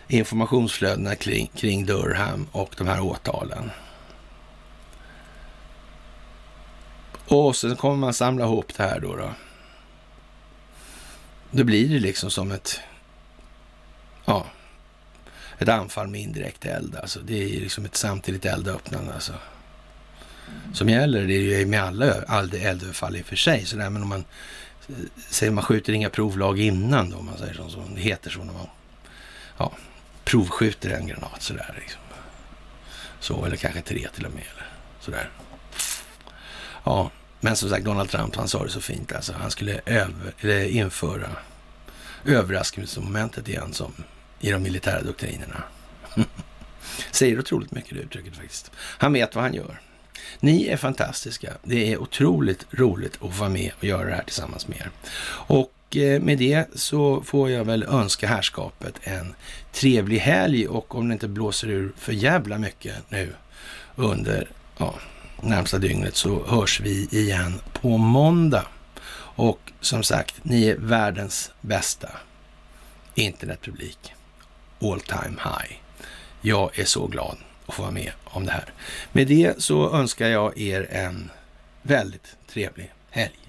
informationsflödena kring, kring Durham och de här åtalen. Och sen kommer man samla ihop det här då. Då, då blir det liksom som ett, ja, ett anfall med indirekt eld. Alltså. Det är liksom ett samtidigt eldöppnande. Alltså som gäller. Det är ju med alla, eldöverfall i och för sig. Så där, men om man eh, säger man skjuter inga provlag innan då, om man säger så, så det heter så när man ja, provskjuter en granat sådär. Liksom. Så, eller kanske tre till och med. Eller sådär. Ja, men som sagt, Donald Trump, han sa det så fint. Alltså, han skulle över, införa överraskningsmomentet igen som i de militära doktrinerna. Säger otroligt mycket det uttrycket faktiskt. Han vet vad han gör. Ni är fantastiska. Det är otroligt roligt att få vara med och göra det här tillsammans med er. Och eh, med det så får jag väl önska härskapet en trevlig helg och om det inte blåser ur för jävla mycket nu under ja, närmsta dygnet så hörs vi igen på måndag. Och som sagt, ni är världens bästa internetpublik. All time high. Jag är så glad att få vara med om det här. Med det så önskar jag er en väldigt trevlig helg.